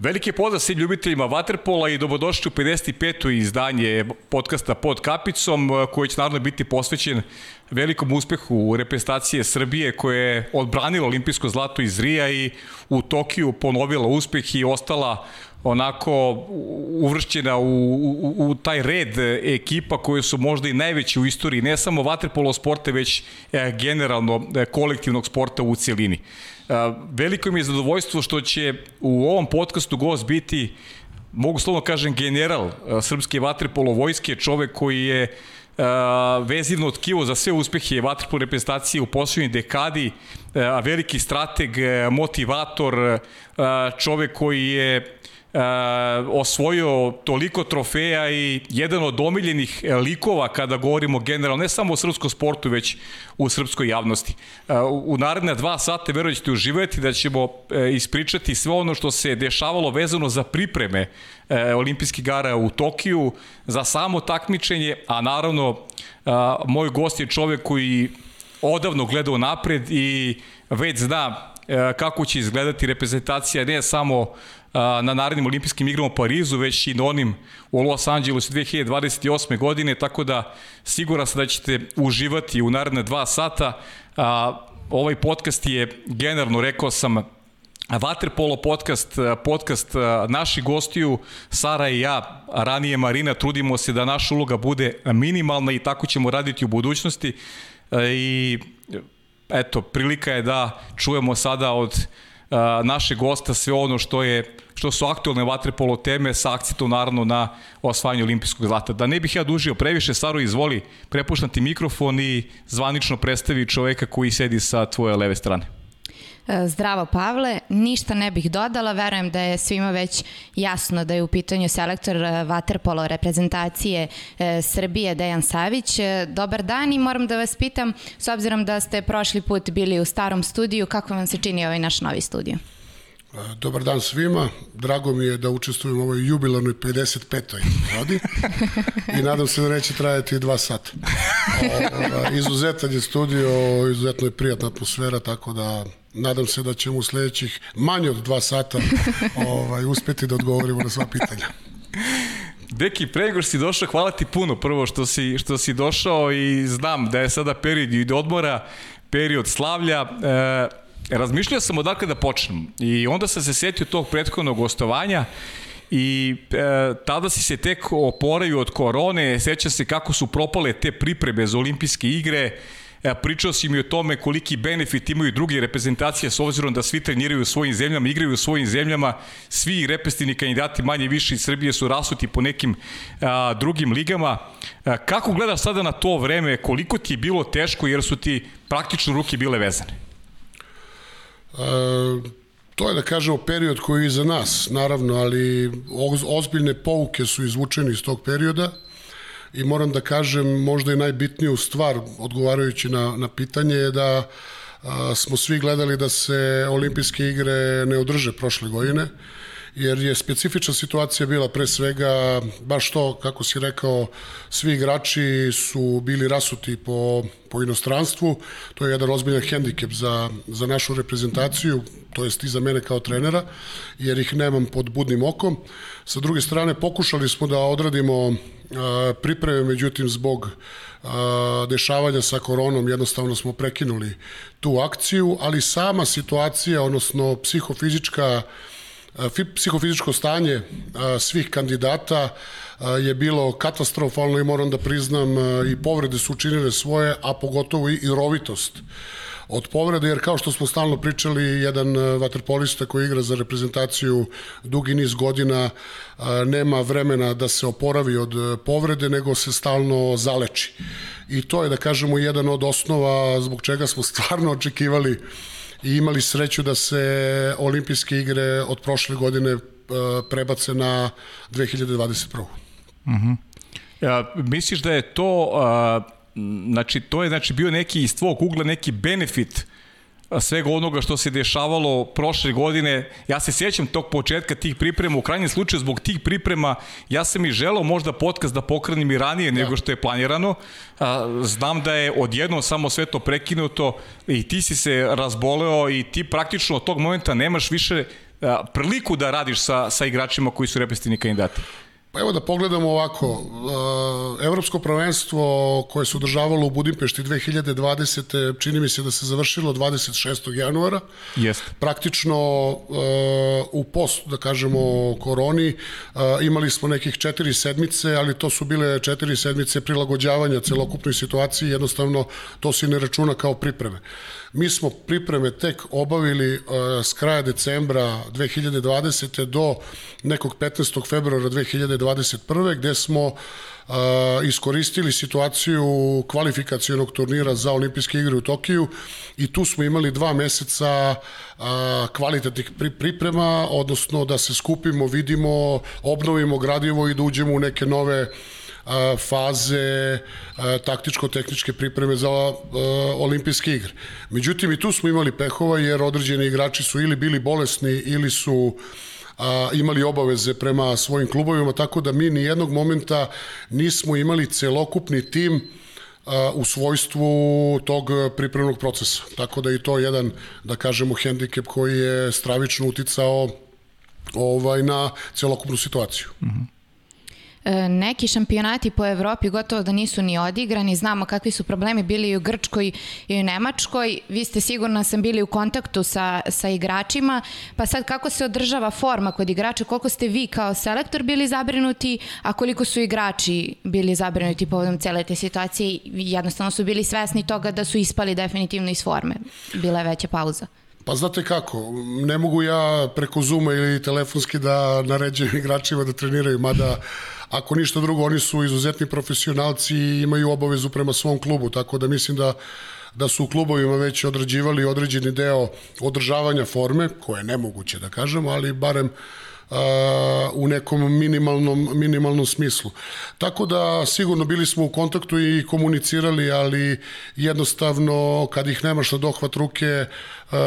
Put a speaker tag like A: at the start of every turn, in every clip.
A: Veliki pozdrav svim ljubiteljima Waterpola i dobrodošli u 55. izdanje podcasta Pod kapicom koji će naravno biti posvećen velikom uspehu reprezentacije Srbije koja je odbranila olimpijsko zlato iz Rija i u Tokiju ponovila uspeh i ostala onako uvršćena u, u, u taj red ekipa koje su možda i najveći u istoriji ne samo vaterpolo sporta već e, generalno e, kolektivnog sporta u cijelini. Veliko mi je zadovoljstvo što će u ovom podcastu gost biti, mogu slovno kažem, general srpske vaterpolo vojske, čovek koji je vezivno tkivo za sve uspehe vaterpolo reprezentacije u poslednjoj dekadi, veliki strateg, motivator, čovek koji je osvojio toliko trofeja i jedan od omiljenih e, likova kada govorimo generalno, ne samo o srpskom sportu, već u srpskoj javnosti. E, u naredne dva sata verujem ćete uživati da ćemo e, ispričati sve ono što se dešavalo vezano za pripreme e, olimpijskih gara u Tokiju, za samo takmičenje, a naravno e, moj gost je čovek koji odavno gleda napred i već zna e, kako će izgledati reprezentacija ne samo na narednim olimpijskim igrama u Parizu, već i na onim u Los Angeles 2028. godine, tako da siguran sam da ćete uživati u naredne dva sata. Ovaj podcast je generalno, rekao sam, Waterpolo podcast, podcast naših gostiju, Sara i ja, ranije Marina, trudimo se da naša uloga bude minimalna i tako ćemo raditi u budućnosti. I eto, prilika je da čujemo sada od našeg gosta sve ono što je što su aktualne vaterpolo teme sa akcitom naravno na osvajanju olimpijskog zlata. Da ne bih ja dužio previše, Saro, izvoli, prepuštam ti mikrofon i zvanično predstavi čoveka koji sedi sa tvoje leve strane.
B: E, zdravo Pavle, ništa ne bih dodala, verujem da je svima već jasno da je u pitanju selektor Waterpolo e, reprezentacije e, Srbije Dejan Savić. Dobar dan i moram da vas pitam, s obzirom da ste prošli put bili u starom studiju, kako vam se čini ovaj naš novi studiju?
C: Dobar dan svima. Drago mi je da učestvujem u ovoj jubilarnoj 55. rodi i nadam se da neće trajati dva sata. O, izuzetan je studio, izuzetno je prijatna atmosfera, tako da nadam se da ćemo u sledećih manje od dva sata ovaj, uspeti da odgovorimo na sva pitanja.
A: Deki, pre si došao, hvala ti puno prvo što si, što si došao i znam da je sada period odmora, period slavlja. E, razmišljao sam odakle da počnem i onda sam se setio tog prethodnog gostovanja i e, tada si se tek oporavio od korone, seća se kako su propale te pripreme za olimpijske igre, e, pričao si mi o tome koliki benefit imaju druge reprezentacije s obzirom da svi treniraju u svojim zemljama, igraju u svojim zemljama, svi reprezentativni kandidati manje više iz Srbije su rasuti po nekim a, drugim ligama. A, kako gledaš sada na to vreme, koliko ti je bilo teško jer su ti praktično ruke bile vezane?
C: To je da kažemo period koji je iza nas, naravno, ali ozbiljne pouke su izvučene iz tog perioda i moram da kažem možda i najbitniju stvar odgovarajući na, na pitanje je da a, smo svi gledali da se olimpijske igre ne održe prošle godine jer je specifična situacija bila pre svega baš to, kako si rekao, svi igrači su bili rasuti po, po inostranstvu, to je jedan ozbiljan hendikep za, za našu reprezentaciju, to jest i za mene kao trenera, jer ih nemam pod budnim okom. Sa druge strane, pokušali smo da odradimo pripreme, međutim, zbog dešavanja sa koronom, jednostavno smo prekinuli tu akciju, ali sama situacija, odnosno psihofizička psihofizičko stanje svih kandidata je bilo katastrofalno i moram da priznam i povrede su učinile svoje, a pogotovo i rovitost od povrede, jer kao što smo stalno pričali, jedan vaterpolista koji igra za reprezentaciju dugi niz godina nema vremena da se oporavi od povrede, nego se stalno zaleči. I to je, da kažemo, jedan od osnova zbog čega smo stvarno očekivali i imali sreću da se olimpijske igre od prošle godine uh, prebace na 2021.
A: Mhm. Uh -huh. ja, misliš da je to uh, znači to je znači bio neki iz tvog ugla neki benefit svega onoga što se dešavalo prošle godine. Ja se sjećam tog početka tih priprema, u krajnjem slučaju zbog tih priprema ja sam i želao možda podcast da pokrenim i ranije nego što je planirano. Znam da je odjednom samo sve to prekinuto i ti si se razboleo i ti praktično od tog momenta nemaš više priliku da radiš sa, sa igračima koji su reprezentativni kandidati?
C: Pa evo da pogledamo ovako, evropsko prvenstvo koje se održavalo u Budimpešti 2020. čini mi se da se završilo 26. januara.
A: Jeste.
C: Praktično u post, da kažemo, koroni imali smo nekih četiri sedmice, ali to su bile četiri sedmice prilagođavanja celokupnoj situaciji, jednostavno to se ne računa kao pripreme. Mi smo pripreme tek obavili uh, s kraja decembra 2020. do nekog 15. februara 2021. gde smo uh, iskoristili situaciju kvalifikacijonog turnira za olimpijske igre u Tokiju i tu smo imali dva meseca uh, kvalitetnih priprema, odnosno da se skupimo, vidimo, obnovimo gradivo i da uđemo u neke nove uh, faze taktičko-tehničke pripreme za olimpijske igre. Međutim, i tu smo imali pehova jer određeni igrači su ili bili bolesni ili su a, imali obaveze prema svojim klubovima, tako da mi ni jednog momenta nismo imali celokupni tim u svojstvu tog pripremnog procesa. Tako da i to jedan, da kažemo, hendikep koji je stravično uticao ovaj, na celokupnu situaciju. Mm -hmm.
B: E, neki šampionati po Evropi gotovo da nisu ni odigrani, znamo kakvi su problemi bili i u Grčkoj i u Nemačkoj, vi ste sigurno sam bili u kontaktu sa, sa igračima, pa sad kako se održava forma kod igrača, koliko ste vi kao selektor bili zabrinuti, a koliko su igrači bili zabrinuti povodom cele te situacije, jednostavno su bili svesni toga da su ispali definitivno iz forme, bila je veća pauza.
C: Pa znate kako, ne mogu ja preko Zuma ili telefonski da naređujem igračima da treniraju, mada ako ništa drugo, oni su izuzetni profesionalci i imaju obavezu prema svom klubu, tako da mislim da da su u klubovima već odrađivali određeni deo održavanja forme, koje je nemoguće da kažemo, ali barem uh, u nekom minimalnom, minimalnom smislu. Tako da sigurno bili smo u kontaktu i komunicirali, ali jednostavno kad ih nemaš na dohvat ruke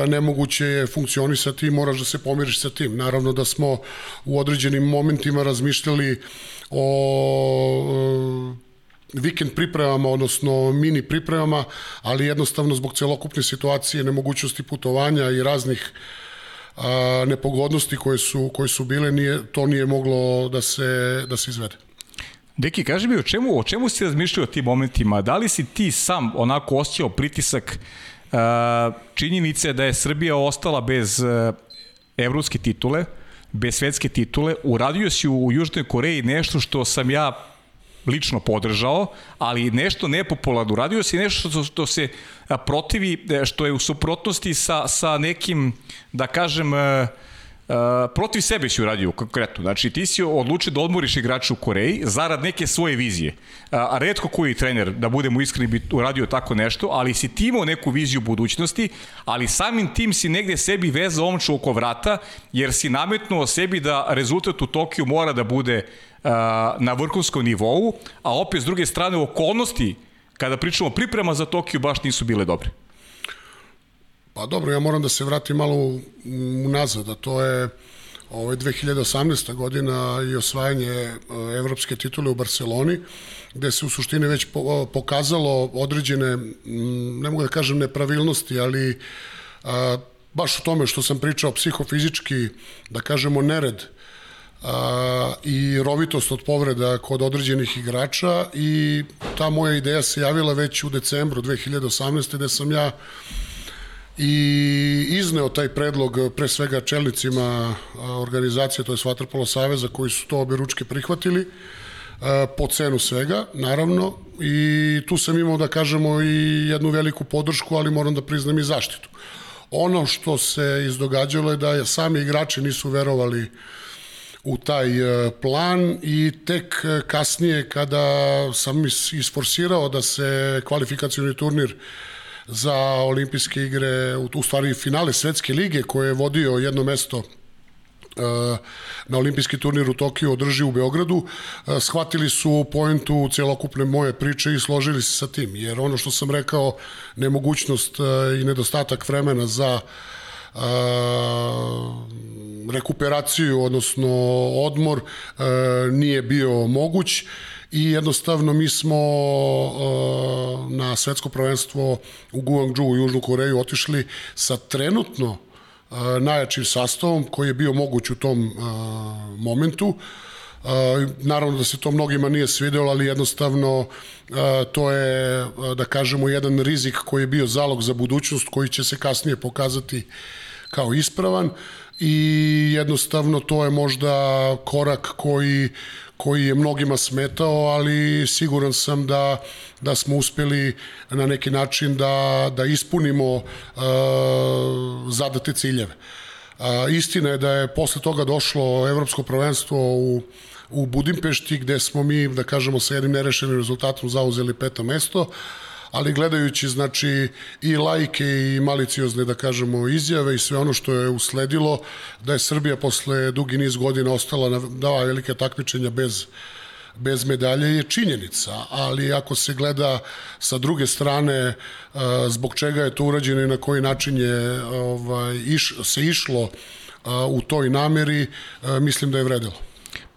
C: nemoguće je funkcionisati i moraš da se pomiriš sa tim. Naravno da smo u određenim momentima razmišljali o vikend pripremama, odnosno mini pripremama, ali jednostavno zbog celokupne situacije, nemogućnosti putovanja i raznih uh, a, nepogodnosti koje su, koje su bile, nije, to nije moglo da se, da se izvede.
A: Deki, kaži mi, o čemu, o čemu si razmišljao o tim momentima? Da li si ti sam onako osjećao pritisak uh, činjenice da je Srbija ostala bez uh, evropske titule, bez svetske titule, uradio si u Južnoj Koreji nešto što sam ja lično podržao, ali nešto nepopularno. Radio si nešto što, što se protivi, e, što je u suprotnosti sa, sa nekim, da kažem, uh, Uh, protiv sebe si uradio konkretno. Znači, ti si odlučio da odmoriš igrača u Koreji zarad neke svoje vizije. A redko koji trener, da budemo iskreni, bi uradio tako nešto, ali si ti imao neku viziju budućnosti, ali samim tim si negde sebi vezao omču oko vrata, jer si nametnuo sebi da rezultat u Tokiju mora da bude uh, na vrhunskom nivou, a opet s druge strane okolnosti kada pričamo priprema za Tokiju baš nisu bile dobre.
C: Pa dobro, ja moram da se vratim malo unazad, a to je ovaj 2018. godina i osvajanje e, evropske titule u Barceloni, gde se u suštini već pokazalo određene, ne mogu da kažem nepravilnosti, ali baš u tome što sam pričao psihofizički, da kažemo nered, a, i rovitost od povreda kod određenih igrača i ta moja ideja se javila već u decembru 2018. gde sam ja i izneo taj predlog pre svega čelnicima organizacije, to je Svatrpolo Saveza, koji su to obe ručke prihvatili po cenu svega, naravno, i tu sam imao da kažemo i jednu veliku podršku, ali moram da priznam i zaštitu. Ono što se izdogađalo je da sami igrači nisu verovali u taj plan i tek kasnije kada sam isforsirao da se kvalifikacioni turnir uh, za olimpijske igre, u stvari finale svetske lige koje je vodio jedno mesto e, na olimpijski turnir u Tokiju održi u Beogradu, e, shvatili su poentu celokupne moje priče i složili se sa tim, jer ono što sam rekao, nemogućnost e, i nedostatak vremena za rekuperaciju, odnosno odmor, nije bio moguć i jednostavno mi smo uh, na svetsko prvenstvo u Guangzhou u Južnu Koreju otišli sa trenutno najjačim sastavom koji je bio moguć u tom momentu. Naravno da se to mnogima nije svidelo, ali jednostavno to je, da kažemo, jedan rizik koji je bio zalog za budućnost koji će se kasnije pokazati kao ispravan i jednostavno to je možda korak koji, koji je mnogima smetao, ali siguran sam da, da smo uspeli na neki način da, da ispunimo uh, zadate ciljeve. Uh, istina je da je posle toga došlo evropsko prvenstvo u, u Budimpešti gde smo mi, da kažemo, sa jednim nerešenim rezultatom zauzeli peto mesto, ali gledajući znači i lajke i maliciozne da kažemo izjave i sve ono što je usledilo da je Srbija posle dugi niz godina ostala na dva velike takmičenja bez bez medalje je činjenica, ali ako se gleda sa druge strane e, zbog čega je to urađeno i na koji način je ovaj, iš, se išlo e, u toj nameri, e, mislim da je vredilo.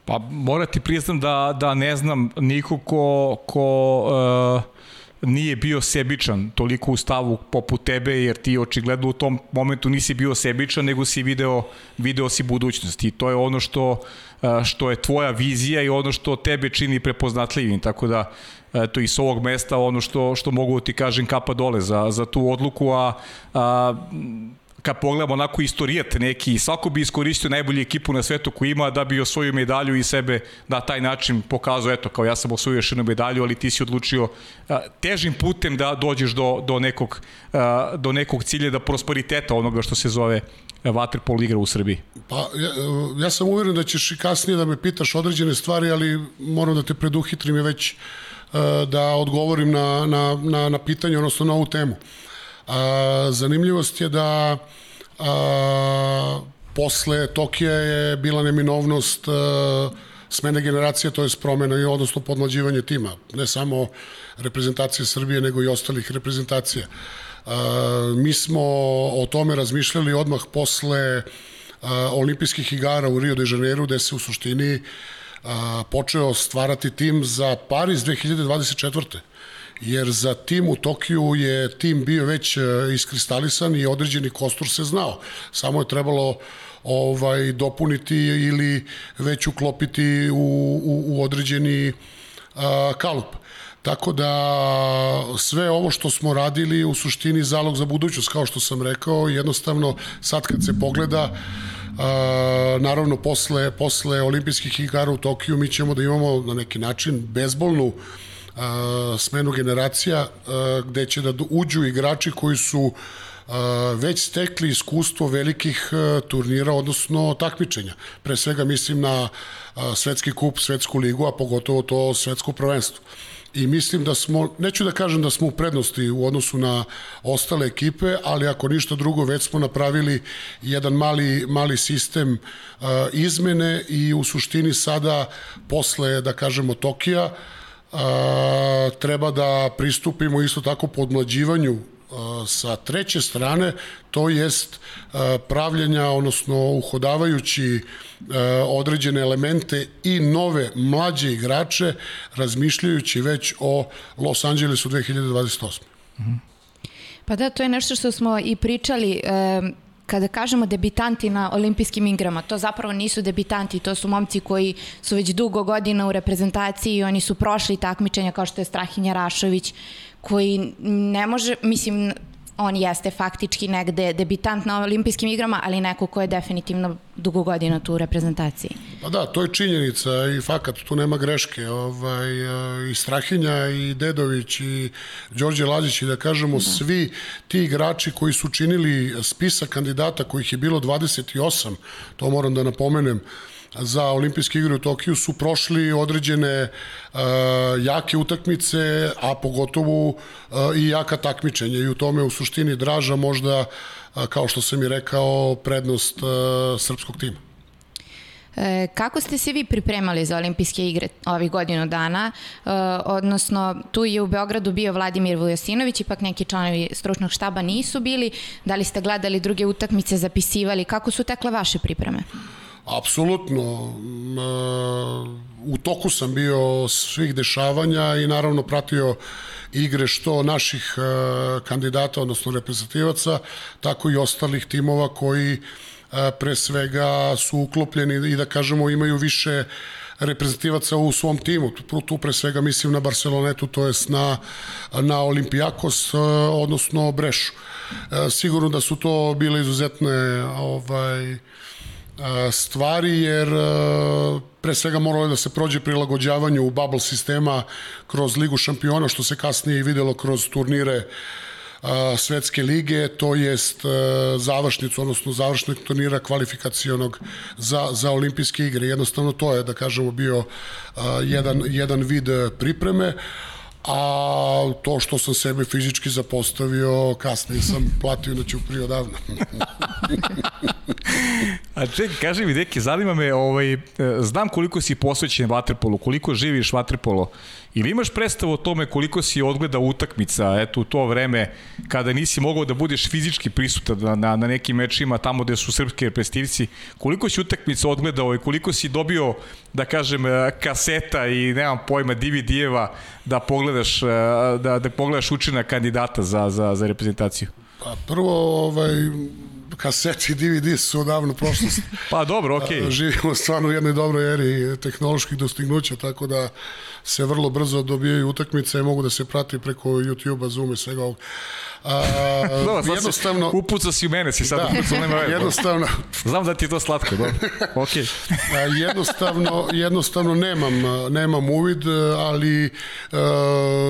A: Pa morati priznam da, da ne znam niko ko, ko uh nije bio sebičan toliko u stavu poput tebe, jer ti očigledno u tom momentu nisi bio sebičan, nego si video, video si budućnost. I to je ono što, što je tvoja vizija i ono što tebe čini prepoznatljivim, tako da eto i s ovog mesta ono što, što mogu ti kažem kapa dole za, za tu odluku, a, a kad pogledamo onako istorijet neki, svako bi iskoristio najbolju ekipu na svetu koju ima da bi osvojio medalju i sebe na taj način pokazao, eto, kao ja sam osvojio još jednu medalju, ali ti si odlučio a, težim putem da dođeš do, do, nekog, a, do nekog cilja, da prosperiteta onoga što se zove Waterpolo igra u Srbiji?
C: Pa, ja, ja sam uveren da ćeš i kasnije da me pitaš određene stvari, ali moram da te preduhitrim je već da odgovorim na, na, na, na pitanje, odnosno na ovu temu. A, zanimljivost je da a, posle Tokija je bila neminovnost a, smene generacije, to je promena i odnosno podmlađivanje tima. Ne samo reprezentacije Srbije, nego i ostalih reprezentacija. A, mi smo o tome razmišljali odmah posle a, olimpijskih igara u Rio de Janeiro, gde se u suštini a, počeo stvarati tim za Paris 2024 jer za tim u Tokiju je tim bio već e, iskristalisan i određeni kostur se znao. Samo je trebalo ovaj dopuniti ili već uklopiti u, u, u određeni a, kalup. Tako da sve ovo što smo radili u suštini zalog za budućnost, kao što sam rekao, jednostavno sad kad se pogleda, a, naravno posle, posle olimpijskih igara u Tokiju mi ćemo da imamo na neki način bezbolnu smenu generacija gde će da uđu igrači koji su već stekli iskustvo velikih turnira, odnosno takmičenja. Pre svega mislim na svetski kup, svetsku ligu, a pogotovo to svetsko prvenstvo. I mislim da smo, neću da kažem da smo u prednosti u odnosu na ostale ekipe, ali ako ništa drugo, već smo napravili jedan mali, mali sistem izmene i u suštini sada, posle, da kažemo, Tokija, a, treba da pristupimo isto tako podmlađivanju sa treće strane, to jest pravljenja, odnosno uhodavajući određene elemente i nove mlađe igrače, razmišljajući već o Los Angelesu 2028.
B: Pa da, to je nešto što smo i pričali kada kažemo debitanti na olimpijskim igrama, to zapravo nisu debitanti, to su momci koji su već dugo godina u reprezentaciji i oni su prošli takmičenja kao što je Strahinja Rašović, koji ne može, mislim, on jeste faktički negde debitant na olimpijskim igrama, ali neko ko je definitivno dugo godina tu u reprezentaciji.
C: Pa da, to je činjenica i fakat, tu nema greške. Ovaj, I Strahinja, i Dedović, i Đorđe Lađić, i da kažemo, da. svi ti igrači koji su činili spisak kandidata, kojih je bilo 28, to moram da napomenem, za olimpijske igre u Tokiju su prošli određene uh, jake utakmice, a pogotovo uh, i jaka takmičenja i u tome u suštini draža možda, uh, kao što sam i rekao, prednost uh, srpskog tima.
B: E, kako ste se vi pripremali za olimpijske igre ovih godinu dana? E, odnosno, tu je u Beogradu bio Vladimir Vujosinović, ipak neki članovi stručnog štaba nisu bili. Da li ste gledali druge utakmice, zapisivali? Kako su tekle vaše pripreme?
C: Apsolutno. U toku sam bio svih dešavanja i naravno pratio igre što naših kandidata, odnosno reprezentativaca, tako i ostalih timova koji pre svega su uklopljeni i da kažemo imaju više reprezentativaca u svom timu. Tu, tu pre svega mislim na Barcelonetu, to jest na, na Olimpijakos, odnosno Brešu. Sigurno da su to bile izuzetne ovaj, stvari, jer pre svega moralo da se prođe prilagođavanju u bubble sistema kroz Ligu šampiona, što se kasnije i videlo kroz turnire svetske lige, to jest završnicu, odnosno završnog turnira kvalifikacionog za, za olimpijske igre. Jednostavno to je, da kažemo, bio jedan, jedan vid pripreme a to što sam sebe fizički zapostavio, kasnije sam platio da ću prije odavno.
A: a čekaj, kaži mi, deke, zanima me, ovaj, e, znam koliko si posvećen vaterpolu, koliko živiš vaterpolo, ili imaš predstavu o tome koliko si odgleda utakmica, eto, u to vreme, kada nisi mogao da budeš fizički prisutan na, na, na nekim mečima tamo gde su srpski reprezentativci, koliko si utakmica odgledao i koliko si dobio, da kažem, e, kaseta i nemam pojma, DVD-eva da pogledaš, e, da, da pogledaš učinak kandidata za, za, za reprezentaciju?
C: Pa prvo, ovaj, kaseti i DVD su odavno prošlost.
A: pa dobro, okej. Okay.
C: Živimo stvarno u jednoj dobroj eri tehnoloških dostignuća, tako da se vrlo brzo dobijaju utakmice i mogu da se prati preko YouTube-a, Zoom i svega ovog.
A: A, no, jednostavno... Upuca si u mene, si sad da, upuca, nema
C: jednostavno...
A: Znam da ti je to slatko, dobro. Ok.
C: A, jednostavno, jednostavno nemam, nemam uvid, ali e,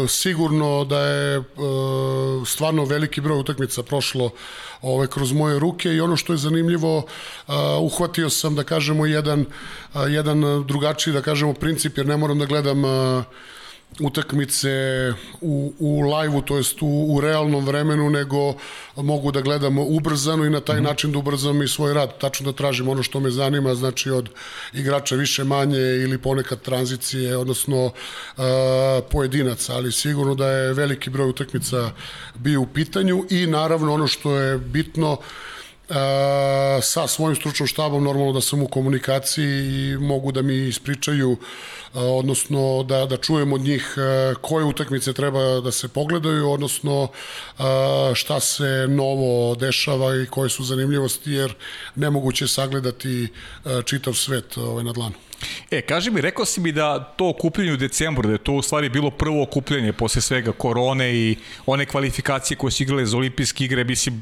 C: sigurno da je e, stvarno veliki broj utakmica prošlo ove, kroz moje ruke i ono što je zanimljivo, uh, uhvatio sam, da kažemo, jedan, uh, jedan drugačiji, da kažemo, princip, jer ne moram da gledam uh, utakmice u, u live-u, to jest u, u realnom vremenu, nego mogu da gledam ubrzano i na taj mm. način da ubrzam i svoj rad. Tačno da tražim ono što me zanima, znači od igrača više manje ili ponekad tranzicije, odnosno uh, pojedinaca, ali sigurno da je veliki broj utakmica bio u pitanju i naravno ono što je bitno, uh, sa svojim stručnom štabom normalno da sam u komunikaciji i mogu da mi ispričaju e, odnosno da, da čujem od njih e, koje utakmice treba da se pogledaju, odnosno e, šta se novo dešava i koje su zanimljivosti, jer nemoguće sagledati e, čitav svet ovaj, na dlanu.
A: E, kaži mi, rekao si mi da to okupljenje u decembru, da je to u stvari bilo prvo okupljenje posle svega korone i one kvalifikacije koje su igrale za olimpijske igre, mislim,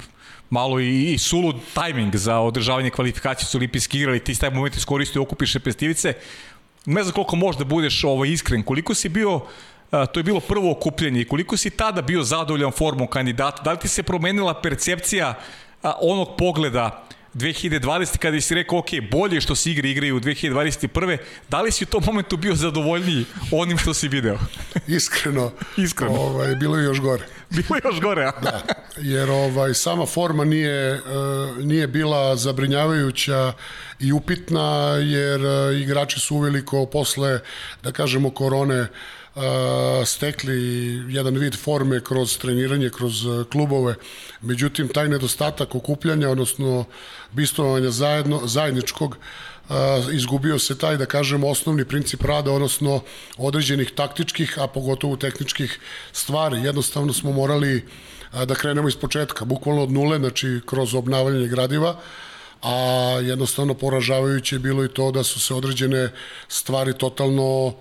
A: malo i, i sulud tajming za održavanje kvalifikacije su olimpijski igrali, ti taj moment iskoristio okupiš repestivice. Ne znam koliko možda budeš ovaj, iskren, koliko si bio to je bilo prvo okupljenje i koliko si tada bio zadovoljan formom kandidata, da li ti se promenila percepcija onog pogleda 2020 kada si rekao, ok, bolje što se igre igraju u 2021. Da li si u tom momentu bio zadovoljniji onim što si video?
C: Iskreno.
A: Iskreno.
C: Ovaj, bilo je još gore.
A: Bilo još gore,
C: da, jer ovaj, sama forma nije, uh, nije bila zabrinjavajuća i upitna, jer uh, igrači su uveliko posle, da kažemo, korone uh, stekli jedan vid forme kroz treniranje, kroz klubove. Međutim, taj nedostatak okupljanja, odnosno bistovanja zajedno, zajedničkog, izgubio se taj, da kažemo, osnovni princip rada, odnosno određenih taktičkih, a pogotovo tehničkih stvari. Jednostavno smo morali da krenemo iz početka, bukvalno od nule, znači kroz obnavljanje gradiva, a jednostavno poražavajuće je bilo i to da su se određene stvari totalno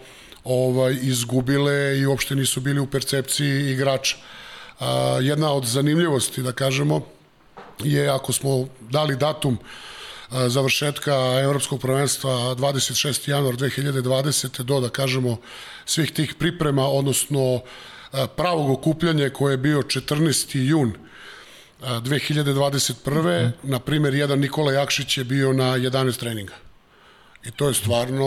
C: ovaj, izgubile i uopšte nisu bili u percepciji igrača. Jedna od zanimljivosti, da kažemo, je ako smo dali datum završetka Evropskog prvenstva 26. januar 2020. do, da kažemo, svih tih priprema, odnosno pravog okupljanja koje je bio 14. jun 2021. Mm. Na primjer, jedan Nikola Jakšić je bio na 11 treninga. I to je stvarno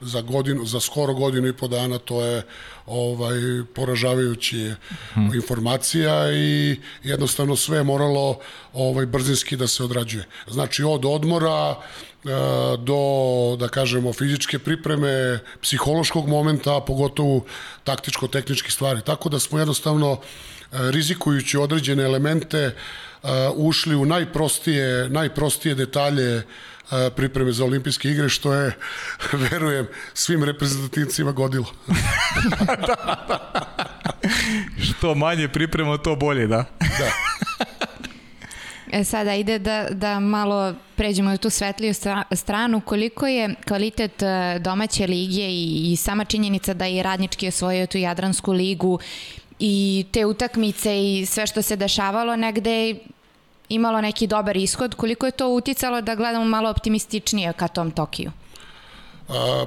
C: za godinu, za skoro godinu i po dana to je ovaj poražavajući hmm. informacija i jednostavno sve je moralo ovaj brzinski da se odrađuje. Znači od odmora e, do, da kažemo, fizičke pripreme, psihološkog momenta, a pogotovo taktičko-tehničkih stvari. Tako da smo jednostavno e, rizikujući određene elemente ušli u najprostije, najprostije detalje pripreme za olimpijske igre, što je, verujem, svim reprezentativcima godilo.
A: da, da. Što manje priprema, to bolje, da?
C: Da.
B: E sada ide da, da malo pređemo u tu svetliju stranu, koliko je kvalitet e, domaće lige i, i sama činjenica da je radnički osvojio tu Jadransku ligu i te utakmice i sve što se dešavalo negde imalo neki dobar ishod, koliko je to uticalo da gledamo malo optimističnije ka tom Tokiju?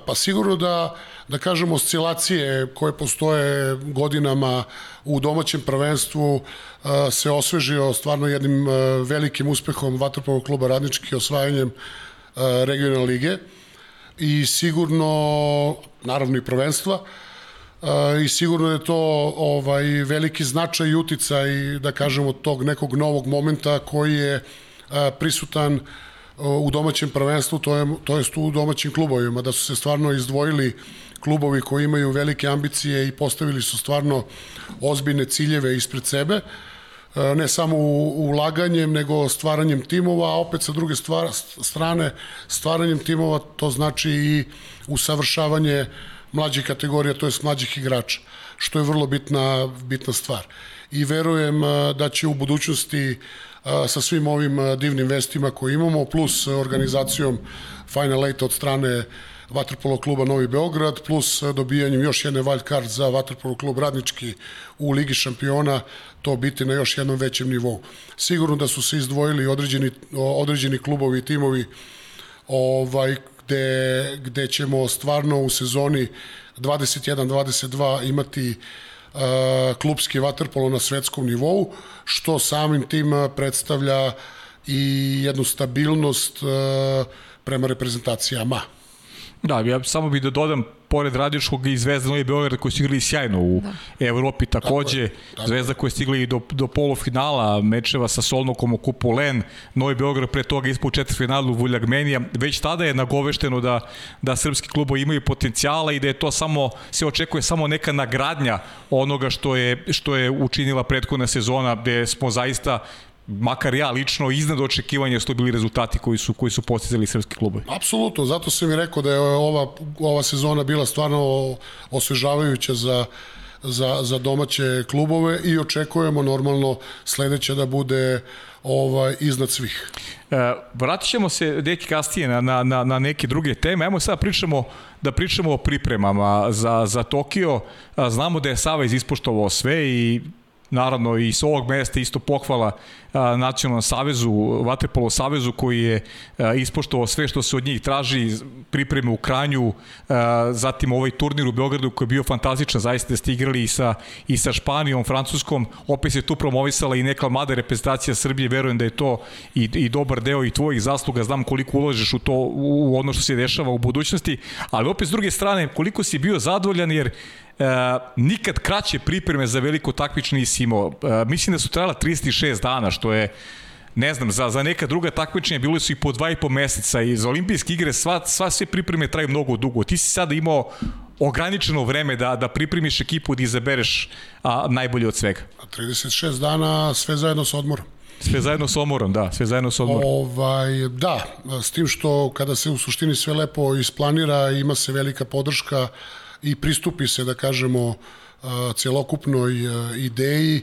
C: Pa sigurno da, da kažemo, oscilacije koje postoje godinama u domaćem prvenstvu se osvežio stvarno jednim velikim uspehom Vatrpovog kluba Radnički osvajanjem regionalne lige i sigurno, naravno i prvenstva, i sigurno je to ovaj veliki značaj i uticaj da kažemo tog nekog novog momenta koji je prisutan u domaćem prvenstvu, to je, to jest u domaćim klubovima, da su se stvarno izdvojili klubovi koji imaju velike ambicije i postavili su stvarno ozbiljne ciljeve ispred sebe, ne samo ulaganjem, nego stvaranjem timova, a opet sa druge stvar, strane stvaranjem timova to znači i usavršavanje mlađih kategorija, to je mlađih igrača, što je vrlo bitna, bitna stvar. I verujem da će u budućnosti sa svim ovim divnim vestima koje imamo, plus organizacijom Final Eight od strane Vatrpolo kluba Novi Beograd, plus dobijanjem još jedne wild card za Vatrpolo klub Radnički u Ligi šampiona, to biti na još jednom većem nivou. Sigurno da su se izdvojili određeni, određeni klubovi i timovi ovaj, gde, gde ćemo stvarno u sezoni 21-22 imati uh, klubski vaterpolo na svetskom nivou, što samim tim predstavlja i jednu stabilnost uh, prema reprezentacijama.
A: Da, ja samo bih da dodam pored Radiškog i Zvezda Novi Beograd koji su igrali sjajno u da. Evropi takođe, tako je, tako Zvezda koja je stigla i do, do polufinala mečeva sa Solnokom u Kupu Len, Novi Beograd pre toga ispod četvrfinalu u Vuljagmenija, već tada je nagovešteno da, da srpski klubovi imaju potencijala i da je to samo, se očekuje samo neka nagradnja onoga što je, što je učinila prethodna sezona gde smo zaista makar ja lično iznad očekivanja što bili rezultati koji su koji su postizali srpski klubovi.
C: Apsolutno, zato sam i rekao da je ova ova sezona bila stvarno osvežavajuća za za, za domaće klubove i očekujemo normalno sledeće da bude ovaj iznad svih.
A: E, vratit ćemo se deki kasnije na, na, na, na neke druge teme. Ajmo sada pričamo da pričamo o pripremama za, za Tokio. Znamo da je Sava ispoštovao sve i naravno i s ovog mesta isto pohvala Nacionalnom savezu, Vaterpolo savezu koji je ispoštovao sve što se od njih traži, pripreme u Kranju, zatim ovaj turnir u Beogradu koji je bio fantastičan, zaista ste igrali i sa, i sa Španijom, Francuskom, opet se tu promovisala i neka mlada reprezentacija Srbije, verujem da je to i, i dobar deo i tvojih zasluga, znam koliko uložeš u to, u ono što se dešava u budućnosti, ali opet s druge strane, koliko si bio zadovoljan jer E, nikad kraće pripreme za veliko takmičenje nisi imao. E, mislim da su trajala 36 dana, što je ne znam, za, za neka druga takmičenja bilo su i po dva i po meseca i za olimpijske igre sva, sva sve pripreme traju mnogo dugo. Ti si sada imao ograničeno vreme da, da pripremiš ekipu da izabereš a, najbolje od svega.
C: 36 dana sve zajedno sa odmorom.
A: Sve zajedno sa odmorom, da, sve zajedno sa odmorom.
C: Ovaj, da, s tim što kada se u suštini sve lepo isplanira, ima se velika podrška i pristupi se, da kažemo, celokupnoj ideji,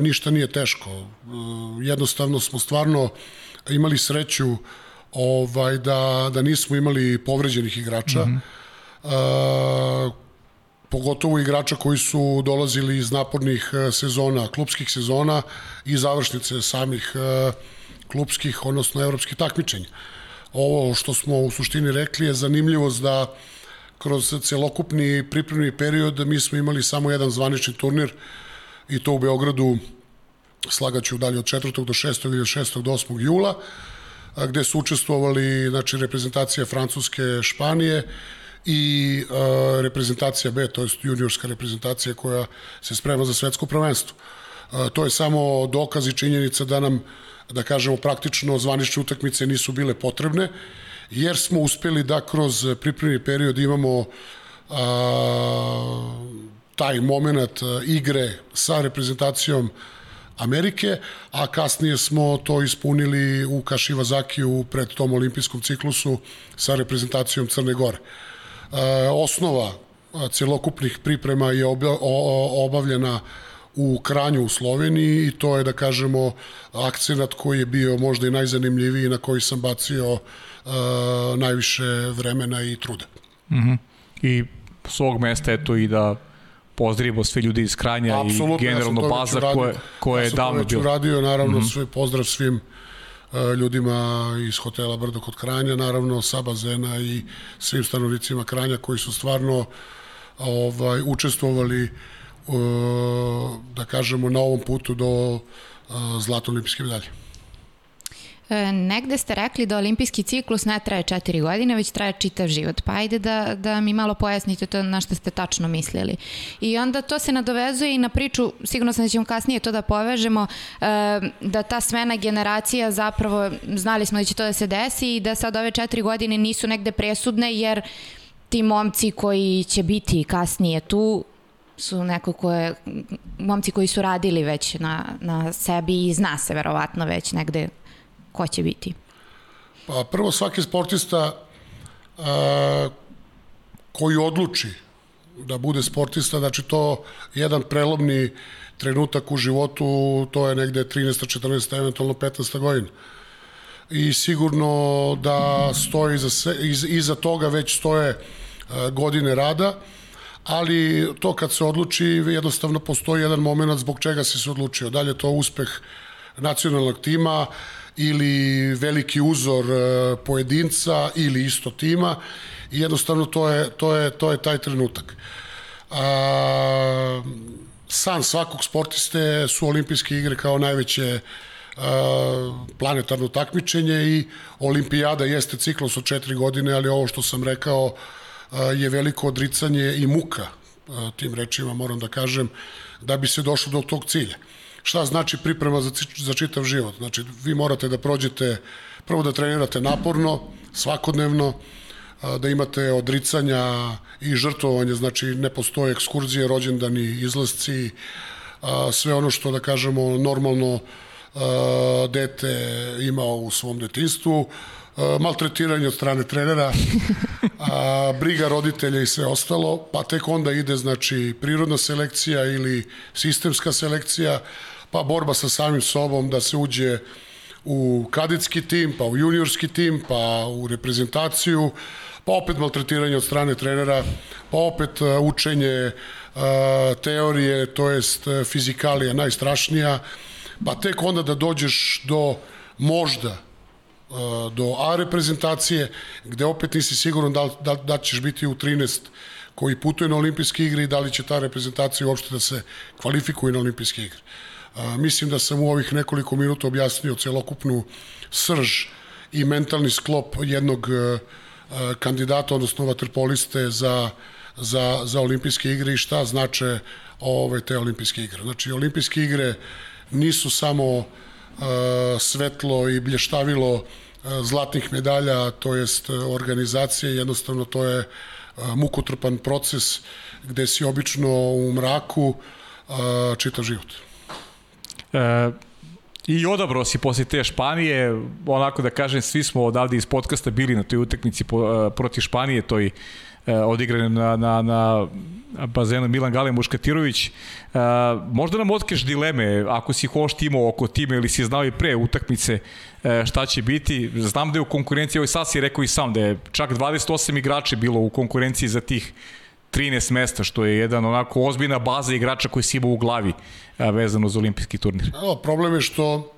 C: ništa nije teško. Jednostavno smo stvarno imali sreću ovaj da da nismo imali povređenih igrača. Mm -hmm. pogotovo igrača koji su dolazili iz napornih sezona, klubskih sezona i završnice samih klubskih, odnosno evropskih takmičenja. Ovo što smo u suštini rekli je zanimljivost da kroz celokupni pripremni period mi smo imali samo jedan zvanični turnir i to u Beogradu slagaću dalje od 4. do 6. ili od 6. do 8. jula gde su učestvovali znači, reprezentacija Francuske, Španije i uh, reprezentacija B, to je juniorska reprezentacija koja se sprema za svetsko prvenstvo. Uh, to je samo dokaz i činjenica da nam, da kažemo, praktično zvanične utakmice nisu bile potrebne jer smo uspeli da kroz pripremni period imamo a, taj moment igre sa reprezentacijom Amerike, a kasnije smo to ispunili u Kašivazakiju pred tom olimpijskom ciklusu sa reprezentacijom Crne Gore. E, osnova celokupnih priprema je obavljena u Kranju u Sloveniji i to je da kažemo akcenat koji je bio možda i najzanimljiviji na koji sam bacio uh, najviše vremena i truda.
A: Mm -hmm. I svog mesta eto i da pozdravimo sve ljudi iz Kranja Absolutno, i generalno ja baza koje, koje ja je davno bilo.
C: Ja sam to već uradio, naravno mm -hmm. sve pozdrav svim uh, ljudima iz hotela Brdo kod Kranja, naravno sa bazena i svim stanovnicima Kranja koji su stvarno ovaj učestvovali da kažemo na ovom putu do zlatne olimpijske medalje.
B: E, negde ste rekli da olimpijski ciklus ne traje četiri godine, već traje čitav život. Pa ajde da, da mi malo pojasnite to na što ste tačno mislili. I onda to se nadovezuje i na priču, sigurno sam da ćemo kasnije to da povežemo, e, da ta smena generacija zapravo, znali smo da će to da se desi i da sad ove četiri godine nisu negde presudne jer ti momci koji će biti kasnije tu su neko koje, momci koji su radili već na, na sebi i zna se verovatno već negde ko će biti.
C: Pa prvo svaki sportista a, koji odluči da bude sportista, znači to jedan prelomni trenutak u životu, to je negde 13. 14. eventualno 15. godina. I sigurno da stoji iza, iz, iza toga već stoje godine rada, ali to kad se odluči jednostavno postoji jedan moment zbog čega si se odlučio. Dalje to uspeh nacionalnog tima ili veliki uzor e, pojedinca ili isto tima i jednostavno to je, to je, to je taj trenutak. A, san svakog sportiste su olimpijske igre kao najveće a, planetarno takmičenje i olimpijada jeste ciklus od četiri godine, ali ovo što sam rekao je veliko odricanje i muka, tim rečima moram da kažem, da bi se došlo do tog cilja. Šta znači priprema za, za čitav život? Znači, vi morate da prođete, prvo da trenirate naporno, svakodnevno, da imate odricanja i žrtvovanje, znači ne postoje ekskurzije, rođendani, izlasci, sve ono što, da kažemo, normalno dete ima u svom detinstvu, maltretiranje od strane trenera, a, briga roditelja i sve ostalo, pa tek onda ide znači prirodna selekcija ili sistemska selekcija, pa borba sa samim sobom da se uđe u kadetski tim, pa u juniorski tim, pa u reprezentaciju, pa opet maltretiranje od strane trenera, pa opet učenje teorije, to jest fizikalija najstrašnija, pa tek onda da dođeš do možda do A reprezentacije, gde opet nisi siguran da, da, da ćeš biti u 13 koji putuje na olimpijske igre i da li će ta reprezentacija uopšte da se kvalifikuje na olimpijske igre. A, mislim da sam u ovih nekoliko minuta objasnio celokupnu srž i mentalni sklop jednog a, kandidata, odnosno vaterpoliste za, za, za olimpijske igre i šta znače ove te olimpijske igre. Znači, olimpijske igre nisu samo svetlo i blještavilo zlatnih medalja, to jest organizacije, jednostavno to je mukotrpan proces gde si obično u mraku čitav život.
A: E, I odabrao si posle te Španije, onako da kažem, svi smo odavde iz podcasta bili na toj utakmici proti Španije, toj e, odigrane na, na, na bazenu Milan Gale Muškatirović. E, možda nam otkeš dileme, ako si hoš imao oko time ili si znao i pre utakmice e, šta će biti. Znam da je u konkurenciji, ovo sad si rekao i sam, da je čak 28 igrača bilo u konkurenciji za tih 13 mesta, što je jedan onako ozbiljna baza igrača koji si imao u glavi vezano za olimpijski turnir.
C: Evo, problem je što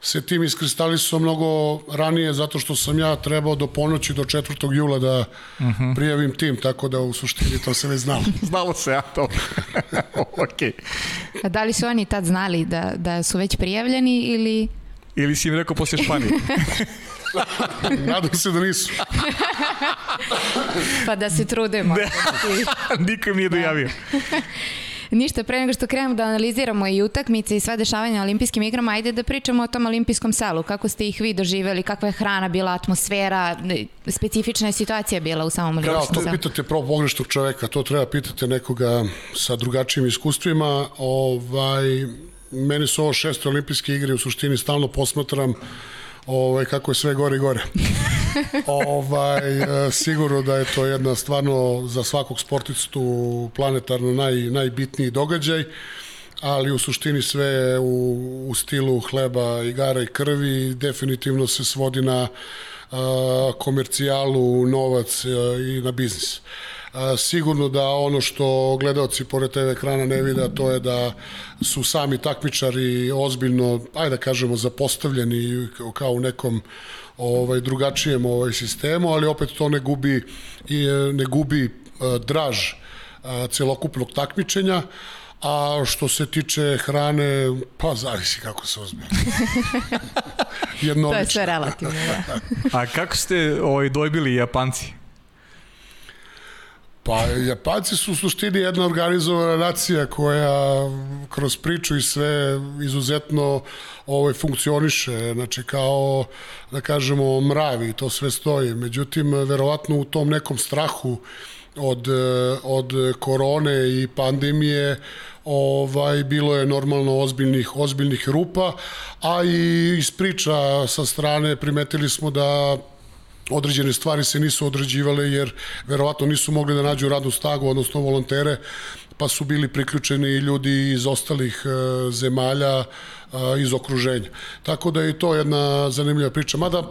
C: se tim iskristalisao mnogo ranije zato što sam ja trebao do ponoći do 4. jula da uh mhm. -huh. prijavim tim, tako da u suštini to se ne znalo.
A: znalo se ja to. ok.
B: A da li su oni tad znali da, da su već prijavljeni ili...
A: Ili si im rekao posle Španije?
C: Nadam se da nisu.
B: pa da se trudemo. Da.
A: Nikom nije dojavio.
B: Ništa, pre nego što krenemo da analiziramo i utakmice i sve dešavanja na olimpijskim igrama, ajde da pričamo o tom olimpijskom selu. Kako ste ih vi doživeli, kakva je hrana bila, atmosfera, specifična je situacija bila u samom olimpijskom selu?
C: To pitate pravo pogreštog čoveka, to treba pitati nekoga sa drugačijim iskustvima. Ovaj, meni su ovo šeste olimpijske igre, u suštini stalno posmatram ovaj, kako je sve gore i gore. ovaj, e, sigurno da je to jedna stvarno za svakog sportistu planetarno naj, najbitniji događaj ali u suštini sve u, u stilu hleba, igara i krvi definitivno se svodi na a, komercijalu, novac a, i na biznis. A, sigurno da ono što gledalci pored TV ekrana ne vide, to je da su sami takmičari ozbiljno, ajde da kažemo, zapostavljeni kao u nekom ovaj drugačijem ovaj sistemu, ali opet to ne gubi i ne gubi draž celokupnog takmičenja. A što se tiče hrane, pa zavisi kako se uzme.
B: To je sve relativno, da.
A: A kako ste ovaj, dojbili Japanci?
C: Pa Japanci su u suštini jedna organizovana nacija koja kroz priču i sve izuzetno ovaj, funkcioniše, znači kao da kažemo mravi, to sve stoji. Međutim, verovatno u tom nekom strahu od, od korone i pandemije ovaj bilo je normalno ozbiljnih ozbiljnih rupa, a i iz priča sa strane primetili smo da određene stvari se nisu određivale jer verovatno nisu mogli da nađu radnu stagu, odnosno volontere, pa su bili priključeni ljudi iz ostalih e, zemalja, iz okruženja. Tako da je to jedna zanimljiva priča. Mada, e,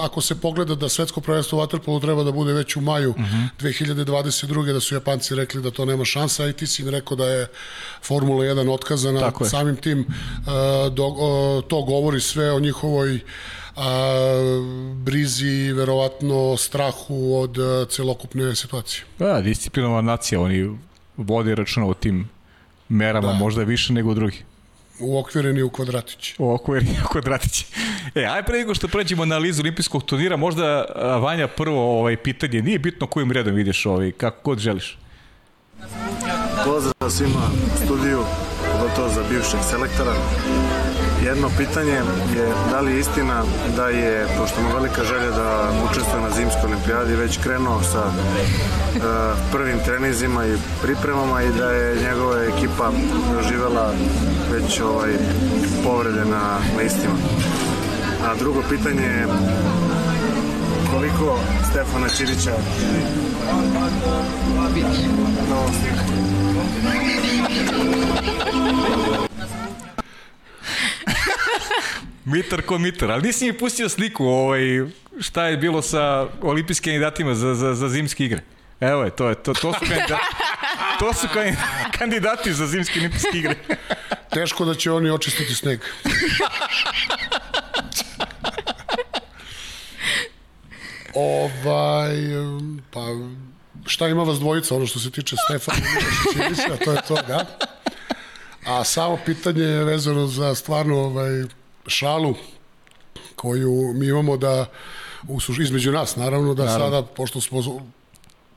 C: ako se pogleda da svetsko prvenstvo Waterpolu treba da bude već u maju uh -huh. 2022. da su Japanci rekli da to nema šansa, i ti si im rekao da je Formula 1 otkazana. Tako Samim tim e, do, to govori sve o njihovoj brizi, verovatno strahu od a, celokupne situacije.
A: Da, disciplinovana nacija, oni vode računa o tim merama, da. možda više nego drugi
C: uokvireni u kvadratići.
A: Uokvireni u kvadratići. E, aj pre nego što pređemo na analizu olimpijskog turnira, možda Vanja prvo ovaj pitanje, nije bitno kojim redom vidiš ovaj, kako god želiš.
D: Pozdrav svima studiju, pogotovo za bivšeg selektora. Jedno pitanje je da li je istina da je, pošto ima velika želja da učestvuje na zimskoj olimpijadi, već krenuo sa uh, prvim trenizima i pripremama i da je njegova ekipa doživela već ovaj, povrede na, na istima. A drugo pitanje je koliko Stefana Ćirića no,
A: mitar ko mitar, ali nisi mi pustio sliku ovaj, šta je bilo sa olimpijskim kandidatima za, za, za zimske igre. Evo je, to je, to, to su kandidati, to su kandidati za zimske olimpijske igre.
C: Teško da će oni očistiti sneg. ovaj, pa šta ima vas dvojica, ono što se tiče Stefana Milošića, to je to, da. A samo pitanje je vezano za stvarno ovaj, šalu koju mi imamo da između nas, naravno, da naravno. sada, pošto smo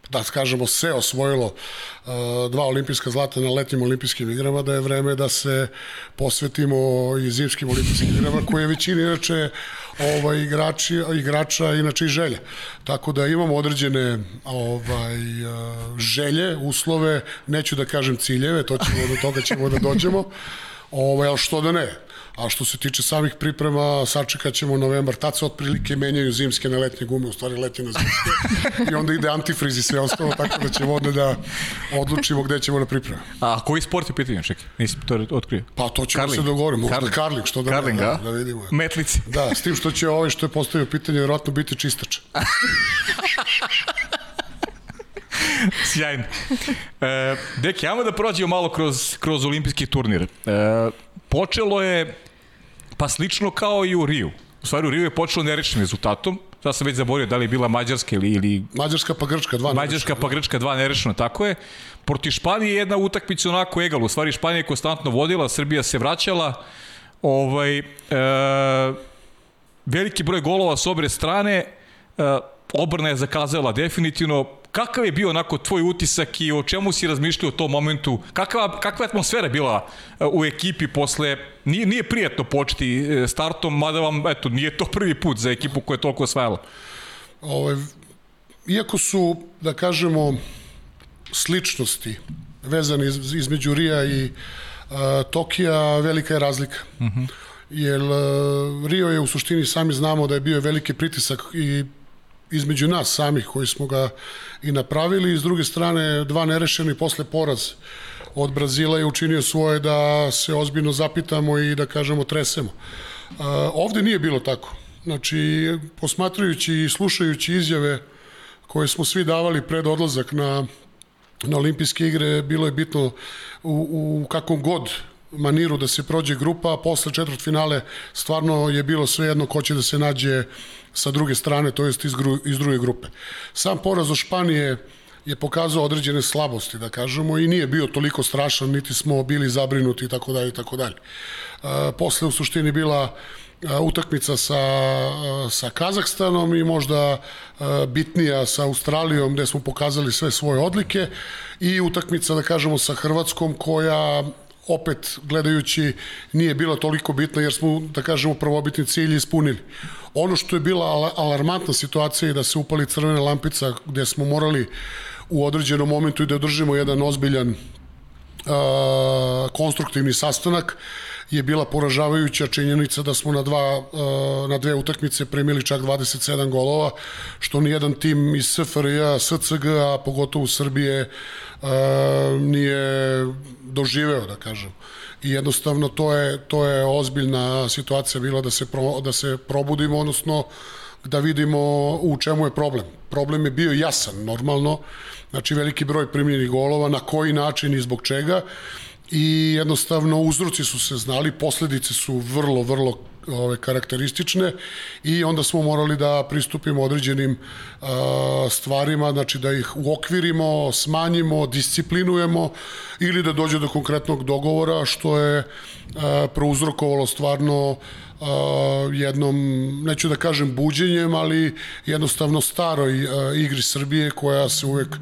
C: da kažemo se osvojilo uh, dva olimpijska zlata na letnjim olimpijskim igrama, da je vreme da se posvetimo i zimskim olimpijskim igrama, koje je većina inače ovaj, igrači, igrača inače i želja. Tako da imamo određene ovaj, uh, želje, uslove, neću da kažem ciljeve, to ćemo, do toga ćemo da dođemo, ovaj, ali što da ne, A što se tiče samih priprema, sačekat ćemo novembar, tad se otprilike menjaju zimske na letnje gume, u stvari letnje na zimske. I onda ide antifriz i sve ostalo, tako da ćemo onda da odlučimo gde ćemo na pripreme.
A: A koji sport je pitanje, čekaj, nisi to otkrio?
C: Pa to ćemo Karling. se dogovoriti, možda Karling, Karling što da,
A: Karling,
C: da, da, vidimo.
A: Metlici.
C: Da, s tim što će ovaj što je postavio pitanje, vjerojatno biti čistač.
A: Sjajno. E, deki, ajmo da prođemo malo kroz, kroz olimpijski turnir. E, počelo je pa slično kao i u Riju. U stvari u Riju je počelo nerečnim rezultatom. Sad sam već zaborio da li je bila Mađarska ili... ili...
C: Mađarska pa Grčka, dva
A: Mađarska pa Grčka, dva nerešeno, tako je. Proti Španije je jedna utakmica onako egal. U stvari Španija je konstantno vodila, Srbija se vraćala. Ovaj, e, veliki broj golova s obre strane. E, obrna je zakazala definitivno. Kakav je bio onako tvoj utisak i o čemu si razmišljao u tom momentu? Kakva, kakva je atmosfera bila e, u ekipi posle... Nije, nije prijatno početi e, startom, mada vam, eto, nije to prvi put za ekipu koja je toliko osvajala.
C: Ove, ovaj, iako su, da kažemo, sličnosti vezane iz, između Rija i Tokija velika je razlika. Uh -huh. Jer Rio je u suštini sami znamo da je bio veliki pritisak i između nas samih koji smo ga i napravili i s druge strane dva nerešeni posle poraz od Brazila je učinio svoje da se ozbiljno zapitamo i da kažemo tresemo. Ovde nije bilo tako. Znači, posmatrajući i slušajući izjave koje smo svi davali pred odlazak na, na olimpijske igre, bilo je bitno u, u kakvom god maniru da se prođe grupa, a posle četvrt finale stvarno je bilo sve jedno ko će da se nađe sa druge strane, to jest iz, gru, iz druge grupe. Sam poraz od Španije je pokazao određene slabosti, da kažemo, i nije bio toliko strašan, niti smo bili zabrinuti i tako dalje i tako dalje. Posle u suštini bila utakmica sa, sa Kazahstanom i možda bitnija sa Australijom gde smo pokazali sve svoje odlike i utakmica da kažemo sa Hrvatskom koja opet gledajući nije bila toliko bitna jer smo da kažemo prvobitni cilj ispunili. Ono što je bila alarmantna situacija je da se upali crvena lampica gde smo morali u određenom momentu i da održimo jedan ozbiljan uh, konstruktivni sastanak je bila poražavajuća činjenica da smo na, dva, na dve utakmice primili čak 27 golova, što ni jedan tim iz SFRJ, SCG, a pogotovo Srbije nije doživeo, da kažem. I jednostavno to je, to je ozbiljna situacija bila da se, pro, da se probudimo, odnosno da vidimo u čemu je problem. Problem je bio jasan, normalno, znači veliki broj primljenih golova, na koji način i zbog čega i jednostavno uzroci su se znali, posledice su vrlo, vrlo ove, karakteristične i onda smo morali da pristupimo određenim a, stvarima, znači da ih uokvirimo, smanjimo, disciplinujemo ili da dođe do konkretnog dogovora što je a, prouzrokovalo stvarno uh, jednom, neću da kažem buđenjem, ali jednostavno staroj uh, igri Srbije koja se uvek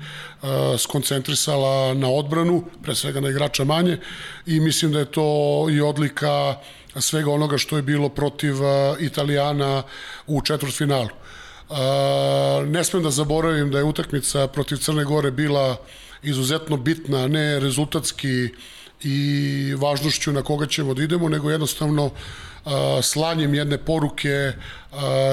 C: skoncentrisala na odbranu, pre svega na igrača manje i mislim da je to i odlika svega onoga što je bilo protiv uh, Italijana u četvrtfinalu. Uh, ne smem da zaboravim da je utakmica protiv Crne Gore bila izuzetno bitna, ne rezultatski i važnošću na koga ćemo da idemo, nego jednostavno slanjem jedne poruke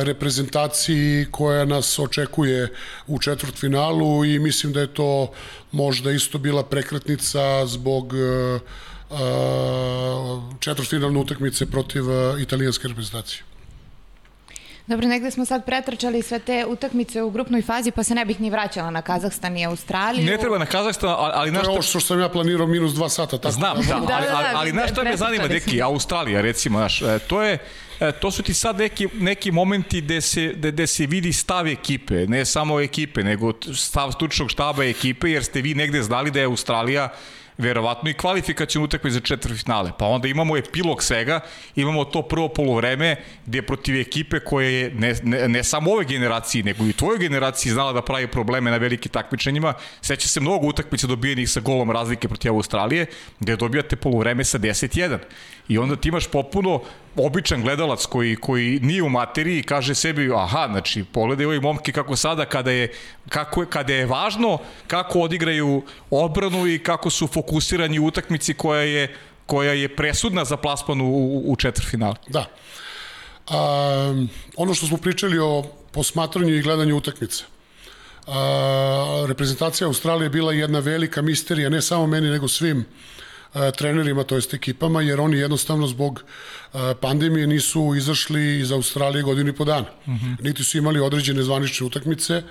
C: reprezentaciji koja nas očekuje u četvrtfinalu i mislim da je to možda isto bila prekretnica zbog četvrtfinalne utakmice protiv italijanske reprezentacije.
B: Dobro, negde smo sad pretrčali sve te utakmice u grupnoj fazi, pa se ne bih ni vraćala na Kazahstan i Australiju.
A: Ne treba na Kazahstan, ali... ali
C: to je ovo što sam ja planirao minus dva sata. Tako
A: Znam, da, da, ali, ali, ali, ali znaš šta me zanima, deki, Australija, recimo, znaš, e, to je, e, to su ti sad neki, neki momenti gde se, gde, gde se vidi stav ekipe, ne samo ekipe, nego stav stručnog štaba ekipe, jer ste vi negde znali da je Australija verovatno i kvalifikacijnu utakmicu za četvrtfinale. Pa onda imamo epilog svega, imamo to prvo polovreme gde protiv ekipe koje je ne, ne, ne samo ove generacije, nego i tvojoj generaciji znala da pravi probleme na velikim takmičenjima. Seća se mnogo utakmica dobijenih sa golom razlike protiv Australije, gde dobijate polovreme sa 10-1. I onda ti imaš popuno običan gledalac koji, koji nije u materiji i kaže sebi, aha, znači, pogledaj ovi momke kako sada, kada je, kako je, kada je važno kako odigraju odbranu i kako su fokusirani u utakmici koja je, koja je presudna za plasman u, u, četvrfinale.
C: Da. A, ono što smo pričali o posmatranju i gledanju utakmice. A, reprezentacija Australije je bila jedna velika misterija, ne samo meni, nego svim trenerima, to jest ekipama, jer oni jednostavno zbog pandemije nisu izašli iz Australije godinu i po dana. Mhm. -huh. Niti su imali određene zvanične utakmice,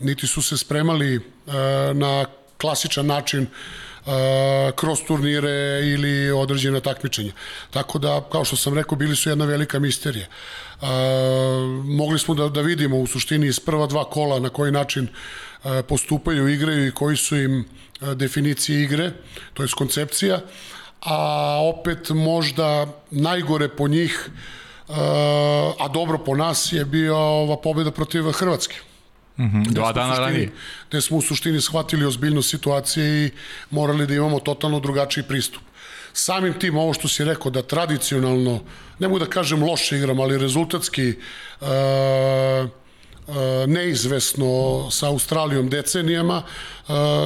C: niti su se spremali na klasičan način kroz turnire ili određene takmičenja. Tako da, kao što sam rekao, bili su jedna velika misterija. mogli smo da, da vidimo u suštini iz prva dva kola na koji način postupaju, igraju i koji su im definicije igre, to je koncepcija, a opet možda najgore po njih, a dobro po nas je bio ova pobjeda protiv Hrvatske.
A: Mm -hmm, dva dana ranije.
C: Gde smo u suštini shvatili ozbiljnost situacije i morali da imamo totalno drugačiji pristup. Samim tim, ovo što si rekao, da tradicionalno, ne mogu da kažem loše igram, ali rezultatski uh, neizvesno sa Australijom decenijama.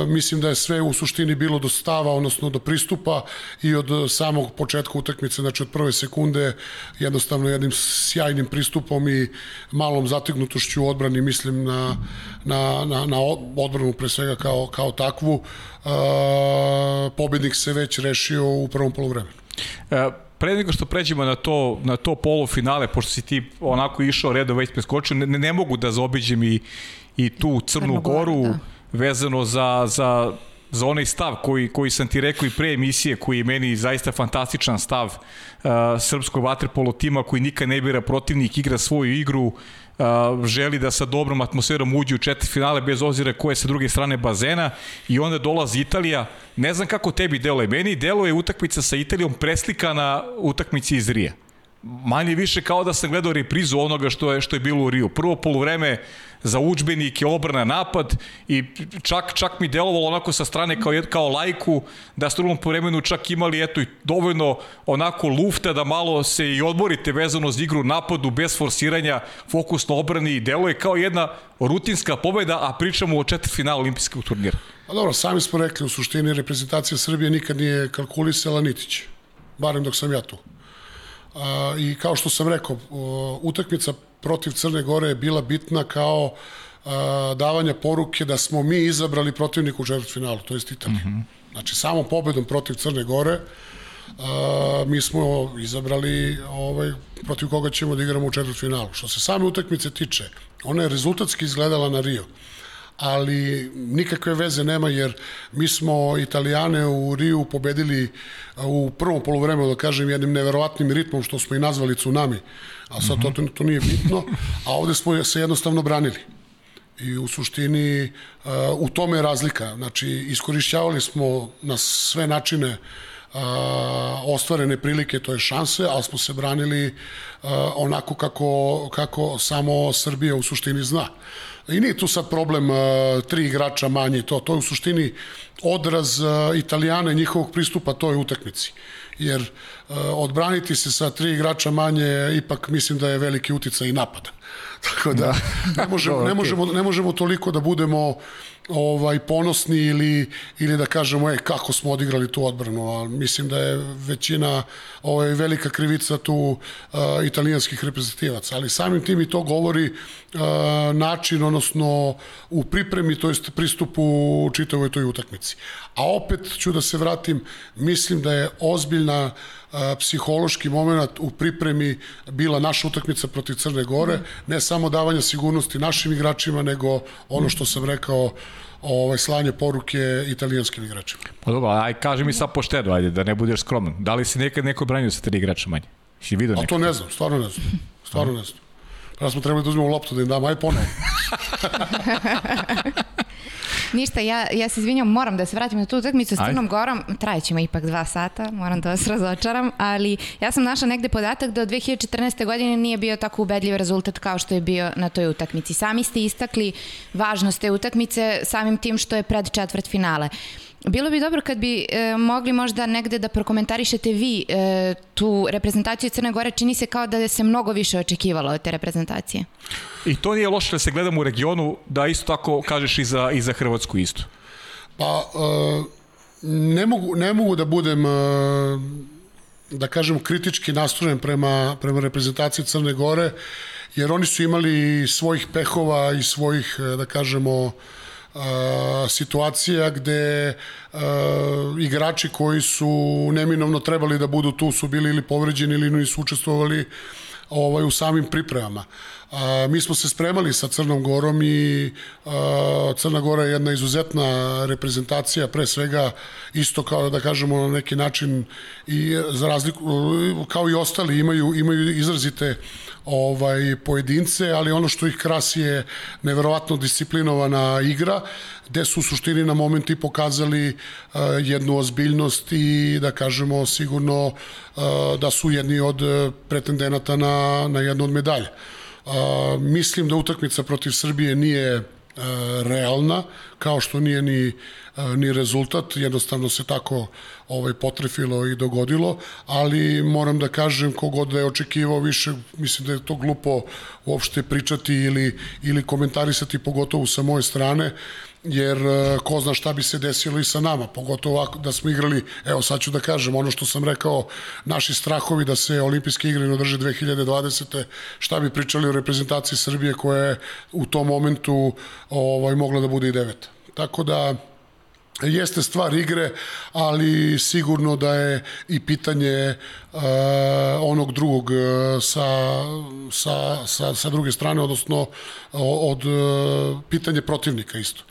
C: Mislim da je sve u suštini bilo do stava, odnosno do pristupa i od samog početka utakmice, znači od prve sekunde, jednostavno jednim sjajnim pristupom i malom zatignutošću u odbrani, mislim na, na, na, na odbranu pre svega kao, kao takvu, pobednik se već rešio u prvom polovremenu.
A: E, pre nego što pređemo na to, na to polufinale, pošto si ti onako išao redom već preskočio, ne, ne mogu da zaobiđem i, i tu Crnu, Crnu Goru, da. vezano za, za, za onaj stav koji, koji sam ti rekao i pre emisije, koji je meni zaista fantastičan stav uh, srpskog vaterpolo tima koji nikad ne bira protivnik, igra svoju igru, želi da sa dobrom atmosferom uđe u četiri finale bez obzira koje je sa druge strane bazena i onda dolazi Italija. Ne znam kako tebi deluje. Meni deluje utakmica sa Italijom preslikana utakmici iz Rija manje više kao da sam gledao reprizu onoga što je što je bilo u Riju. Prvo poluvreme za učbenike, obrana, napad i čak, čak mi delovalo onako sa strane kao, kao lajku da ste u drugom poluvremenu čak imali eto i dovoljno onako lufta da malo se i odmorite vezano za igru napadu bez forsiranja, fokus na obrani i deluje kao jedna rutinska pobeda, a pričamo o četvrtfinalu olimpijskog turnira.
C: Pa dobro, sami smo rekli, u suštini reprezentacija Srbije nikad nije kalkulisala nitić. Barem dok sam ja tu. I kao što sam rekao, utakmica protiv Crne Gore je bila bitna kao davanja poruke da smo mi izabrali protivnika u četvrtfinalu, to je Italija. Mm -hmm. Znači, samo pobedom protiv Crne Gore a, mi smo izabrali ovaj, protiv koga ćemo da igramo u četvrtfinalu. Što se same utakmice tiče, ona je rezultatski izgledala na Rio ali nikakve veze nema jer mi smo Italijane u Riju pobedili u prvom polovremenu, da kažem, jednim neverovatnim ritmom što smo i nazvali tsunami, a sad to, to nije bitno, a ovde smo se jednostavno branili. I u suštini u tome je razlika. Znači, iskorišćavali smo na sve načine ostvarene prilike, to je šanse, ali smo se branili onako kako, kako samo Srbija u suštini zna. I nije tu sad problem uh, tri igrača manje to, to je u suštini odraz uh, Italijana i njihovog pristupa toj utakmici. Jer uh, odbraniti se sa tri igrača manje ipak mislim da je veliki uticaj i napada. Tako da ne možemo, ne možemo, ne možemo toliko da budemo ovaj ponosni ili ili da kažemo ej kako smo odigrali tu odbranu, a mislim da je većina ovaj velika krivica tu uh, italijanskih reprezentativaca, ali samim tim i to govori uh, način odnosno u pripremi to jest pristupu čitavoj toj utakmici. A opet ću da se vratim, mislim da je ozbiljna psihološki moment u pripremi bila naša utakmica protiv Crne Gore, ne samo davanja sigurnosti našim igračima, nego ono što sam rekao, ovaj slanje poruke italijanskim igračima.
A: Pa dobro, aj kaži mi sad pošteno, ajde da ne budeš skroman. Da li si nekad neko branio sa tri igrača manje? Si vidio?
C: A to ne znam, stvarno ne znam. Stvarno ne znam. Da smo trebali da uzmemo loptu da im dam, aj ponovo.
B: Ništa, ja, ja se izvinjam, moram da se vratim na tu utakmicu s Crnom Gorom. Trajeće me ipak dva sata, moram da vas razočaram, ali ja sam našla negde podatak da od 2014. godine nije bio tako ubedljiv rezultat kao što je bio na toj utakmici. Sami ste istakli važnost te utakmice samim tim što je pred četvrt finale. Bilo bi dobro kad bi e, mogli možda negde da prokomentarišete vi e, tu reprezentaciju Crne Gore. Čini se kao da se mnogo više očekivalo od te reprezentacije.
A: I to nije loše da se gledamo u regionu, da isto tako kažeš i za, i za Hrvatsku isto.
C: Pa, e, ne, mogu, ne mogu da budem, e, da kažem, kritički nastrojen prema, prema reprezentaciji Crne Gore, jer oni su imali svojih pehova i svojih, e, da kažemo, situacija gde uh, igrači koji su neminovno trebali da budu tu su bili ili povređeni ili nisu učestvovali ovaj, u samim pripremama. A, mi smo se spremali sa Crnom Gorom i a, Crna Gora je jedna izuzetna reprezentacija, pre svega isto kao da kažemo na neki način i za razliku kao i ostali imaju imaju izrazite ovaj pojedince, ali ono što ih krasi je neverovatno disciplinovana igra, gde su u suštini na momenti pokazali uh, jednu ozbiljnost i da kažemo sigurno uh, da su jedni od pretendenata na, na jednu od medalja. Uh, mislim da utakmica protiv Srbije nije realna, kao što nije ni, ni rezultat, jednostavno se tako ovaj potrefilo i dogodilo, ali moram da kažem kogod da je očekivao više, mislim da je to glupo uopšte pričati ili, ili komentarisati pogotovo sa moje strane, jer e, ko zna šta bi se desilo i sa nama, pogotovo ovako da smo igrali, evo sad ću da kažem, ono što sam rekao, naši strahovi da se olimpijske igre održe 2020. šta bi pričali o reprezentaciji Srbije koja je u tom momentu ovaj, mogla da bude i deveta. Tako da, jeste stvar igre, ali sigurno da je i pitanje uh, onog drugog uh, sa, sa, sa, sa druge strane, odnosno od uh, pitanje protivnika isto.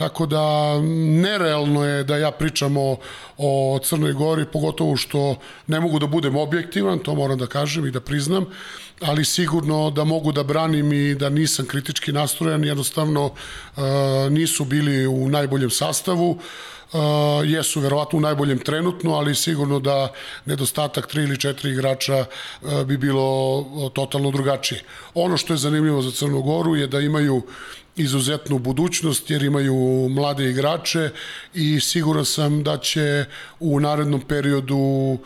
C: Tako da nerealno je da ja pričam o, o Crnoj Gori, pogotovo što ne mogu da budem objektivan, to moram da kažem i da priznam, ali sigurno da mogu da branim i da nisam kritički nastrojen, jednostavno uh, nisu bili u najboljem sastavu, jesu verovatno u najboljem trenutno, ali sigurno da nedostatak tri ili četiri igrača uh, bi bilo totalno drugačije. Ono što je zanimljivo za Crnu Goru je da imaju izuzetnu budućnost jer imaju mlade igrače i siguran sam da će u narednom periodu uh,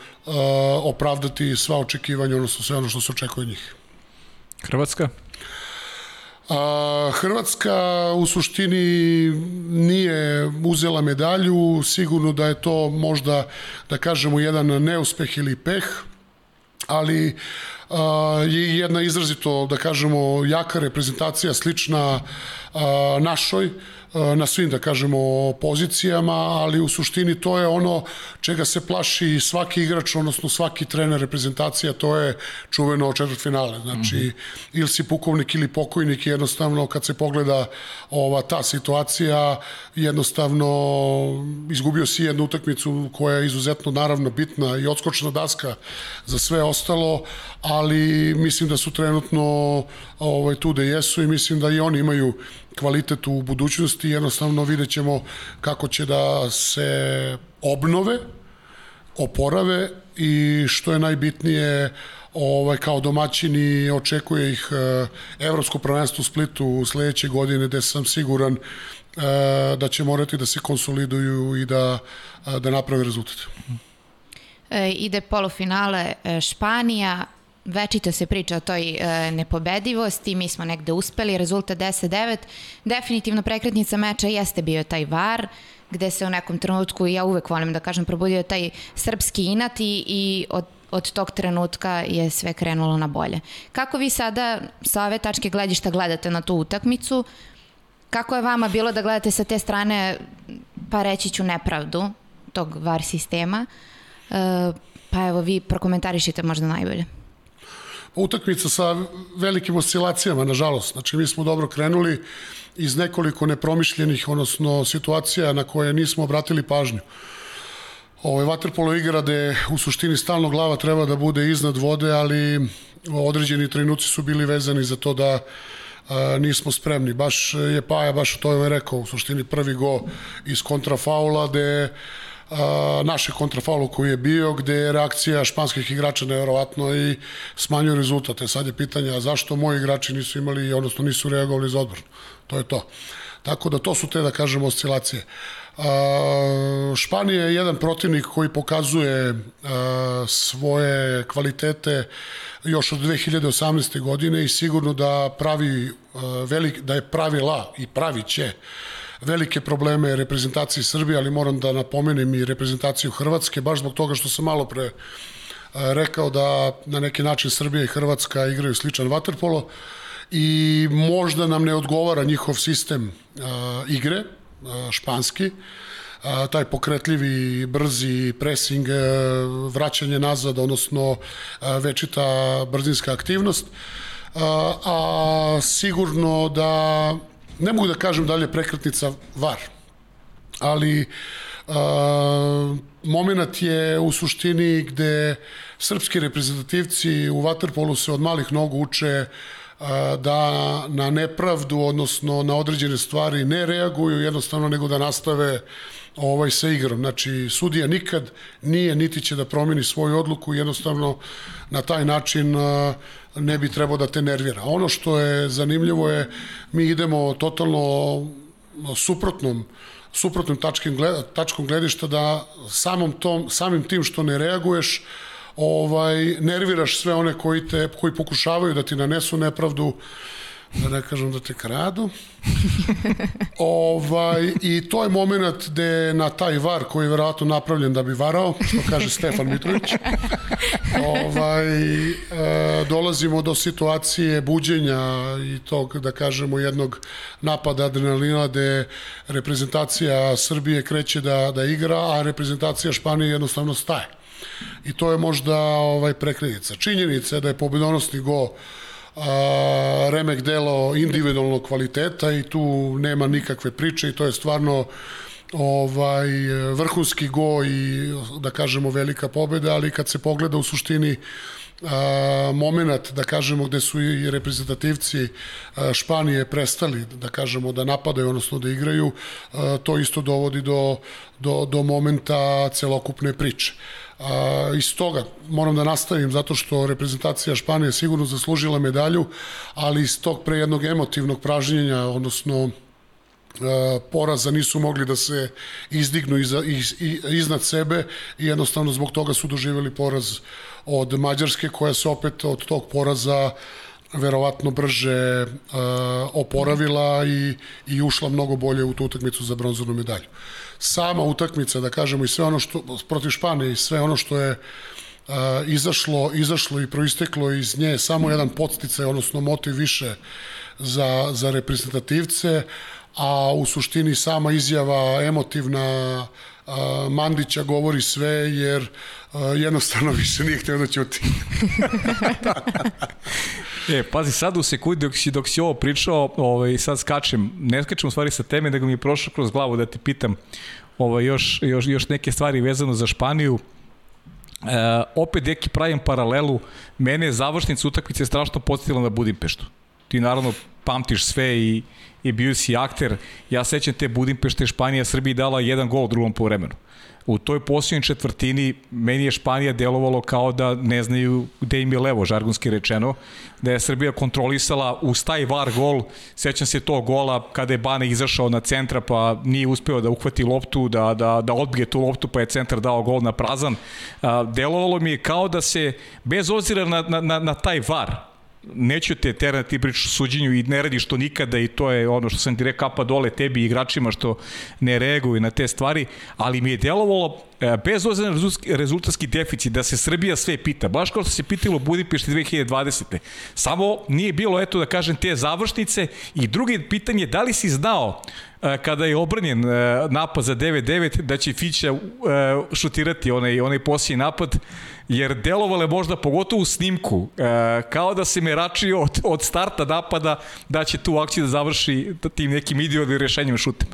C: opravdati sva očekivanja, odnosno sve ono što se očekuje od njih.
A: Hrvatska?
C: A, Hrvatska u suštini nije uzela medalju, sigurno da je to možda, da kažemo, jedan neuspeh ili peh, ali je jedna izrazito, da kažemo, jaka reprezentacija, slična našoj, na svim, da kažemo, pozicijama, ali u suštini to je ono čega se plaši svaki igrač, odnosno svaki trener reprezentacija, to je čuveno četvrt finale. Znači, mm -hmm. ili si pukovnik ili pokojnik, jednostavno kad se pogleda ova ta situacija, jednostavno izgubio si jednu utakmicu koja je izuzetno naravno bitna i odskočna daska za sve ostalo, ali mislim da su trenutno ovaj, tu da jesu i mislim da i oni imaju kvalitet u budućnosti, jednostavno vidjet ćemo kako će da se obnove, oporave i što je najbitnije ovaj, kao domaćini očekuje ih eh, Evropsko prvenstvo u Splitu sledeće godine gde sam siguran eh, da će morati da se konsoliduju i da, eh, da naprave rezultat.
B: E, ide polufinale Španija, večito se priča o toj e, nepobedivosti, mi smo negde uspeli, rezultat 10-9, definitivno prekretnica meča jeste bio taj VAR, gde se u nekom trenutku, ja uvek volim da kažem, probudio taj srpski inat i, i od od tog trenutka je sve krenulo na bolje. Kako vi sada sa ove tačke gledišta gledate na tu utakmicu? Kako je vama bilo da gledate sa te strane, pa reći ću nepravdu tog VAR sistema? E, pa evo vi prokomentarišite možda najbolje
C: utakmica sa velikim oscilacijama, nažalost. Znači, mi smo dobro krenuli iz nekoliko nepromišljenih, odnosno situacija na koje nismo obratili pažnju. Ovo je vaterpolo igra gde u suštini stalno glava treba da bude iznad vode, ali određeni trenuci su bili vezani za to da a, nismo spremni. Baš je Paja baš to je rekao, u suštini prvi go iz kontrafaula gde naše kontrafaulu koji je bio, gde je reakcija španskih igrača nevjerovatno i smanjuje rezultate. Sad je pitanje, a zašto moji igrači nisu imali, odnosno nisu reagovali za odbranu? To je to. Tako da to su te, da kažemo, oscilacije. Španija je jedan protivnik koji pokazuje svoje kvalitete još od 2018. godine i sigurno da pravi velik, da je pravila i pravi će velike probleme reprezentacije Srbije, ali moram da napomenem i reprezentaciju Hrvatske, baš zbog toga što sam malo pre e, rekao da na neki način Srbija i Hrvatska igraju sličan vaterpolo i možda nam ne odgovara njihov sistem igre, španski, taj pokretljivi, brzi pressing, uh, vraćanje nazad, odnosno uh, večita brzinska aktivnost, a sigurno da ne mogu da kažem da li je prekretnica var, ali a, moment je u suštini gde srpski reprezentativci u Waterpolu se od malih nogu uče a, da na nepravdu, odnosno na određene stvari ne reaguju jednostavno nego da nastave ovaj sa igrom. Znači, sudija nikad nije, niti će da promeni svoju odluku, jednostavno na taj način uh, ne bi trebao da te nervira. Ono što je zanimljivo je, mi idemo totalno suprotnom suprotnom tačkim gleda, tačkom gledišta da samom tom, samim tim što ne reaguješ ovaj, nerviraš sve one koji, te, koji pokušavaju da ti nanesu nepravdu da ne kažem da te kradu. ovaj, I to je moment gde na taj var koji je verovatno napravljen da bi varao, što kaže Stefan Mitrović, ovaj, e, dolazimo do situacije buđenja i tog, da kažemo, jednog napada adrenalina gde reprezentacija Srbije kreće da, da igra, a reprezentacija Španije jednostavno staje. I to je možda ovaj prekrenica. Činjenica je da je pobedonosni go a, remek delo individualnog kvaliteta i tu nema nikakve priče i to je stvarno ovaj vrhunski go i da kažemo velika pobeda, ali kad se pogleda u suštini a, moment, da kažemo, gde su i reprezentativci a, Španije prestali, da kažemo, da napadaju, odnosno da igraju, a, to isto dovodi do, do, do momenta celokupne priče. A, iz toga moram da nastavim zato što reprezentacija Španije sigurno zaslužila medalju, ali iz tog pre jednog emotivnog pražnjenja, odnosno poraza nisu mogli da se izdignu iza, iz, iznad sebe i jednostavno zbog toga su doživjeli poraz od Mađarske koja se opet od tog poraza verovatno brže uh, oporavila i, i ušla mnogo bolje u tu utakmicu za bronzanu medalju. Sama utakmica, da kažemo, i sve ono što, protiv Španije i sve ono što je uh, izašlo, izašlo i proisteklo iz nje, samo jedan podsticaj, odnosno motiv više za, za reprezentativce, a u suštini sama izjava emotivna a, Mandića govori sve jer jednostavno više nije htio da ćuti.
A: e, pazi, sad u sekundi dok si, dok si ovo pričao, ovaj, sad skačem, ne skačem u stvari sa teme, nego mi je prošlo kroz glavu da te pitam ovaj, još, još, još neke stvari vezano za Španiju. E, opet deki pravim paralelu, mene je završnica utakmice strašno podsjetila na Budimpeštu. Ti naravno pamtiš sve i, i bio si akter. Ja sećam te Budimpešte, Španija, Srbiji dala jedan gol u drugom povremenu. U toj posljednjoj četvrtini meni je Španija delovalo kao da ne znaju gde im je levo, žargonski rečeno, da je Srbija kontrolisala uz taj var gol, sećam se tog gola kada je Bane izašao na centra pa nije uspeo da uhvati loptu, da, da, da odbije tu loptu pa je centar dao gol na prazan. Delovalo mi je kao da se, bez ozira na, na, na, na taj var, neću te terati ti pričaš suđenju i ne radiš to nikada i to je ono što sam ti rekao kapa dole tebi i igračima što ne reaguju na te stvari, ali mi je delovalo e, bez rezultatski deficit da se Srbija sve pita, baš kao što se pitalo Budimpešti 2020. Samo nije bilo, eto da kažem, te završnice i drugi pitanje, da li si znao e, kada je obranjen e, napad za 9-9 da će Fića šutirati onaj, onaj posljednji napad jer delovale možda pogotovo u snimku, e, kao da se meračio od, od starta napada da će tu akciju da završi tim nekim idealnim rešenjem šutem.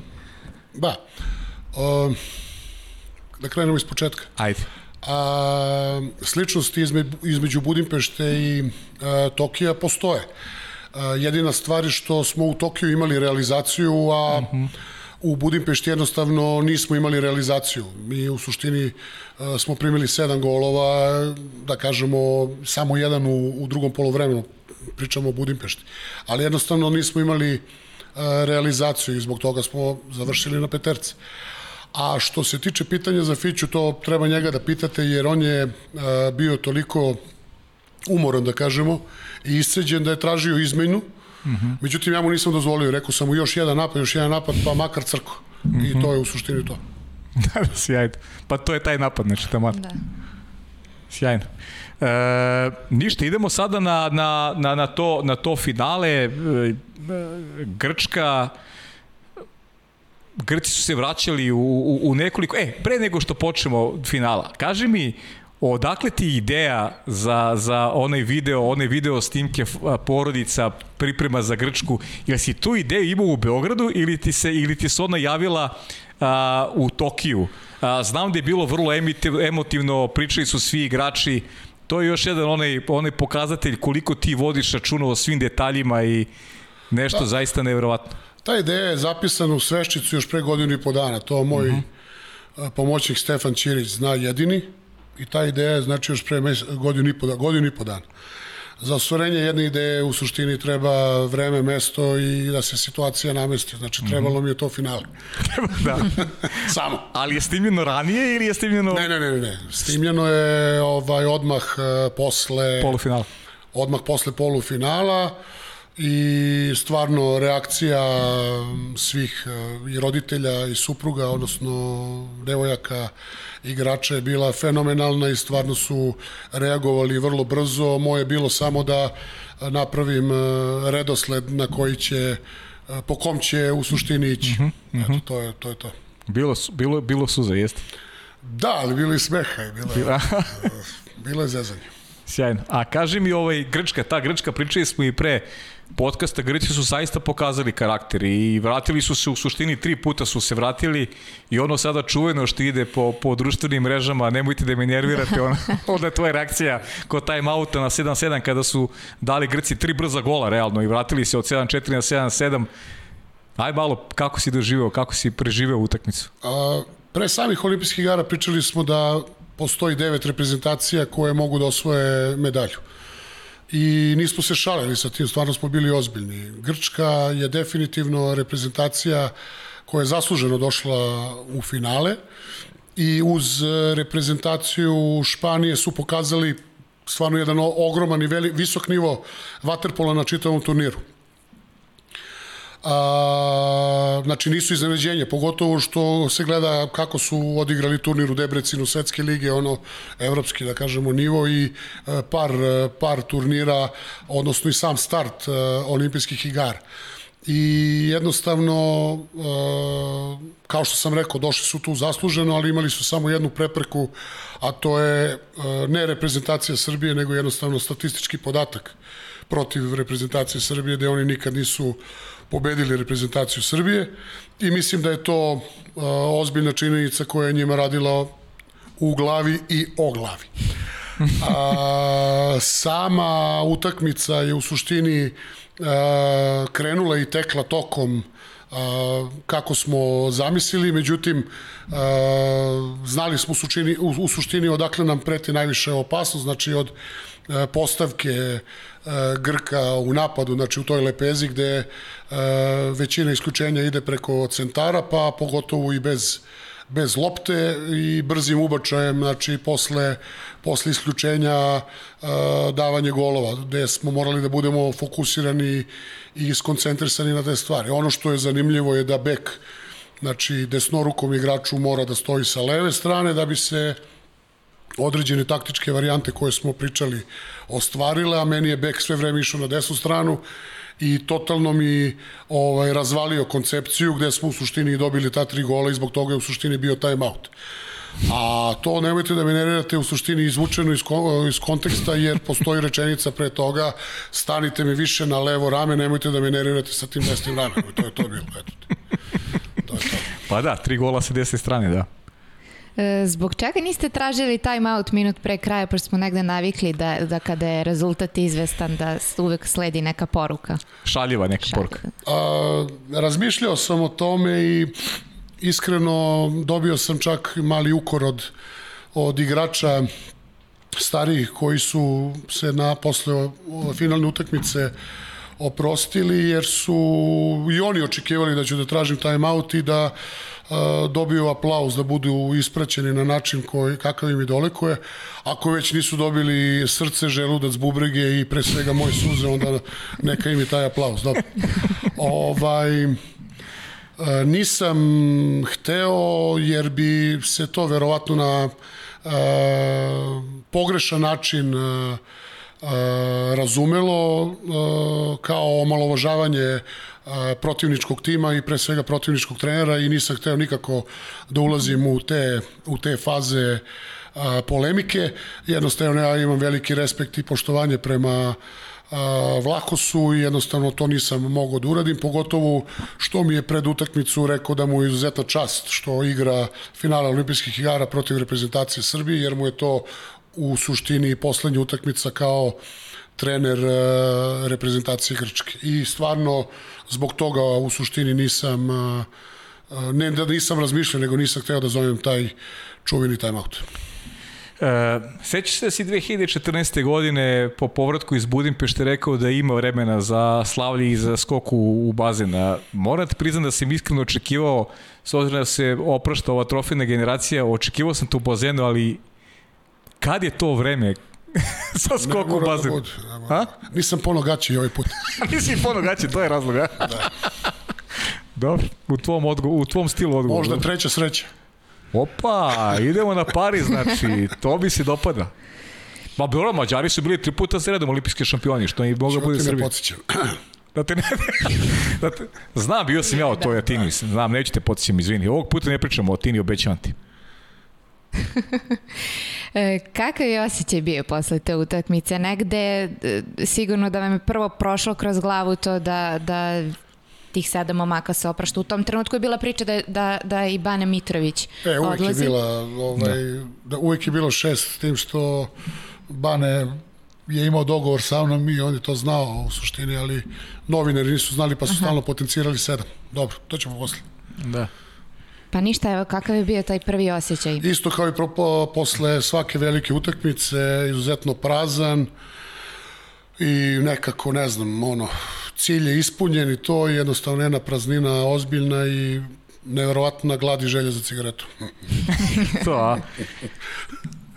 C: Da. O, da krenemo iz početka.
A: Ajde.
C: A, sličnosti izme, između Budimpešte i a, Tokija postoje. A, jedina stvar je što smo u Tokiju imali realizaciju, a uh mhm. -huh u Budimpešti jednostavno nismo imali realizaciju. Mi u suštini e, smo primili sedam golova, da kažemo samo jedan u, u drugom polovremenu, pričamo o Budimpešti. Ali jednostavno nismo imali e, realizaciju i zbog toga smo završili na peterce. A što se tiče pitanja za Fiću, to treba njega da pitate jer on je e, bio toliko umoran, da kažemo, i isceđen da je tražio izmenu, uh, Mm -hmm. Međutim, ja mu nisam dozvolio, rekao sam mu još jedan napad, još jedan napad, pa makar crko. Mm -hmm. I mhm. to je u suštini to.
A: da, da, sjajno. Pa to je taj napad, znači tamo. Da. Sjajno. E, ništa, idemo sada na, na, na, na, to, na to finale. E, Grčka, Grci su se vraćali u, u, u nekoliko... E, pre nego što počnemo finala, kaži mi, Odakle ti ideja za, za onaj video, onaj video snimke porodica priprema za Grčku? Jel si tu ideju imao u Beogradu ili ti se, ili ti se ona javila a, u Tokiju? A, znam da je bilo vrlo emotivno, pričali su svi igrači, to je još jedan onaj, onaj pokazatelj koliko ti vodiš računa o svim detaljima i nešto da. zaista nevjerovatno.
C: Ta ideja je zapisana u Sveščicu još pre godinu i po dana. To moj uh mhm. -huh. pomoćnik Stefan Ćirić zna jedini i ta ideja je znači još pre mes, godinu i po, godinu i po dana. za ostvarenje jedne ideje u suštini treba vreme, mesto i da se situacija namesti. Znači, trebalo mi je to finale.
A: da.
C: Samo.
A: Ali je snimljeno ranije ili je snimljeno...
C: Ne, ne, ne, ne. Snimljeno je ovaj, odmah uh, posle...
A: Polufinala.
C: Odmah posle polufinala i stvarno reakcija svih uh, i roditelja i supruga, odnosno devojaka, igrača je bila fenomenalna i stvarno su reagovali vrlo brzo. Moje je bilo samo da napravim uh, redosled na koji će po kom će u suštini ići. Uh -huh. Eto, to je to. Je to.
A: Bilo, bilo, bilo suza, jeste?
C: Da, ali bilo i smeha. Bilo, je, bilo je zezanje.
A: Sjajno. A kaži mi ovaj Grčka, ta Grčka, pričali smo i pre podcasta, Grci su saista pokazali karakter i vratili su se u suštini, tri puta su se vratili i ono sada čuveno što ide po, po društvenim mrežama, nemojte da me nervirate, ona, onda je tvoja reakcija kod time outa na 7-7 kada su dali Grci tri brza gola realno i vratili se od 7-4 na 7-7. Aj malo, kako si doživeo, kako si preživeo utakmicu?
C: A, pre samih olimpijskih igara pričali smo da postoji devet reprezentacija koje mogu da osvoje medalju. I nismo se šalili sa tim, stvarno smo bili ozbiljni. Grčka je definitivno reprezentacija koja je zasluženo došla u finale i uz reprezentaciju Španije su pokazali stvarno jedan ogroman i veli, visok nivo vaterpola na čitavom turniru. A, znači nisu iznenađenje, pogotovo što se gleda kako su odigrali turnir u Debrecinu Svetske lige, ono evropski da kažemo nivo i e, par, e, par turnira, odnosno i sam start e, olimpijskih igara i jednostavno kao što sam rekao došli su tu zasluženo ali imali su samo jednu prepreku a to je ne reprezentacija Srbije nego jednostavno statistički podatak protiv reprezentacije Srbije gde oni nikad nisu pobedili reprezentaciju Srbije i mislim da je to ozbiljna činjenica koja je njima radila u glavi i o glavi. A, sama utakmica je u suštini a, krenula i tekla tokom a, kako smo zamislili, međutim a, znali smo u suštini, u, u suštini odakle nam preti najviše opasnost, znači od a, postavke E, Grka u napadu, znači u toj lepezi gde e, većina isključenja ide preko centara, pa pogotovo i bez bez lopte i brzim ubačajem, znači posle, posle isključenja uh, davanje golova, gde smo morali da budemo fokusirani i skoncentrisani na te stvari. Ono što je zanimljivo je da bek, znači desnorukom igraču mora da stoji sa leve strane da bi se određene taktičke varijante koje smo pričali ostvarile, a meni je bek sve vreme išao na desnu stranu i totalno mi ovaj, razvalio koncepciju gde smo u suštini dobili ta tri gola i zbog toga je u suštini bio time out. A to nemojte da me nervirate u suštini izvučeno iz, iz konteksta jer postoji rečenica pre toga stanite mi više na levo rame, nemojte da me nervirate sa tim desnim ramenom. To je to bilo. Eto.
A: To je to. Pa da, tri gola sa desne strane, da.
B: E, zbog čega niste tražili time out minut pre kraja, pošto smo negde navikli da, da kada je rezultat izvestan da uvek sledi neka poruka?
A: Šaljiva neka Šaljiva. poruka.
C: A, razmišljao sam o tome i iskreno dobio sam čak mali ukor od, od igrača starijih koji su se na posle finalne utakmice oprostili jer su i oni očekivali da ću da tražim time out i da dobiju aplauz, da budu ispraćeni na način koji, kakav im i dolikuje. Ako već nisu dobili srce, želudac, bubrege i pre svega moje suze, onda neka im i taj aplauz. Dobro. ovaj, nisam hteo jer bi se to verovatno na pogrešan način razumelo kao omalovažavanje protivničkog tima i pre svega protivničkog trenera i nisam hteo nikako da ulazim u te, u te faze polemike. Jednostavno ja imam veliki respekt i poštovanje prema Vlahosu i jednostavno to nisam mogao da uradim, pogotovo što mi je pred utakmicu rekao da mu je izuzetna čast što igra finala olimpijskih igara protiv reprezentacije Srbije, jer mu je to u suštini poslednja utakmica kao trener reprezentacije Grčke. I stvarno zbog toga u suštini nisam ne da nisam razmišljao, nego nisam hteo da zovem taj čuveni timeout.
A: E, sećaš se da si 2014. godine po povratku iz Budimpešte rekao da ima vremena za slavlje i za skoku u bazena. Moram ti priznam da sam iskreno očekivao, s obzirom da se oprašta ova trofejna generacija, očekivao sam to u bazenu, ali kad je to vreme sa skoku u bazenu?
C: Da A? Nisam ponogaći ovaj put.
A: Nisi ponogaći, to je razlog, a? Da. Dobro, u tvom, odgo u tvom stilu odgovor.
C: Možda treća sreća.
A: Opa, idemo na Pariz, znači, to bi se dopada. Ma dobro, Mađari su bili tri puta za redom olimpijski šampioni, što i mogu bude Srbije. Da te ne... da te, znam, bio sam ja o toj Atini, znam, neću te podsjećam, izvini. Ovog puta ne pričamo o Atini, obećavam ti.
B: E, kakav je osjećaj bio posle te utakmice? Negde e, sigurno da vam je prvo prošlo kroz glavu to da, da tih sedam momaka se oprašta. U tom trenutku je bila priča da, da, da i Bane Mitrović
C: e, uvijek odlazi. Je bila, ovaj, da. da. uvijek je bilo šest, s tim što Bane je imao dogovor sa mnom i on je to znao u suštini, ali novinari nisu znali pa su Aha. stalno potencirali sedam. Dobro, to ćemo posle.
A: Da.
B: Pa ništa, evo, kakav je bio taj prvi osjećaj?
C: Isto kao i propo, posle svake velike utakmice, izuzetno prazan i nekako, ne znam, ono, cilj je ispunjen i to je jednostavno jedna praznina ozbiljna i neverovatna glad i želja za cigaretu.
A: to, a?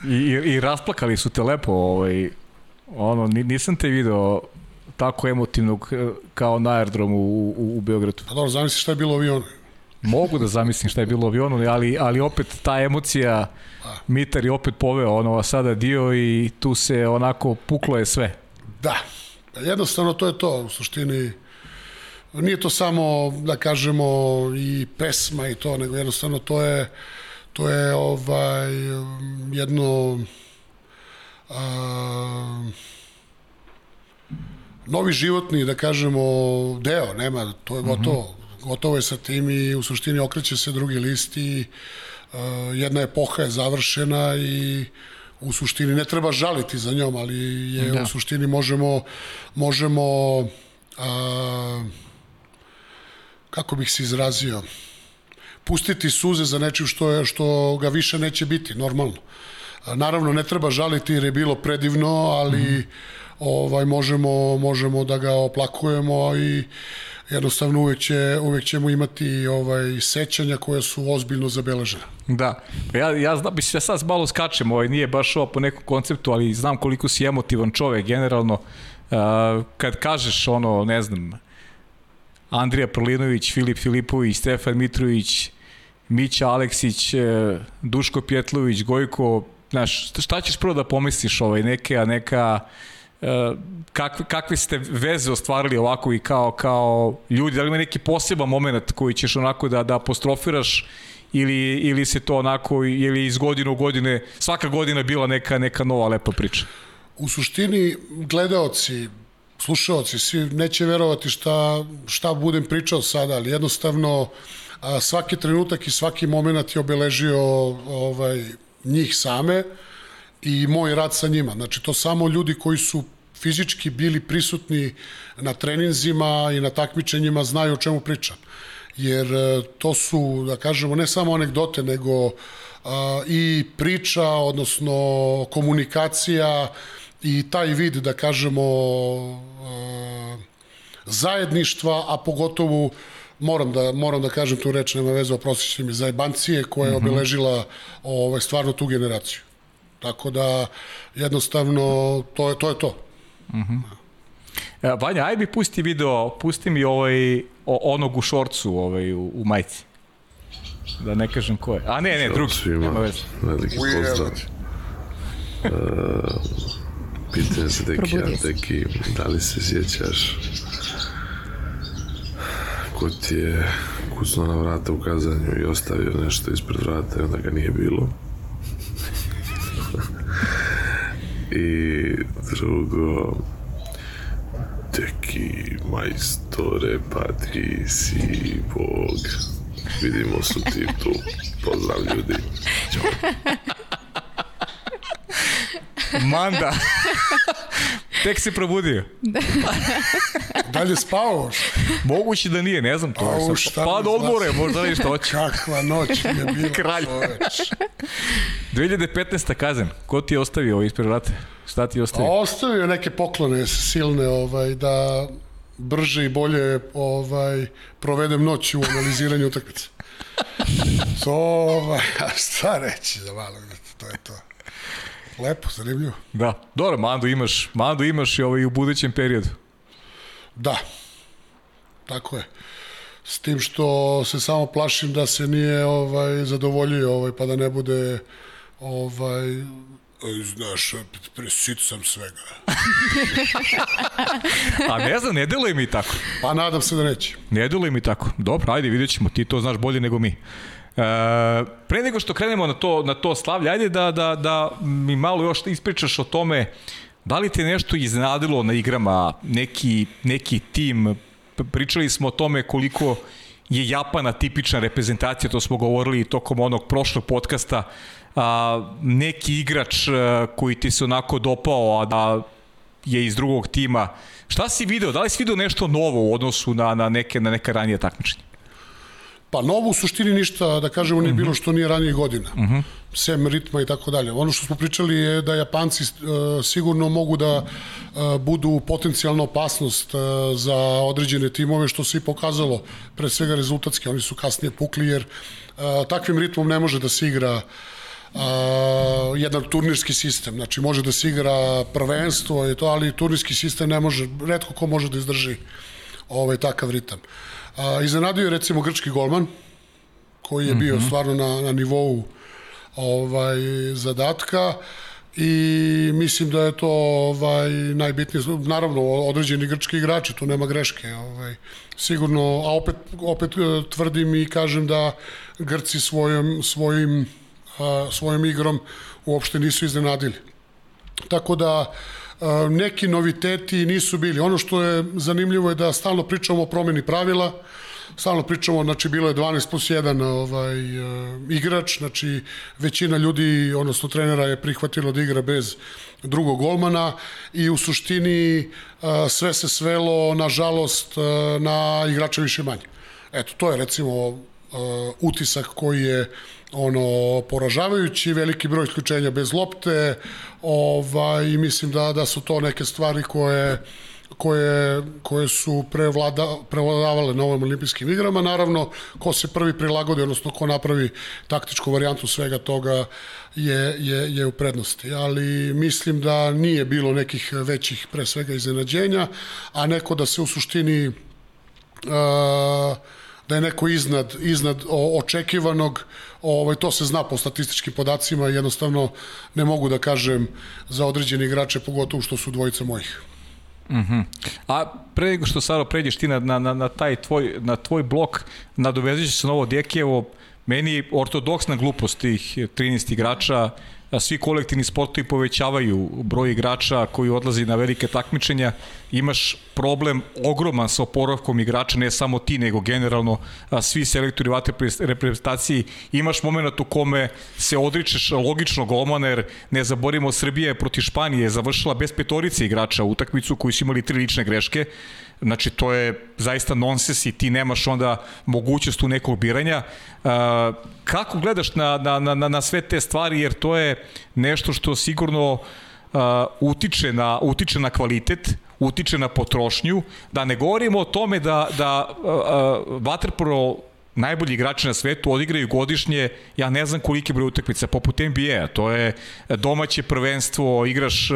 A: I, i, I rasplakali su te lepo, ovaj, ono, nisam te video tako emotivnog eh, kao na aerodromu u, u, u Beogradu.
C: Pa dobro, zamisli šta je bilo u avionu.
A: Mogu da zamislim šta je bilo u avionu, ali, ali opet ta emocija, Mitar je opet poveo ono sada dio i tu se onako puklo je sve.
C: Da, jednostavno to je to, u suštini nije to samo, da kažemo, i pesma i to, nego jednostavno to je, to je ovaj, jedno a, novi životni, da kažemo, deo, nema, to je gotovo. Mm -hmm. Gotovo je sa tim i u suštini okreće se drugi list i uh, jedna epoha je završena i u suštini ne treba žaliti za njom, ali je da. u suštini možemo možemo a, kako bih se izrazio pustiti suze za nečim što je što ga više neće biti normalno. A, naravno ne treba žaliti jer je bilo predivno, ali mm. ovaj možemo možemo da ga oplakujemo i jednostavno uvek, će, uvek ćemo imati ovaj, sećanja koja su ozbiljno zabeležena.
A: Da, pa ja, ja znam, mislim, ja sad malo skačem, ovaj, nije baš ovo po nekom konceptu, ali znam koliko si emotivan čovek generalno. Uh, kad kažeš ono, ne znam, Andrija Prlinović, Filip Filipović, Stefan Mitrović, Mića Aleksić, e, Duško Pjetlović, Gojko, znaš, šta ćeš prvo da pomisliš ovaj, neke, a neka kakve, kakve ste veze ostvarili ovako i kao, kao ljudi, da li ima neki poseban moment koji ćeš onako da, da apostrofiraš ili, ili se to onako, ili iz godine u godine, svaka godina bila neka, neka nova lepa priča?
C: U suštini, gledaoci, slušaoci, svi neće verovati šta, šta budem pričao sada, ali jednostavno svaki trenutak i svaki moment je obeležio ovaj, njih same i moj rad sa njima. Znači, to samo ljudi koji su fizički bili prisutni na treninzima i na takmičenjima znaju o čemu pričam. Jer e, to su, da kažemo, ne samo anegdote, nego a, i priča, odnosno komunikacija i taj vid, da kažemo, a, zajedništva, a pogotovo moram da, moram da kažem tu reč, nema veze o mi, zajebancije koja je mhm. obeležila ovaj, stvarno tu generaciju. Tako da, jednostavno, to je to. Je to.
A: Mhm. Mm -hmm. Vanja, aj mi pusti video, pusti mi ovaj, o, onog u šorcu ovaj, u, u majici. Da ne kažem ko je. A ne, ne, drugi. Svima, nema veze.
E: Veliki pozdrav. Uh, pitanje se deki, ja, deki, da li se sjećaš ko ti je kucnuo na vrata u kazanju i ostavio nešto ispred vrata i onda ga nije bilo. I drugo, teki majstore, pa ti si Bog. Vidimo su ti tu. Pozdrav ljudi.
A: Manda. Tek se probudio.
C: Dalje spao?
A: Moguće da nije, ne znam to.
C: Au,
A: Sam-
C: šta
A: pa da odmore, možda nešto hoće.
C: Kakva noć je bila.
A: Kralj.
C: čoveč.
A: 2015. kazen. Ko ti je ostavio ovo ispred vrata? Šta ti je
C: A
A: ostavio?
C: ostavio neke poklone silne ovaj, da brže i bolje ovaj, provedem noć u analiziranju utakmice. To, ovaj, a šta reći za malog deta, to je to. Lepo, zanimljivo.
A: Da. Dobro, Mandu imaš, Mandu imaš i ovaj u budućem periodu.
C: Da, tako je. S tim što se samo plašim da se nije ovaj zadovoljio ovaj pa da ne bude ovaj "Ej, znaš, presit sam svega.
A: A ne znam, ne deluje mi tako.
C: Pa nadam se da neće.
A: Ne deluje mi tako. Dobro, ajde, vidjet ćemo. Ti to znaš bolje nego mi. E, pre nego što krenemo na to, na to slavlje, ajde da, da, da mi malo još ispričaš o tome da li te nešto iznadilo na igrama, neki, neki tim, pričali smo o tome koliko je Japana tipična reprezentacija, to smo govorili tokom onog prošlog podcasta, a, neki igrač a, koji ti se onako dopao, a da je iz drugog tima. Šta si video? Da li si video nešto novo u odnosu na, na, neke, na neka ranije takmičenja?
C: Pa novo u suštini ništa, da kažemo, nije bilo što nije ranije godina. Uh -huh. Sem ritma i tako dalje. Ono što smo pričali je da Japanci uh, sigurno mogu da uh, budu potencijalna opasnost uh, za određene timove, što se i pokazalo, pre svega rezultatski. Oni su kasnije pukli jer uh, takvim ritmom ne može da se igra uh, jedan turnirski sistem. Znači, može da se igra prvenstvo i to, ali turnirski sistem ne može, redko ko može da izdrži ovaj takav ritam. A, iznenadio je recimo grčki golman, koji je bio stvarno na, na nivou ovaj zadatka i mislim da je to ovaj najbitnije. Naravno određeni grčki igrači tu nema greške ovaj sigurno a opet opet eh, tvrdim i kažem da Grci svojom svojim a, svojom igrom uopšte nisu iznenadili. Tako da neki noviteti nisu bili. Ono što je zanimljivo je da stalno pričamo o promeni pravila, stalno pričamo, znači bilo je 12 plus 1 ovaj, e, igrač, znači većina ljudi, odnosno trenera je prihvatilo da igra bez drugog golmana i u suštini e, sve se svelo, nažalost, e, na igrača više manje. Eto, to je recimo utisak koji je ono poražavajući, veliki broj isključenja bez lopte, ovaj, i mislim da, da su to neke stvari koje koje, koje su prevlada, prevladavale na ovim olimpijskim igrama. Naravno, ko se prvi prilagodi, odnosno ko napravi taktičku varijantu svega toga je, je, je u prednosti. Ali mislim da nije bilo nekih većih, pre svega, iznenađenja, a neko da se u suštini uh, da je neko iznad, iznad očekivanog, ovaj, to se zna po statističkim podacima i jednostavno ne mogu da kažem za određene igrače, pogotovo što su dvojica mojih.
A: A pre nego što Saro pređeš ti na, na, na, taj tvoj, na tvoj blok, nadovezat će se na ovo Dekijevo, meni ortodoksna glupost tih 13 igrača, svi kolektivni sportovi povećavaju broj igrača koji odlazi na velike takmičenja, imaš problem ogroman sa oporavkom igrača, ne samo ti, nego generalno svi selektori vatre reprezentaciji, imaš moment u kome se odričeš logično golmana, jer ne zaborimo Srbija je proti Španije završila bez petorice igrača utakmicu koji su imali tri lične greške, Znači, to je zaista nonsens i ti nemaš onda mogućnost u nekog biranja. Uh, kako gledaš na, na, na, na sve te stvari, jer to je nešto što sigurno uh, utiče, na, utiče na kvalitet, utiče na potrošnju, da ne govorimo o tome da, da uh, Waterpolo najbolji igrači na svetu odigraju godišnje, ja ne znam kolike broj utakmica, poput NBA-a, to je domaće prvenstvo, igraš,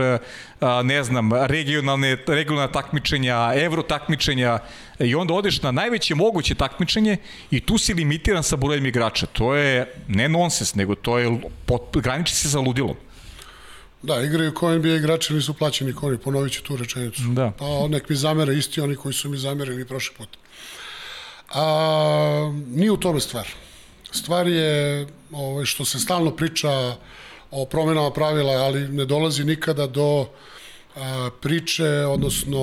A: ne znam, regionalne, regionalne takmičenja, evro takmičenja i onda odeš na najveće moguće takmičenje i tu si limitiran sa brojem igrača. To je ne nonsens, nego to je, pot, graniči se sa ludilom.
C: Da, igraju kao NBA igrači, nisu plaćeni koni, ponovit ću tu rečenicu.
A: Da.
C: Pa nek mi zamere isti oni koji su mi zamerili prošli put. A, nije u tome stvar. Stvar je ovaj, što se stalno priča o promenama pravila, ali ne dolazi nikada do a, priče, odnosno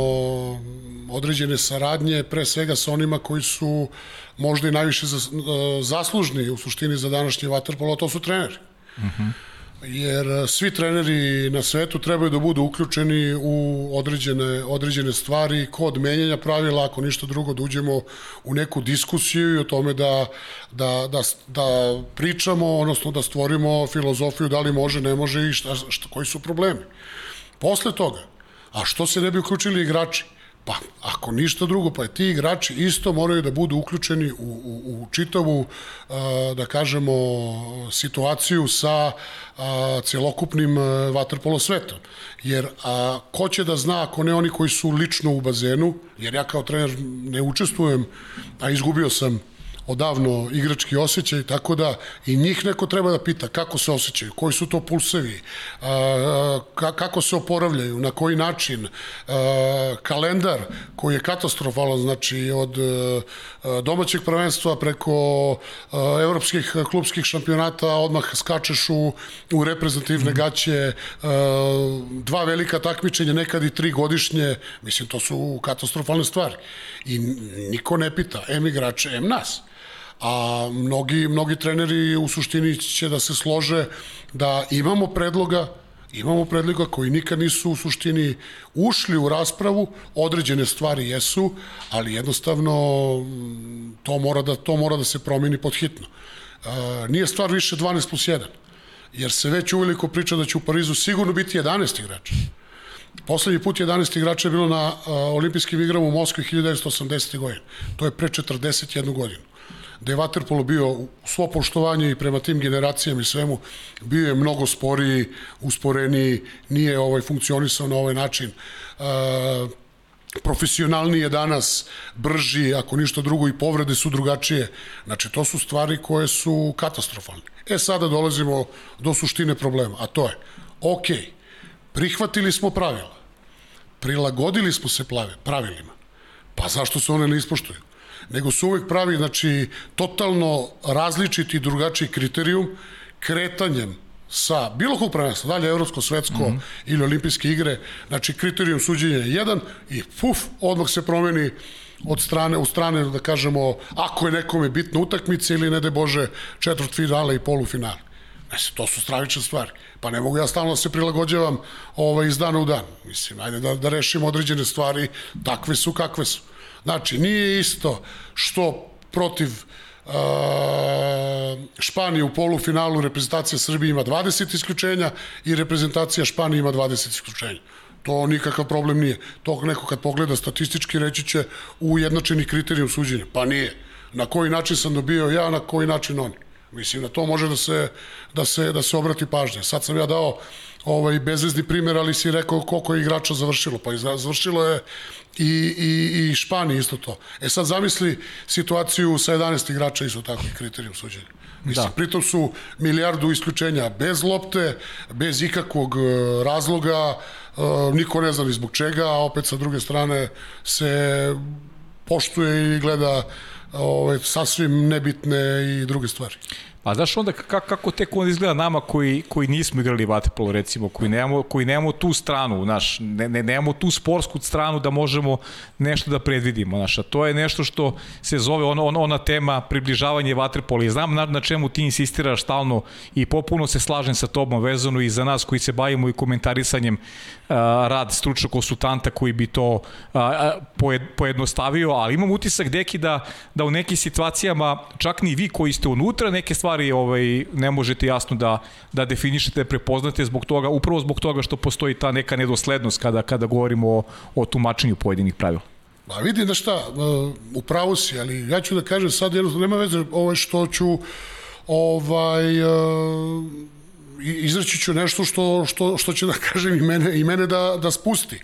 C: određene saradnje, pre svega sa onima koji su možda i najviše zaslužni u suštini za današnji vaterpolo, to su treneri. Uh -huh. Jer e, svi treneri na svetu trebaju da budu uključeni u određene, određene stvari kod menjanja pravila, ako ništa drugo, da uđemo u neku diskusiju i o tome da, da, da, da pričamo, odnosno da stvorimo filozofiju da li može, ne može i šta, šta, koji su problemi. Posle toga, a što se ne bi uključili igrači? Pa, ako ništa drugo, pa ti igrači isto moraju da budu uključeni u, u, u čitavu, da kažemo, situaciju sa celokupnim vaterpolo svetom. Jer a, ko će da zna, ako ne oni koji su lično u bazenu, jer ja kao trener ne učestvujem, a izgubio sam odavno igrački osjećaj, tako da i njih neko treba da pita kako se osjećaju, koji su to pulsevi, kako se oporavljaju, na koji način, kalendar koji je katastrofalan, znači od domaćeg prvenstva preko evropskih klubskih šampionata odmah skačeš u, u reprezentativne mm. gaće, dva velika takmičenja, nekad i tri godišnje, mislim, to su katastrofalne stvari. I niko ne pita, em igrače, em nas a mnogi, mnogi treneri u suštini će da se slože da imamo predloga, imamo predloga koji nikad nisu u suštini ušli u raspravu, određene stvari jesu, ali jednostavno mm, to mora da, to mora da se promeni pod hitno. E, nije stvar više 12 plus 1, jer se već uveliko priča da će u Parizu sigurno biti 11 igrača. Poslednji put 11 igrača je bilo na uh, olimpijskim igrama u Moskvi 1980. godine. To je pre 41 godinu da je Waterpolo bio svo poštovanje i prema tim generacijama i svemu, bio je mnogo sporiji, usporeniji, nije ovaj funkcionisao na ovaj način. E, profesionalniji je danas, brži, ako ništa drugo i povrede su drugačije. Znači, to su stvari koje su katastrofalne. E, sada dolazimo do suštine problema, a to je, ok, prihvatili smo pravila, prilagodili smo se pravilima, pa zašto se one ne ispoštuju? Nego su uvek pravi, znači, totalno različiti drugačiji kriterijum kretanjem sa bilo kog prvenstva, dalje evropsko, svetsko mm -hmm. ili olimpijske igre, znači kriterijum suđenja je jedan i puf, odmah se promeni od strane, u strane, da kažemo, ako je nekome bitna utakmica ili, ne de Bože, četvrt finale i polufinale. Znači, to su stravične stvari. Pa ne mogu ja stalno da se prilagođavam ovaj, iz dana u dan. Mislim, ajde da, da rešimo određene stvari, takve su kakve su. Znači, nije isto što protiv uh, Španije u polufinalu reprezentacija Srbije ima 20 isključenja i reprezentacija Španije ima 20 isključenja. To nikakav problem nije. To neko kad pogleda statistički reći će u jednačeni kriterijum suđenja. Pa nije. Na koji način sam dobio ja, na koji način oni. Mislim, na to može da se, da se, da se obrati pažnja. Sad sam ja dao ovaj bezvezni primer, ali si rekao koliko je igrača završilo. Pa završilo je i, i, i Španiji isto to. E sad zamisli situaciju sa 11 igrača isto tako i kriterijum suđenja. Mislim, da. pritom su milijardu isključenja bez lopte, bez ikakvog e, razloga, e, niko ne zna ni zbog čega, a opet sa druge strane se poštuje i gleda ove, sasvim nebitne i druge stvari.
A: Pa znaš onda kako, kako tek onda izgleda nama koji, koji nismo igrali vaterpolo recimo, koji nemamo, koji nemamo tu stranu, znaš, ne, ne, nemamo tu sportsku stranu da možemo nešto da predvidimo, znaš, a to je nešto što se zove ona, ona, ona tema približavanje vaterpola. I znam na, na čemu ti insistiraš stalno i popuno se slažem sa tobom vezano i za nas koji se bavimo i komentarisanjem a, rad stručnog konsultanta koji bi to a, a, pojednostavio, ali imam utisak deki da, da u nekim situacijama čak ni vi koji ste unutra neke stvari stvari ovaj, ne možete jasno da, da definišete, prepoznate zbog toga, upravo zbog toga što postoji ta neka nedoslednost kada, kada govorimo o, o tumačenju pojedinih pravila.
C: Pa vidi da šta, u pravu si, ali ja ću da kažem sad, jednostavno nema veze ovo što ću ovaj, e, izreći ću nešto što, što, što će da kažem i mene, i mene da, da spusti.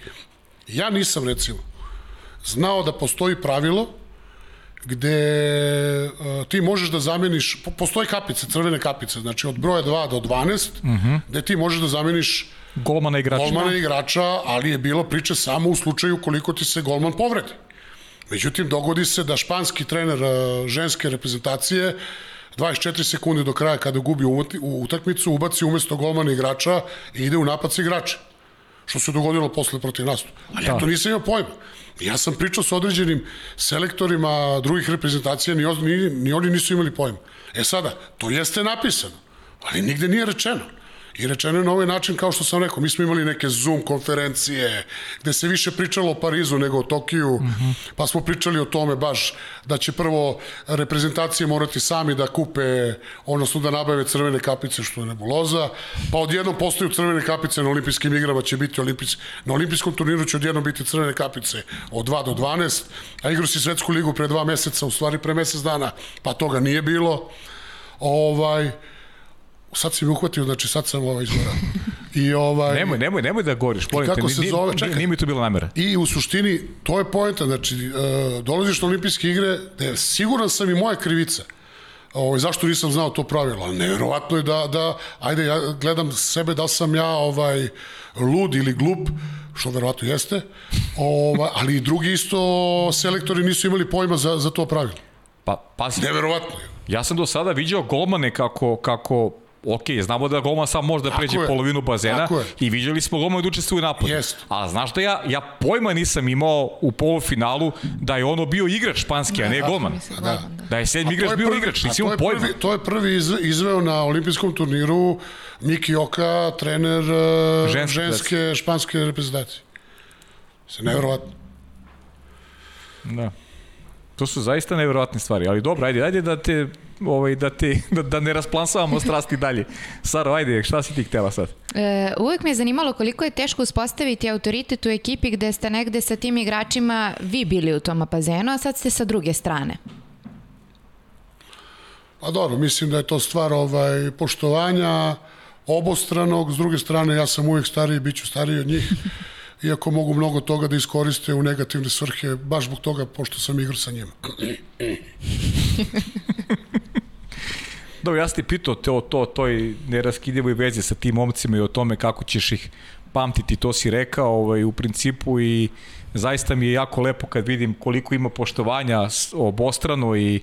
C: Ja nisam, recimo, znao da postoji pravilo gde uh, ti možeš da zameniš, postoje kapice, crvene kapice, znači od broja 2 do 12, uh -huh. gde ti možeš da zameniš
A: golmana igrača.
C: Golmana igrača, ali je bilo priče samo u slučaju koliko ti se golman povredi. Međutim, dogodi se da španski trener uh, ženske reprezentacije 24 sekunde do kraja kada gubi utakmicu, ubaci umesto golmana igrača i ide u napad sa igrača. Što se dogodilo posle protiv nas. Ali da. ja to nisam imao pojma. Ja sam pričao sa određenim selektorima drugih reprezentacija, ni, ni, ni oni nisu imali pojma. E sada, to jeste napisano, ali nigde nije rečeno. I rečeno je na ovaj način, kao što sam rekao, mi smo imali neke Zoom konferencije, gde se više pričalo o Parizu nego o Tokiju, mm -hmm. pa smo pričali o tome baš da će prvo reprezentacije morati sami da kupe, odnosno da nabave crvene kapice, što je nebuloza, pa odjednom postaju crvene kapice na olimpijskim igrama će biti olimpijs, na olimpijskom turniru će odjednom biti crvene kapice od 2 do 12, a igra si svetsku ligu pre dva meseca, u stvari pre mesec dana, pa toga nije bilo. Ovaj, sad si mi uhvatio, znači sad sam ovaj izgorao. I ovaj
A: Nemoj, nemoj, nemoj da goriš, molim
C: kako
A: te,
C: se
A: nije,
C: zove, čekaj.
A: nije mi to bila namera.
C: I u suštini, to je poenta, znači, uh, dolaziš na olimpijske igre, da siguran sam i moja krivica. Ovaj, zašto nisam znao to pravilo? Ali nevjerovatno je da, da, ajde, ja gledam sebe da sam ja ovaj, lud ili glup, što verovatno jeste, ovaj, ali i drugi isto selektori nisu imali pojma za, za to pravilo.
A: Pa, pazi,
C: Neverovatno je.
A: ja sam do sada viđao golmane kako, kako ok, znamo da golman sam može da
C: Tako
A: pređe polovinu bazena i viđali smo golmane da učestvuju u napadu.
C: Jest.
A: A znaš da ja, ja pojma nisam imao u polufinalu da je ono bio igrač španski, a ne golman.
B: Mislim,
C: Da.
B: golman, da.
A: Da je sedmi igrač
C: je
A: bio
C: prvi-
A: igrač,
C: a
A: nisi
C: to
A: imao
C: je
A: pojma.
C: Prvi, to je prvi iz, izveo na olimpijskom turniru Miki Oka, trener uh,
A: Ženske,
C: ženske španske reprezentacije. Se nevjerovatno.
A: Da. To su zaista neverovatne stvari, ali dobro, ajde, ajde da te ovaj, da, te, da, da ne rasplansavamo strasti dalje. Saro, ajde, šta si ti htela sad?
B: E, uvek me je zanimalo koliko je teško uspostaviti autoritet u ekipi gde ste negde sa tim igračima vi bili u tom apazenu, a sad ste sa druge strane.
C: Pa dobro, mislim da je to stvar ovaj, poštovanja obostranog, s druge strane ja sam uvijek stariji, bit ću stariji od njih, iako mogu mnogo toga da iskoriste u negativne svrhe, baš zbog toga pošto sam igrao sa njima.
A: Dobro, ja ti pitao to, to, toj neraskidivoj vezi sa tim momcima i o tome kako ćeš ih pamtiti, to si rekao ovaj, u principu i zaista mi je jako lepo kad vidim koliko ima poštovanja obostrano i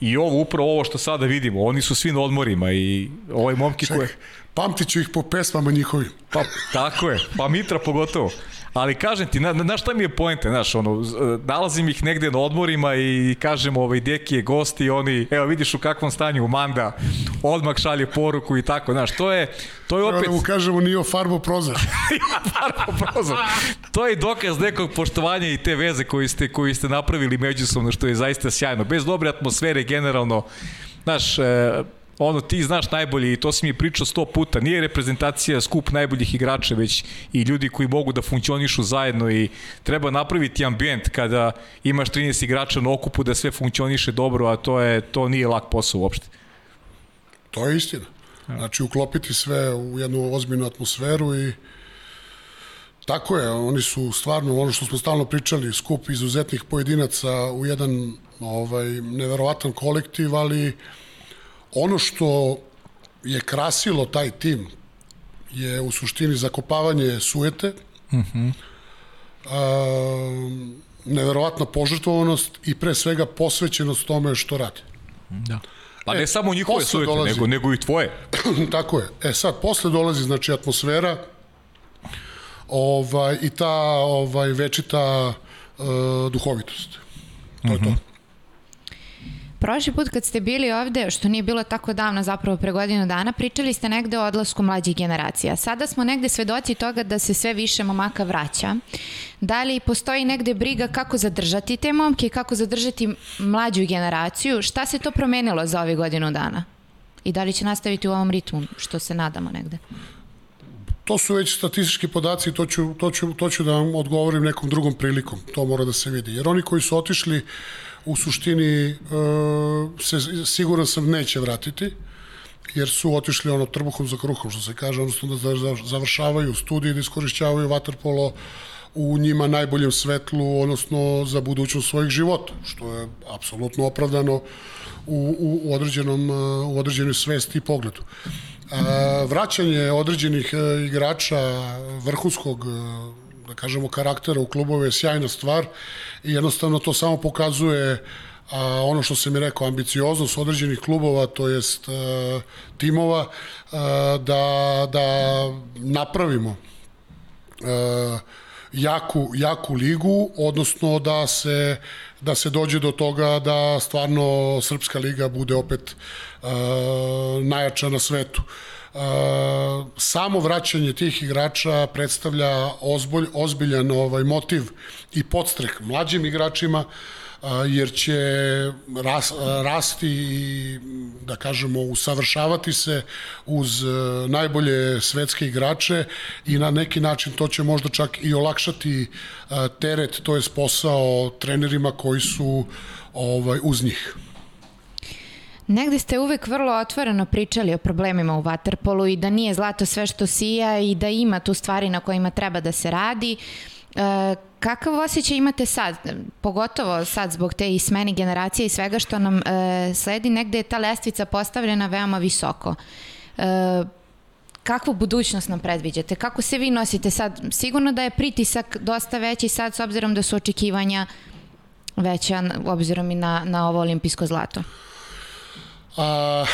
A: I ovo, upravo ovo što sada vidimo, oni su svi na odmorima i ovaj momki koje...
C: Pamtit ću ih po pesmama njihovim.
A: Pa, tako je, pa Mitra pogotovo. Ali kažem ti, na, na šta mi je poente, znaš, ono, z- nalazim ih negde na odmorima i kažem, ovaj, deki je gost i oni, evo vidiš u kakvom stanju Manda, odmah šalje poruku i tako, znaš, to je, to je
C: Opet...
A: opet,
C: Da mu kažemo nije farbo prozor.
A: Naravno, prozor. to je dokaz nekog poštovanja i te veze koju ste, koju ste napravili međusobno, što je zaista sjajno. Bez dobre atmosfere, generalno, znaš, e, ono, ti znaš najbolje i to si mi pričao sto puta, nije reprezentacija skup najboljih igrača, već i ljudi koji mogu da funkcionišu zajedno i treba napraviti ambijent kada imaš 13 igrača na okupu da sve funkcioniše dobro, a to je to nije lak posao uopšte.
C: To je istina. Znači, uklopiti sve u jednu ozbiljnu atmosferu i tako je, oni su stvarno, ono što smo stalno pričali, skup izuzetnih pojedinaca u jedan ovaj, neverovatan kolektiv, ali ono što je krasilo taj tim je u suštini zakopavanje sujete, uh -huh. a, neverovatna požrtvovanost i pre svega posvećenost tome što rade.
A: Da. Pa ne samo njihove sujete,
C: dolazi-
A: nego, nego i tvoje.
C: Tako je. E sad, posle dolazi znači atmosfera ovaj, i ta ovaj, večita uh, duhovitost. To je to.
B: Prošli put kad ste bili ovde, što nije bilo tako davno, zapravo pre godinu dana, pričali ste negde o odlasku mlađih generacija. Sada smo negde svedoci toga da se sve više momaka vraća. Da li postoji negde briga kako zadržati te momke i kako zadržati mlađu generaciju? Šta se to promenilo za ove godinu dana? I da li će nastaviti u ovom ritmu, što se nadamo negde?
C: To su već statistički podaci, to ću, to, ću, to ću da vam odgovorim nekom drugom prilikom. To mora da se vidi. Jer oni koji su otišli u suštini uh, se siguran sam neće vratiti jer su otišli ono trbuhom za kruhom, što se kaže, odnosno da za- završavaju studije, da iskorišćavaju vaterpolo u njima najboljem svetlu, odnosno za budućnost svojih života, što je apsolutno opravdano u, u, u, određenom, uh, u određenoj svesti i pogledu. A, vraćanje određenih e, igrača vrhunskog e, da kažemo karaktera u klubove je sjajna stvar i jednostavno to samo pokazuje a, ono što sam mi rekao ambicioznost određenih klubova to jest e, timova e, da da napravimo e, jaku, jaku ligu, odnosno da se, da se dođe do toga da stvarno Srpska liga bude opet e, najjača na svetu. E, samo vraćanje tih igrača predstavlja ozbolj, ozbiljan ovaj motiv i podstrek mlađim igračima, jer će ras, rasti i da kažemo usavršavati se uz e, najbolje svetske igrače i na neki način to će možda čak i olakšati e, teret, to je posao trenerima koji su ovaj uz njih.
B: Negde ste uvek vrlo otvoreno pričali o problemima u Waterpolu i da nije zlato sve što sija i da ima tu stvari na kojima treba da se radi. E, kakav osjećaj imate sad, pogotovo sad zbog te i smeni generacije i svega što nam e, sledi, negde je ta lestvica postavljena veoma visoko. E, kakvu budućnost nam predviđate? Kako se vi nosite sad? Sigurno da je pritisak dosta veći sad s obzirom da su očekivanja veća obzirom i na, na ovo olimpijsko zlato. A,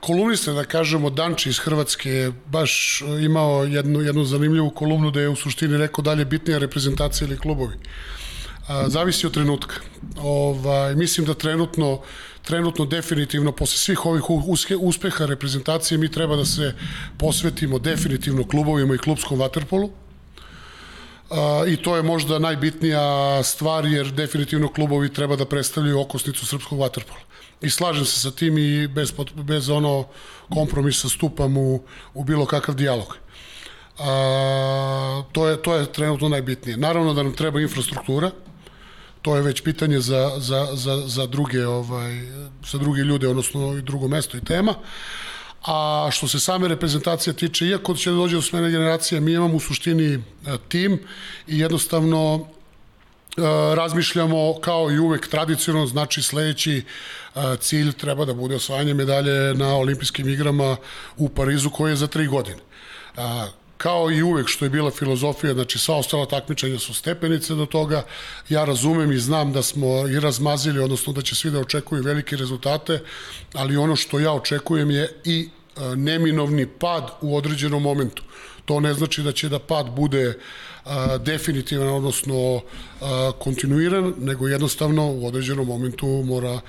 C: kolumnista, da kažemo, Danči iz Hrvatske je baš imao jednu, jednu zanimljivu kolumnu da je u suštini rekao dalje bitnija reprezentacija ili klubovi. A, zavisi od trenutka. Ovaj, mislim da trenutno trenutno definitivno posle svih ovih uspeha reprezentacije mi treba da se posvetimo definitivno klubovima i klubskom vaterpolu i to je možda najbitnija stvar jer definitivno klubovi treba da predstavljaju okosnicu srpskog vaterpola. I slažem se sa tim i bez, bez ono kompromisa stupam u, u bilo kakav dijalog. A, to, je, to je trenutno najbitnije. Naravno da nam treba infrastruktura, to je već pitanje za, za, za, za druge ovaj, za druge ljude, odnosno i drugo mesto i tema. A što se same reprezentacije tiče, iako će dođe do smene generacije, mi imamo u suštini e, tim i jednostavno e, razmišljamo kao i uvek tradicionalno, znači sledeći e, cilj treba da bude osvajanje medalje na olimpijskim igrama u Parizu koje je za tri godine. Kao i uvek što je bila filozofija, znači sva ostala takmičenja su stepenice do toga, ja razumem i znam da smo i razmazili, odnosno da će svi da očekuju velike rezultate, ali ono što ja očekujem je i neminovni pad u određenom momentu. To ne znači da će da pad bude definitivan, odnosno kontinuiran, nego jednostavno u određenom momentu mora,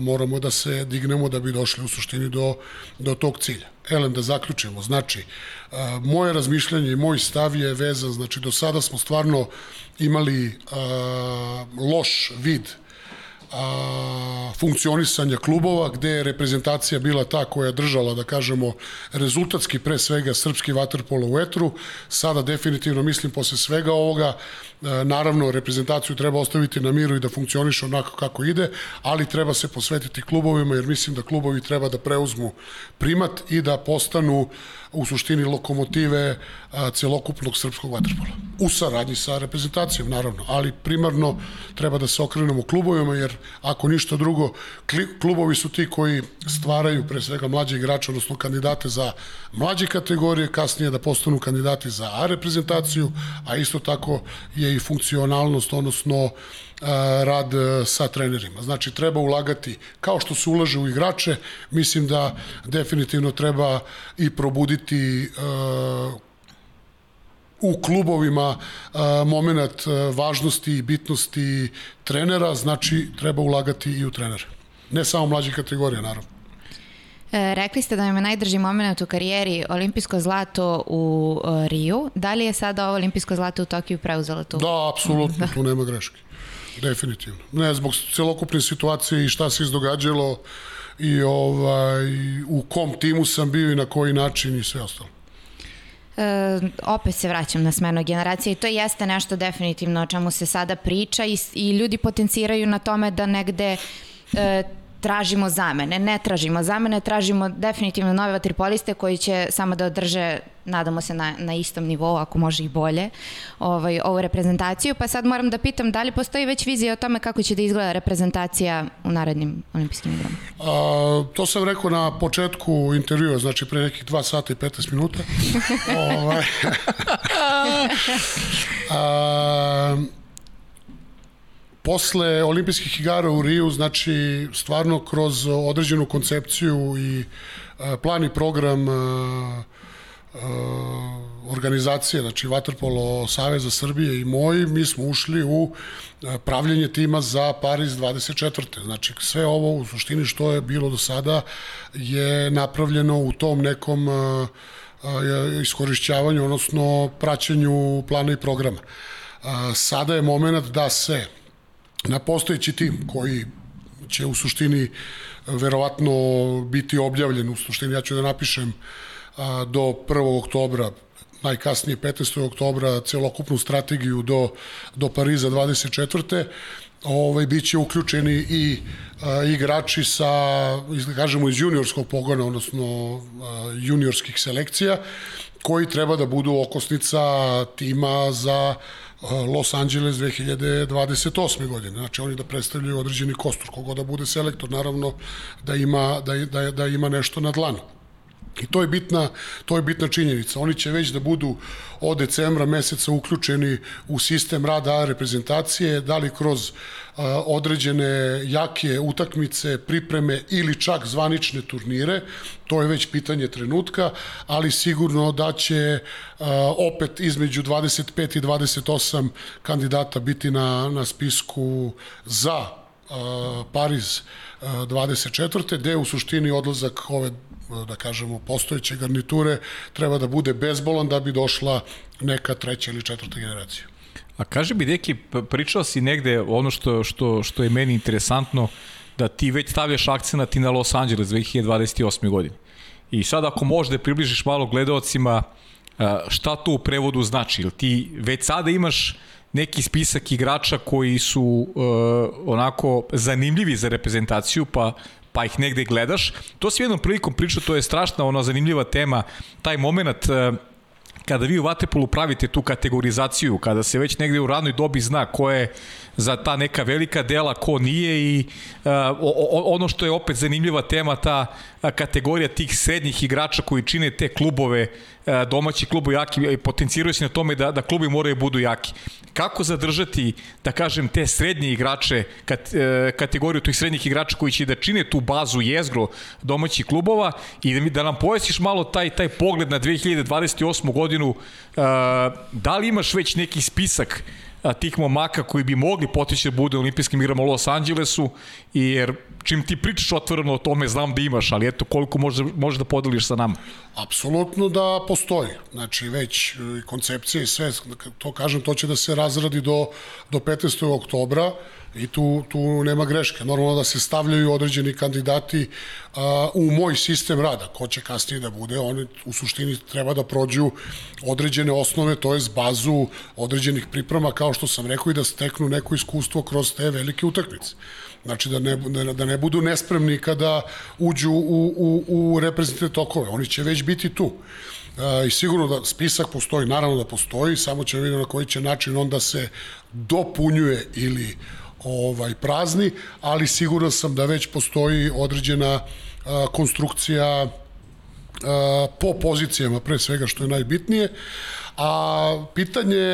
C: moramo da se dignemo da bi došli u suštini do, do tog cilja. Elem, da zaključimo, znači, moje razmišljanje i moj stav je vezan, znači, do sada smo stvarno imali loš vid a, funkcionisanja klubova, gde je reprezentacija bila ta koja je držala, da kažemo, rezultatski pre svega srpski vaterpolo u etru. Sada definitivno mislim posle svega ovoga, naravno reprezentaciju treba ostaviti na miru i da funkcioniše onako kako ide, ali treba se posvetiti klubovima jer mislim da klubovi treba da preuzmu primat i da postanu u suštini lokomotive a, celokupnog srpskog vaterpola. U saradnji sa reprezentacijom, naravno, ali primarno treba da se okrenemo klubovima, jer ako ništa drugo, klubovi su ti koji stvaraju pre svega mlađe igrače, odnosno kandidate za mlađe kategorije, kasnije da postanu kandidati za A reprezentaciju, a isto tako je i funkcionalnost, odnosno rad sa trenerima. Znači, treba ulagati, kao što se ulaže u igrače, mislim da definitivno treba i probuditi u klubovima moment važnosti i bitnosti trenera, znači treba ulagati i u trenere. Ne samo mlađe kategorije, naravno.
B: E, rekli ste da vam je najdrži moment u karijeri olimpijsko zlato u e, Riju. Da li je sada ovo olimpijsko zlato u Tokiju preuzelo tu?
C: Da, apsolutno, tu nema greške. Definitivno. Ne, zbog celokupne situacije i šta se izdogađalo i ovaj, u kom timu sam bio i na koji način i sve ostalo.
B: E, opet se vraćam na smenu generacije i to jeste nešto definitivno o čemu se sada priča i, i ljudi potenciraju na tome da negde e, tražimo zamene. Ne tražimo zamene, tražimo definitivno nove vatripoliste koji će samo da održe, nadamo se, na, na istom nivou, ako može i bolje, ovaj, ovu reprezentaciju. Pa sad moram da pitam da li postoji već vizija o tome kako će da izgleda reprezentacija u narednim olimpijskim igrama?
C: A, to sam rekao na početku intervjua, znači pre nekih 2 sata i 15 minuta. ovaj, a, posle olimpijskih igara u Riju, znači stvarno kroz određenu koncepciju i plan i program organizacije, znači Vaterpolo Saveza Srbije i moji, mi smo ušli u pravljenje tima za Pariz 24. Znači sve ovo u suštini što je bilo do sada je napravljeno u tom nekom iskorišćavanju, odnosno praćenju plana i programa. Sada je moment da se na postojeći tim koji će u suštini verovatno biti objavljen, u suštini ja ću da napišem do 1. oktobra najkasnije 15. oktobra celokupnu strategiju do, do Pariza 24 ovaj, bit će uključeni i a, igrači sa, da kažemo, iz juniorskog pogona, odnosno a, juniorskih selekcija, koji treba da budu okosnica tima za Los Angeles 2028. godine. Znači oni da predstavljaju određeni kostur, kogo da bude selektor, naravno da ima, da, da, da ima nešto na dlanu. I to je bitna, to je bitna činjenica. Oni će već da budu od decembra meseca uključeni u sistem rada reprezentacije, da li kroz a, određene jake utakmice, pripreme ili čak zvanične turnire, to je već pitanje trenutka, ali sigurno da će a, opet između 25 i 28 kandidata biti na, na spisku za a, Pariz 24. gde u suštini odlazak ove da kažemo, postojeće garniture treba da bude bezbolan da bi došla neka treća ili četvrta generacija.
A: A kaže bi, Deki, pričao si negde ono što, što, što je meni interesantno, da ti već stavljaš akcenat i na Los Angeles 2028. godine. I sad ako možeš da približiš malo gledalcima šta to u prevodu znači, ili ti već sada imaš neki spisak igrača koji su uh, onako zanimljivi za reprezentaciju, pa pa ih negde gledaš. To si jednom prilikom pričao, to je strašna ona zanimljiva tema, taj moment uh, kada vi u Vatepolu pravite tu kategorizaciju, kada se već negde u radnoj dobi zna ko je za ta neka velika dela, ko nije i uh, ono što je opet zanimljiva tema, ta kategorija tih srednjih igrača koji čine te klubove, uh, domaći klubu jaki i potenciraju se na tome da, da klubi moraju budu jaki. Kako zadržati, da kažem, te srednje igrače, kat, uh, kategoriju tih srednjih igrača koji će da čine tu bazu jezgro domaćih klubova i da, da nam pojesiš malo taj, taj pogled na 2028. godinu, da li imaš već neki spisak tih momaka koji bi mogli potići da bude u olimpijskim igrama u Los Angelesu, jer čim ti pričaš otvoreno o tome, znam da imaš, ali eto, koliko možeš, možeš da podeliš sa nama?
C: Apsolutno da postoji. Znači, već e, koncepcije i sve, to kažem, to će da se razradi do, do 15. oktobra i tu, tu nema greške. Normalno da se stavljaju određeni kandidati a, u moj sistem rada. Ko će kasnije da bude, oni u suštini treba da prođu određene osnove, to je bazu određenih priprema, kao što sam rekao, i da steknu neko iskustvo kroz te velike utakmice. Znači da ne, da ne budu nespremni kada uđu u, u, u reprezentativne tokove. Oni će već biti tu. E, I sigurno da spisak postoji, naravno da postoji, samo će vidjeti na koji će način onda se dopunjuje ili ovaj prazni, ali sigurno sam da već postoji određena a, konstrukcija a, po pozicijama pre svega što je najbitnije. A pitanje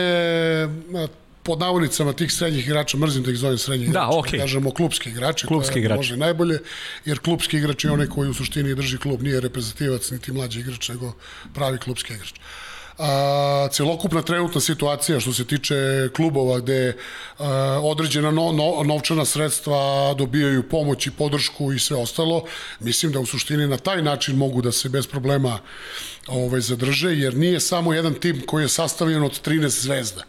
C: pod navodnicama tih srednjih igrača, mrzim da ih zovem srednjih
A: da,
C: igrača,
A: okay.
C: da kažemo klubski igrači,
A: klubski
C: to je
A: igrač.
C: može najbolje, jer klubski igrač je onaj koji u suštini drži klub, nije reprezentativac, niti mlađi igrač, nego pravi klubski igrač. A, celokupna trenutna situacija što se tiče klubova gde a, određena no, no, novčana sredstva dobijaju pomoć i podršku i sve ostalo, mislim da u suštini na taj način mogu da se bez problema ovaj, zadrže, jer nije samo jedan tim koji je sastavljen od 13 zvezda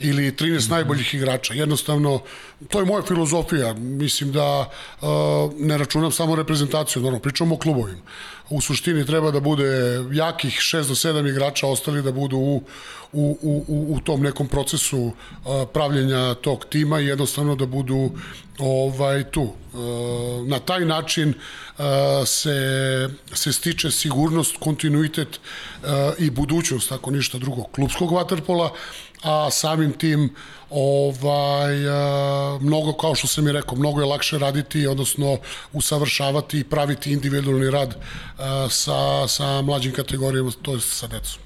C: ili 13 najboljih igrača. Jednostavno, to je moja filozofija. Mislim da uh, ne računam samo reprezentaciju, normalno, pričamo o klubovima. U suštini treba da bude jakih 6 do 7 igrača, ostali da budu u, u, u, u tom nekom procesu uh, pravljenja tog tima i jednostavno da budu ovaj tu. Uh, na taj način se, se stiče sigurnost, kontinuitet i budućnost, ako ništa drugo, klubskog vaterpola, a samim tim ovaj, a, mnogo, kao što sam i rekao, mnogo je lakše raditi, odnosno usavršavati i praviti individualni rad a, sa, sa mlađim kategorijama, to je sa decom.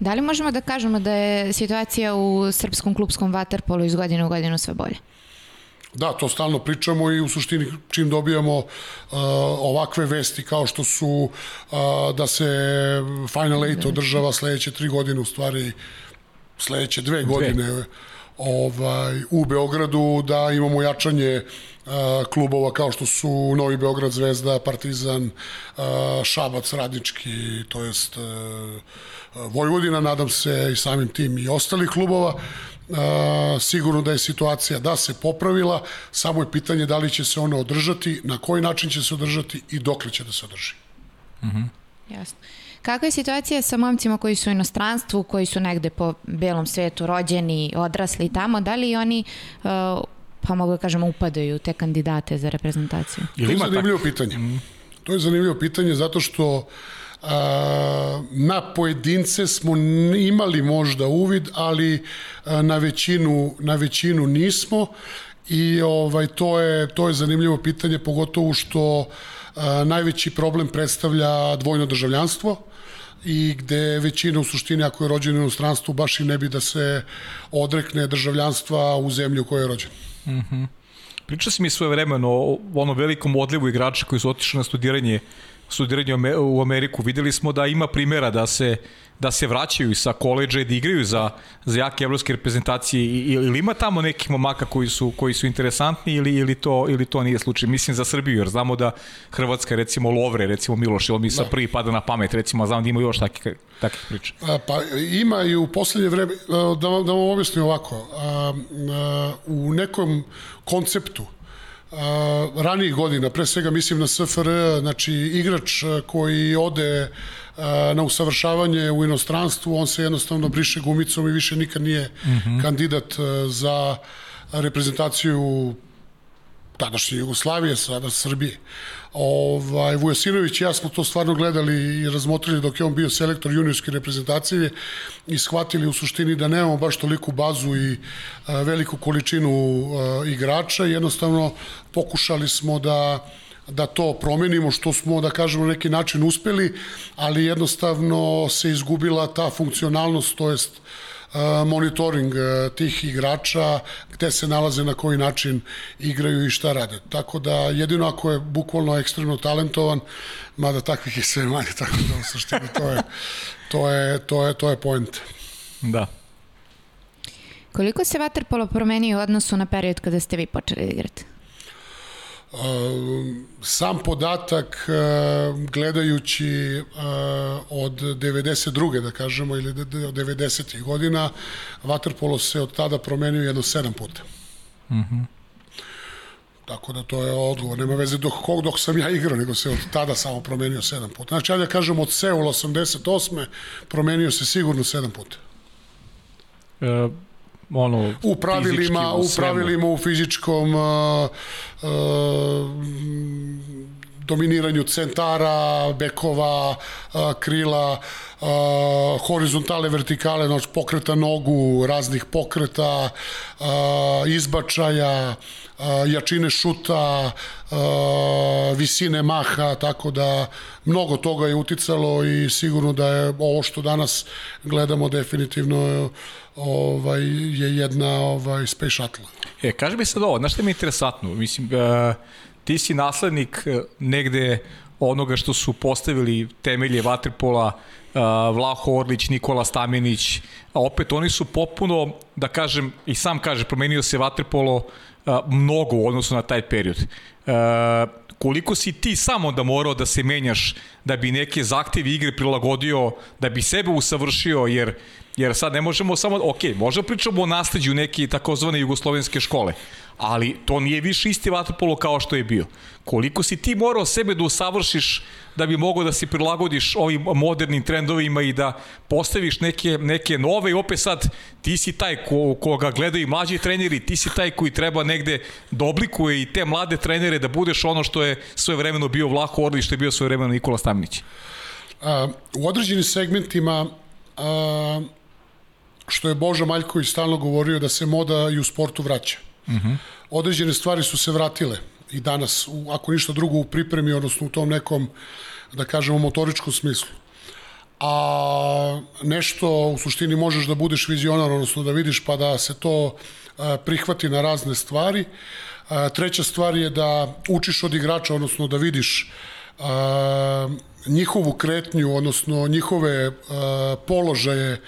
B: Da li možemo da kažemo da je situacija u srpskom klubskom vaterpolu iz godine u godinu sve bolje?
C: Da, to stalno pričamo i u suštini čim dobijamo uh, ovakve vesti kao što su uh, da se Final Eight održava sledeće tri godine, u stvari sledeće dve, dve. godine ovaj, u Beogradu, da imamo jačanje uh, klubova kao što su Novi Beograd Zvezda, Partizan, uh, Šabac Radnički, to jest uh, Vojvodina, nadam se i samim tim i ostalih klubova. Uh, sigurno da je situacija da se popravila, samo je pitanje da li će se ona održati, na koji način će se održati i dokle će da se održi.
B: Mhm. Mm Jasno. Kakva je situacija sa momcima koji su u inostranstvu, koji su negde po belom svetu rođeni, odrasli tamo, da li oni uh, pa mogu da kažem upadaju te kandidate za reprezentaciju?
C: To je zanimljivo pitanje. Mm. To je zanimljivo pitanje zato što a, na pojedince smo imali možda uvid, ali na većinu, na većinu nismo i ovaj to je to je zanimljivo pitanje pogotovo što najveći problem predstavlja dvojno državljanstvo i gde većina u suštini ako je rođen u inostranstvu baš i ne bi da se odrekne državljanstva u zemlji u kojoj je rođen.
A: Mhm. Mm Pričao si mi svoje vremeno o onom velikom odlivu igrača koji su otišli na studiranje studiranje u Ameriku. Videli smo da ima primjera da se da se vraćaju sa koleđa i da igraju za, za jake evropske reprezentacije ili ima tamo nekih momaka koji su, koji su interesantni ili, ili, to, ili to nije slučaj? Mislim za Srbiju, jer znamo da Hrvatska, recimo Lovre, recimo Miloš, ili mi sa da. prvi pada na pamet, recimo, znam da ima još takih, takih priča.
C: A, pa ima i u poslednje vreme, da, da vam objasnim ovako, a, a, u nekom konceptu Uh, ranijih godina, pre svega mislim na SFR, znači igrač koji ode na usavršavanje u inostranstvu, on se jednostavno briše gumicom i više nikad nije mm -hmm. kandidat za reprezentaciju tadašnje Jugoslavije, sada Srbije. Ovaj, Vujasinović i ja smo to stvarno gledali i razmotrili dok je on bio selektor juniorske reprezentacije i shvatili u suštini da nemamo baš toliku bazu i a, veliku količinu a, igrača i jednostavno pokušali smo da da to promenimo, što smo, da kažemo, na neki način uspeli, ali jednostavno se izgubila ta funkcionalnost, to jest monitoring tih igrača, gde se nalaze, na koji način igraju i šta rade. Tako da jedino ako je bukvalno ekstremno talentovan, mada takvih je sve manje, tako da u suštini to je, to je, to je, to je point.
A: Da.
B: Koliko se Waterpolo promenio u odnosu na period kada ste vi počeli da igrati?
C: Sam podatak gledajući od 92. da kažemo ili od 90. godina Waterpolo se od tada promenio jedno sedam puta. Mhm. Mm Tako da to je odgovor. Nema veze dok, dok sam ja igrao, nego se od tada samo promenio sedam puta. Znači, ja da kažem od Seula 88. promenio se sigurno sedam puta.
A: E, ono
C: u pravilima u pravilima u fizičkom uh, uh, dominiranju centara, bekova, uh, krila, uh, horizontale, vertikale, znači pokreta nogu, raznih pokreta, uh, izbačaja, jačine šuta, visine maha, tako da mnogo toga je uticalo i sigurno da je ovo što danas gledamo definitivno ovaj, je jedna ovaj, Space Shuttle.
A: E, kaži mi sad ovo, znaš što mi je interesantno? Mislim, uh, ti si naslednik e, negde onoga što su postavili temelje Vatrpola, uh, Vlaho Orlić, Nikola Stamenić, a opet oni su popuno, da kažem, i sam kaže, promenio se Vatrpolo uh, mnogo u odnosu na taj period. Uh, koliko si ti samo onda morao da se menjaš da bi neke zahtevi igre prilagodio, da bi sebe usavršio, jer Jer sad ne možemo samo, ok, možemo pričamo o nasledđu neke takozvane jugoslovenske škole, ali to nije više isti vaterpolo kao što je bio. Koliko si ti morao sebe da usavršiš da bi mogao da se prilagodiš ovim modernim trendovima i da postaviš neke, neke nove i opet sad ti si taj ko, koga gledaju mlađi treneri, ti si taj koji treba negde da oblikuje i te mlade trenere da budeš ono što je svoje vremeno bio Vlaho Orlić, što je bio svoje vremeno Nikola Stamnić.
C: Uh, u određenim segmentima uh, što je Boža Maljković stalno govorio da se moda i u sportu vraća. Uh. -huh. Određene stvari su se vratile i danas, u, ako ništa drugo, u pripremi, odnosno u tom nekom, da kažemo, motoričkom smislu. A nešto u suštini možeš da budeš vizionar, odnosno da vidiš pa da se to a, prihvati na razne stvari. A, treća stvar je da učiš od igrača, odnosno da vidiš a, njihovu kretnju, odnosno njihove a, položaje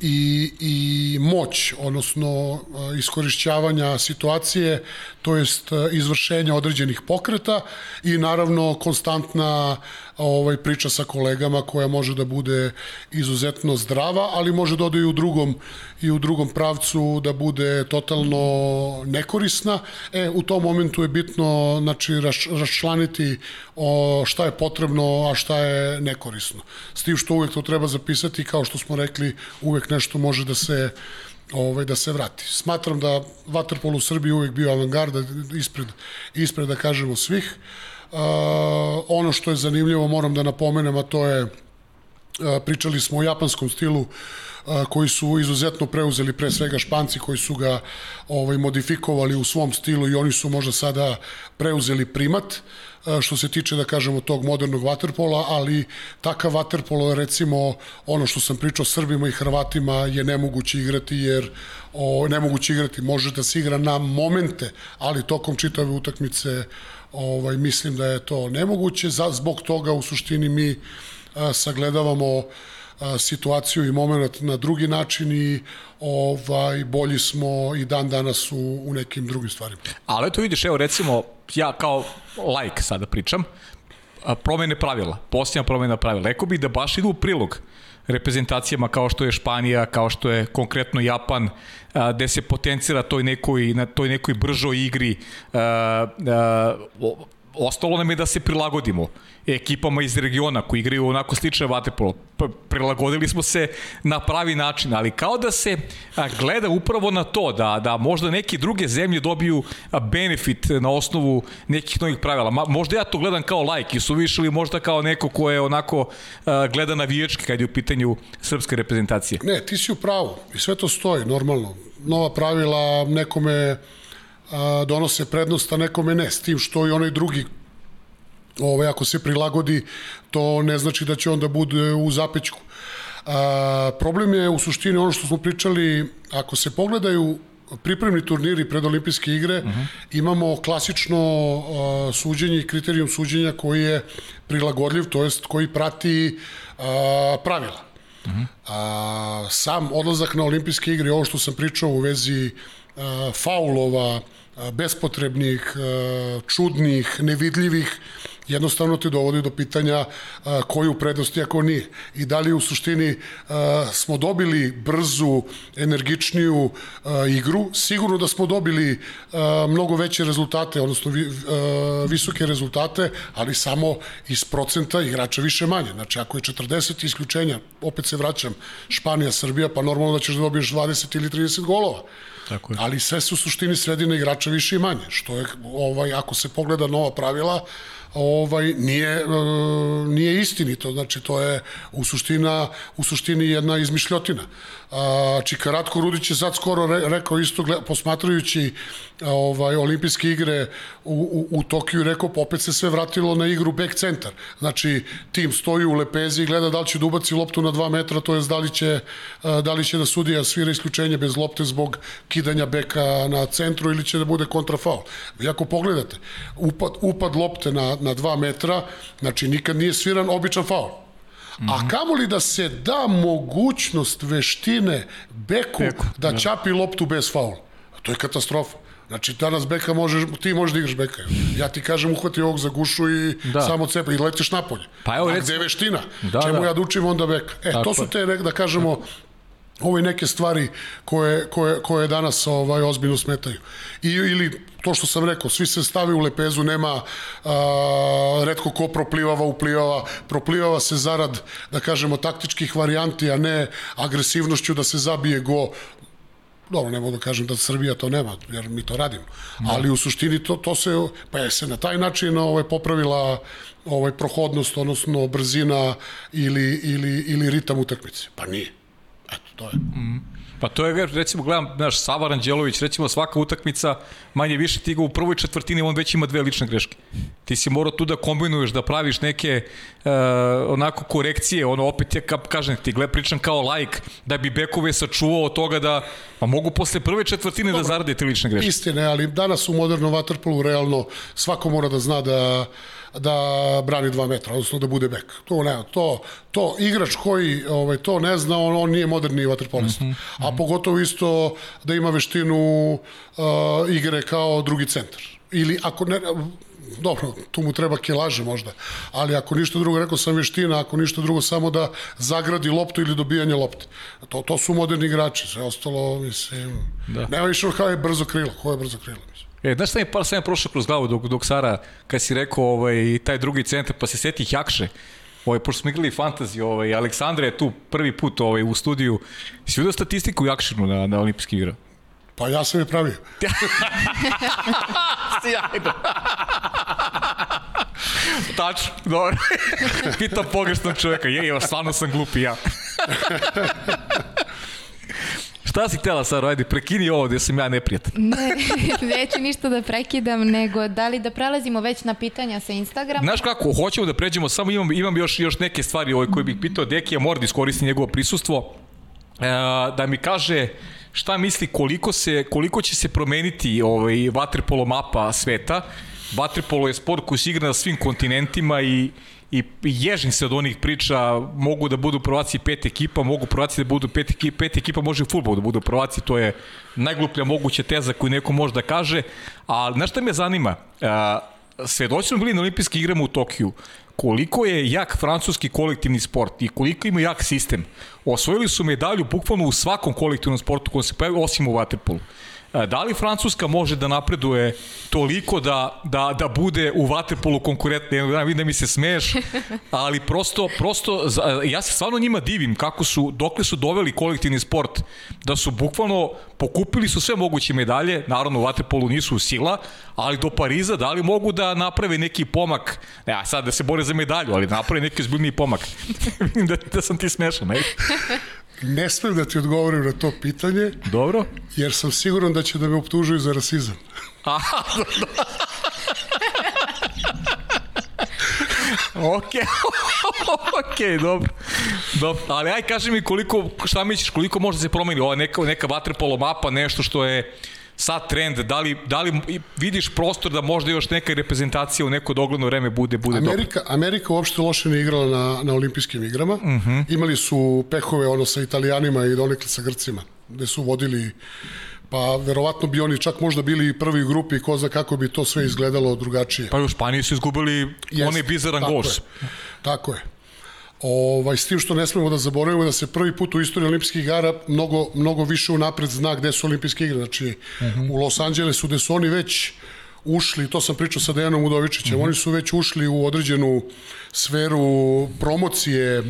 C: i, i moć, odnosno iskorišćavanja situacije, to jest izvršenja određenih pokreta i naravno konstantna ovaj priča sa kolegama koja može da bude izuzetno zdrava, ali može da ode i u drugom i u drugom pravcu da bude totalno nekorisna. E, u tom momentu je bitno znači, raš, raščlaniti o šta je potrebno, a šta je nekorisno. S tim što uvek to treba zapisati, kao što smo rekli, uvek nešto može da se ovaj, da se vrati. Smatram da Waterpolo u Srbiji uvek bio avangarda ispred, ispred da kažemo svih. Uh, ono što je zanimljivo moram da napomenem, a to je uh, pričali smo o japanskom stilu uh, koji su izuzetno preuzeli pre svega Španci koji su ga ovaj modifikovali u svom stilu i oni su možda sada preuzeli primat. Uh, što se tiče, da kažemo, tog modernog vaterpola, ali takav vaterpolo, recimo, ono što sam pričao Srbima i Hrvatima je nemoguće igrati, jer o, nemoguće igrati može da se igra na momente, ali tokom čitave utakmice ovaj, mislim da je to nemoguće. Za, zbog toga, u suštini, mi a, sagledavamo a, situaciju i moment na drugi način i ovaj bolji smo i dan danas u, u nekim drugim stvarima.
A: Ali to vidiš, evo recimo, ja kao like sada pričam, promene pravila, posljednja promena pravila. Rekao bih da baš idu u prilog reprezentacijama kao što je Španija, kao što je konkretno Japan, gde se potencira toj nekoj, na toj nekoj bržoj igri. Ostalo nam je da se prilagodimo ekipama iz regiona koji igraju onako slične vaterpolo. Prilagodili smo se na pravi način, ali kao da se gleda upravo na to, da, da možda neke druge zemlje dobiju benefit na osnovu nekih novih pravila. Možda ja to gledam kao like i suviš ili možda kao neko ko je onako gleda na viječke kad je u pitanju srpske reprezentacije.
C: Ne, ti si u pravu i sve to stoji normalno. Nova pravila nekome donose prednost, a nekome ne, s tim što i onaj drugi ovaj, ako se prilagodi, to ne znači da će onda bude u zapećku. A, problem je u suštini ono što smo pričali, ako se pogledaju pripremni turniri pred olimpijske igre, uh mhm. -huh. imamo klasično a, suđenje i kriterijum suđenja koji je prilagodljiv, to jest koji prati a, pravila. Uh mhm. -huh. a, sam odlazak na olimpijske igre, ovo što sam pričao u vezi a, faulova, bespotrebnih, čudnih, nevidljivih, jednostavno te dovodi do pitanja a, koju prednosti ako nije. I da li u suštini a, smo dobili brzu, energičniju a, igru, sigurno da smo dobili a, mnogo veće rezultate, odnosno vi, a, visoke rezultate, ali samo iz procenta igrača više manje. Znači, ako je 40 isključenja, opet se vraćam, Španija, Srbija, pa normalno da ćeš da dobiješ 20 ili 30 golova. Tako je. Ali sve su u suštini sredina igrača više i manje, što je, ovaj, ako se pogleda nova pravila, ovaj nije nije istinito znači to je u suština u suštini jedna izmišljotina. A Čikaratko Rudić je sad skoro re, rekao isto posmatrajući ovaj olimpijske igre u, u, u Tokiju rekao pa opet se sve vratilo na igru back centar znači tim stoji u lepezi i gleda da li će da ubaci loptu na 2 metra to jest da li će da li će da sudija svira isključenje bez lopte zbog kidanja beka na centru ili će da bude kontrafaul vi ako pogledate upad upad lopte na na 2 metra, znači nikad nije sviran običan faul. Mm -hmm. A kamoli da se da mogućnost veštine beku, beku da, da čapi loptu bez faula. To je katastrofa. Znači, danas beka možeš, ti možeš da igraš beka. Ja ti kažem, uhvati ovog za gušu i da. samo cepa i letiš napolje. Pa evo, A gde je veština? Da, Čemu da. ja da učim onda beka? E, Tako to su te, da kažemo, ove neke stvari koje, koje, koje danas ovaj ozbiljno smetaju. I, ili to što sam rekao, svi se stavi u lepezu, nema a, redko ko proplivava, uplivava, proplivava se zarad, da kažemo, taktičkih varijanti, a ne agresivnošću da se zabije go dobro, ne mogu da kažem da Srbija to nema, jer mi to radimo, no. ali u suštini to, to se, pa je se na taj način ovaj, popravila ovaj, prohodnost, odnosno brzina ili, ili, ili ritam utakmice. Pa nije. Eto, to je. Mm.
A: Pa to je, recimo, gledam, naš Sava Ranđelović, recimo svaka utakmica, manje više ti ga u prvoj četvrtini, on već ima dve lične greške. Ti si morao tu da kombinuješ, da praviš neke uh, onako korekcije, ono opet je, kažem ti, gled, pričam kao lajk, da bi bekove sačuvao od toga da, pa mogu posle prve četvrtine da Dobro, da zarade te lične greške.
C: Istine, ali danas u modernom vaterpolu realno svako mora da zna da da brani 2 metra, odnosno da bude bek. To ne, to, to igrač koji ovaj, to ne zna, on, on nije moderni vaterpolista. Mm -hmm. A pogotovo isto da ima veštinu uh, igre kao drugi centar. Ili ako ne, dobro, tu mu treba kilaže možda, ali ako ništa drugo, rekao sam veština, ako ništa drugo, samo da zagradi loptu ili dobijanje lopte. To, to su moderni igrači, sve ostalo, mislim, da. nema više kao je brzo krilo, ko je brzo krilo.
A: E, znaš šta mi par sam prošao kroz glavu dok, dok Sara, kad si rekao ovaj, taj drugi centar, pa se seti Jakše, ovaj, pošto smo igrali fantasy, ovaj, Aleksandra je tu prvi put ovaj, u studiju, si vidio statistiku Jakšinu na, na olimpijski igra?
C: Pa ja sam je pravio.
A: Sjajno. Tačno, dobro. Pitam pogrešnog čoveka. Je, je, stvarno sam glupi ja. Šta si htela sad, ajde, prekini ovo gde sam ja neprijatan.
B: ne, neću ništa da prekidam, nego da li da prelazimo već na pitanja sa Instagrama?
A: Znaš kako, hoćemo da pređemo, samo imam, imam još, još neke stvari ovaj, koje bih pitao Dekija, mora da iskoristi njegovo prisustvo, e, da mi kaže šta misli koliko, se, koliko će se promeniti ovaj, vaterpolo mapa sveta. Vaterpolo je sport koji se igra na svim kontinentima i i ježim se od onih priča, mogu da budu prvaci pet ekipa, mogu prvaci da budu pet ekipa, pet ekipa može u futbolu da budu prvaci, to je najgluplja moguća teza koju neko može da kaže, ali znaš šta me zanima, svedoći smo bili na olimpijski igrama u Tokiju, koliko je jak francuski kolektivni sport i koliko ima jak sistem. Osvojili su medalju bukvalno u svakom kolektivnom sportu koji se pojavi, osim u Waterpolu. E, da li Francuska može da napreduje toliko da, da, da bude u vaterpolu konkurentna? Ja vidim da mi se smeješ, ali prosto, prosto, ja se stvarno njima divim kako su, dokle su doveli kolektivni sport, da su bukvalno pokupili su sve moguće medalje, naravno u vaterpolu nisu sila, ali do Pariza da li mogu da naprave neki pomak, ne, a sad da se bore za medalju, ali da naprave neki zbiljni pomak. vidim da, da sam ti smešan, ne?
C: Ne smem da ti odgovorim na to pitanje.
A: Dobro.
C: Jer sam siguran da će da me optužuju za rasizam.
A: Aha, ok, ok, dobro. dobro. Ali aj kaži mi koliko, šta misliš, koliko može da se promeni ova neka, neka vaterpolo mapa, nešto što je sad trend, da li, da li vidiš prostor da možda još neka reprezentacija u neko dogledno vreme bude bude
C: Amerika, dobro? Amerika uopšte loše ne igrala na, na olimpijskim igrama. Uh mhm. -huh. Imali su pehove ono sa italijanima i donekle sa grcima, gde su vodili pa verovatno bi oni čak možda bili prvi u grupi ko zna kako bi to sve izgledalo drugačije.
A: Pa u Španiji su izgubili Jest, onaj bizaran
C: gol. Tako je. Ovaj, s tim što ne smemo da zaboravimo da se prvi put u istoriji olimpijskih igara mnogo, mnogo više unapred zna gde su olimpijske igre. Znači, uh. -huh. u Los Angelesu gde su oni već ušli, to sam pričao sa Dejanom Udovičićem, uh. -huh. oni su već ušli u određenu sferu promocije uh,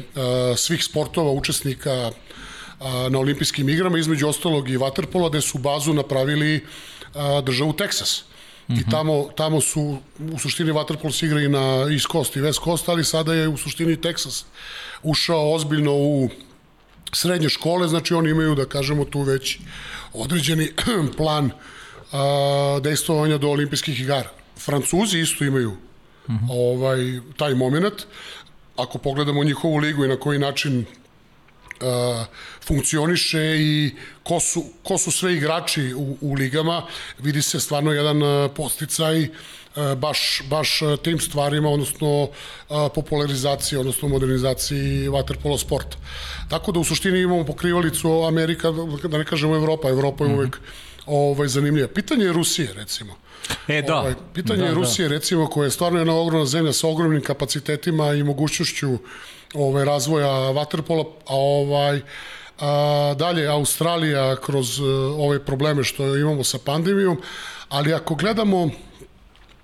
C: svih sportova, učesnika uh, na olimpijskim igrama, između ostalog i Waterpola, gde su bazu napravili uh, državu Teksas. -hmm. I tamo, tamo su u suštini Waterpolo se igra i na East Coast i West Coast, ali sada je u suštini Texas ušao ozbiljno u srednje škole, znači oni imaju, da kažemo, tu već određeni plan a, dejstvovanja do olimpijskih igara. Francuzi isto imaju mm -hmm. ovaj, taj moment. Ako pogledamo njihovu ligu i na koji način uh, funkcioniše i ko su, ko su sve igrači u, u ligama, vidi se stvarno jedan uh, posticaj uh, baš, baš tim stvarima, odnosno popularizaciji, odnosno modernizaciji waterpolo sporta. Tako da u suštini imamo pokrivalicu Amerika, da ne kažemo Evropa, Evropa je mm -hmm. uvek ovaj, zanimljiva. Pitanje je Rusije, recimo.
A: E, da. Ovaj,
C: pitanje da, je Rusije, da. recimo, koja je stvarno jedna ogromna zemlja sa ogromnim kapacitetima i mogućnošću ovaj, razvoja vaterpola, a ovaj, a, dalje Australija kroz uh, ove probleme što imamo sa pandemijom, ali ako gledamo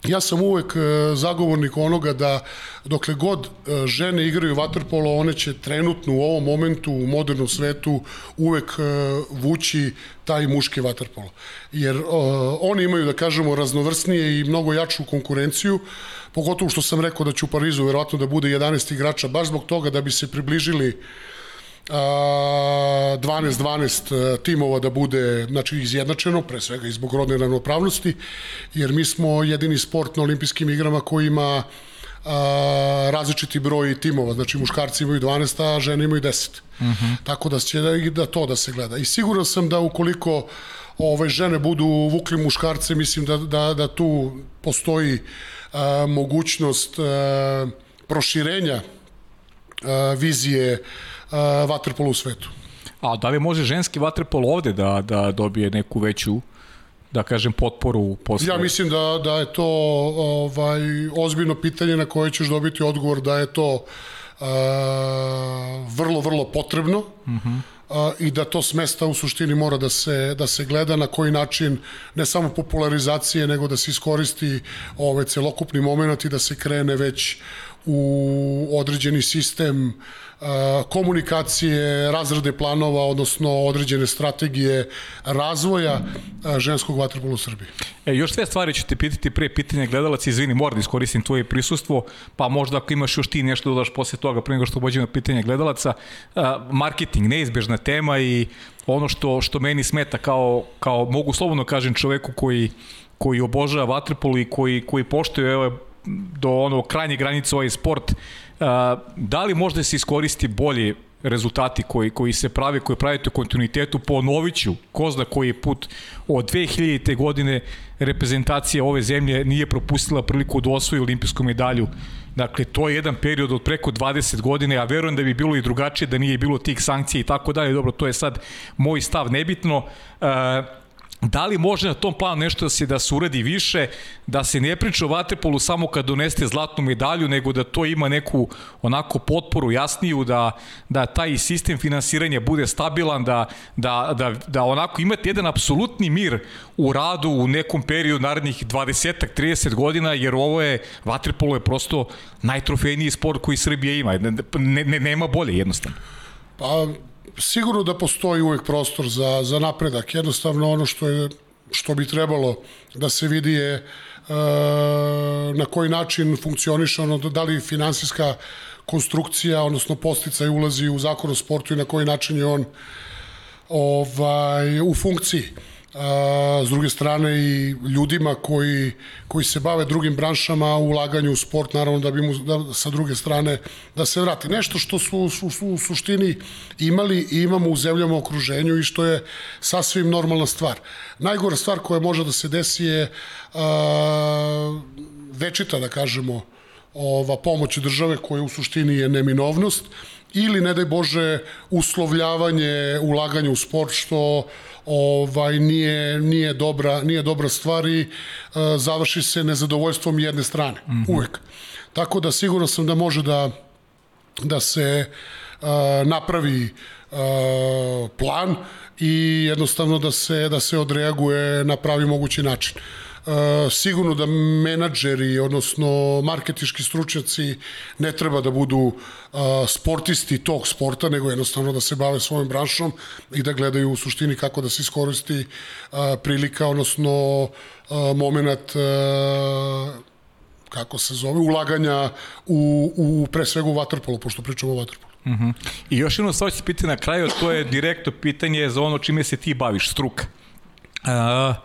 C: Ja sam uvek e, zagovornik onoga da dokle god e, žene igraju vaterpolo, one će trenutno u ovom momentu u modernom svetu uvek e, vući taj muški vaterpolo. Jer uh, oni imaju, da kažemo, raznovrsnije i mnogo jaču konkurenciju, pogotovo što sam rekao da će u Parizu verovatno da bude 11 igrača, baš zbog toga da bi se približili 12-12 timova da bude znači, izjednačeno, pre svega i zbog rodne ravnopravnosti, jer mi smo jedini sport na olimpijskim igrama koji ima a, različiti broj timova, znači muškarci imaju 12, a žene imaju 10. Uh -huh. Tako da će da, da to da se gleda. I siguran sam da ukoliko ove žene budu vukli muškarce, mislim da, da, da tu postoji a, mogućnost a, proširenja a, vizije a, vaterpola u svetu.
A: A da li može ženski vaterpol ovde da, da dobije neku veću da kažem potporu posle?
C: Ja mislim da da je to ovaj ozbiljno pitanje na koje ćeš dobiti odgovor da je to uh, vrlo vrlo potrebno. Mhm. Uh -huh i da to smesta u suštini mora da se, da se gleda na koji način ne samo popularizacije nego da se iskoristi ovaj celokupni moment i da se krene već u određeni sistem komunikacije, razrade planova, odnosno određene strategije razvoja ženskog vaterpola u Srbiji.
A: E, još sve stvari ću te pitati pre pitanja gledalaca, izvini, moram da iskoristim tvoje prisustvo, pa možda ako imaš još ti nešto dodaš posle toga, pre nego što pođemo na pitanje gledalaca. Marketing, neizbežna tema i ono što, što meni smeta kao, kao mogu slobodno kažem čoveku koji koji obožava vaterpolu i koji, koji poštuje evo, do ono krajnje granice ovaj sport, da li možda se iskoristi bolje rezultati koji, koji se prave, koji pravite u kontinuitetu, ponoviću, ko zna koji put od 2000. godine reprezentacija ove zemlje nije propustila priliku da osvoji olimpijsku medalju. Dakle, to je jedan period od preko 20 godine, a verujem da bi bilo i drugačije da nije bilo tih sankcija i tako dalje. Dobro, to je sad moj stav nebitno. Da li može na tom planu nešto da se da se uradi više, da se ne priča o vaterpolu samo kad doneste zlatnu medalju, nego da to ima neku onako potporu jasniju, da, da taj sistem finansiranja bude stabilan, da, da, da, da onako imate jedan apsolutni mir u radu u nekom periodu narednih 20-30 godina, jer ovo je, vaterpolo je prosto najtrofejniji sport koji Srbija ima. Ne, ne, nema bolje jednostavno.
C: Pa sigurno da postoji uvek prostor za, za napredak. Jednostavno ono što je što bi trebalo da se vidi je e, na koji način funkcioniše ono, da li finansijska konstrukcija, odnosno posticaj ulazi u zakon o sportu i na koji način je on ovaj, u funkciji a, s druge strane i ljudima koji, koji se bave drugim branšama ulaganju u sport, naravno da bi mu da, sa druge strane da se vrati. Nešto što su, su, su u suštini imali i imamo u zemljama okruženju i što je sasvim normalna stvar. Najgora stvar koja može da se desi je a, večita, da kažemo, ova pomoć države koja u suštini je neminovnost ili ne daj Bože uslovljavanje ulaganja u sport što ovaj nije nije dobra nije dobra stvar i uh, završi se nezadovoljstvom jedne strane mm -hmm. uvek tako da sigurno sam da može da da se uh, napravi uh, plan i jednostavno da se da se odreaguje na pravi mogući način. Uh, sigurno da menadžeri, odnosno marketički stručnjaci ne treba da budu uh, sportisti tog sporta, nego jednostavno da se bave svojom branšom i da gledaju u suštini kako da se iskoristi uh, prilika, odnosno moment kako se zove, ulaganja u, u pre svega u vaterpolu, pošto pričamo o vaterpolu. Uh
A: mhm. -huh. I još jedno stvar ću pitati na kraju, to je direktno pitanje za ono čime se ti baviš, struka. Uh,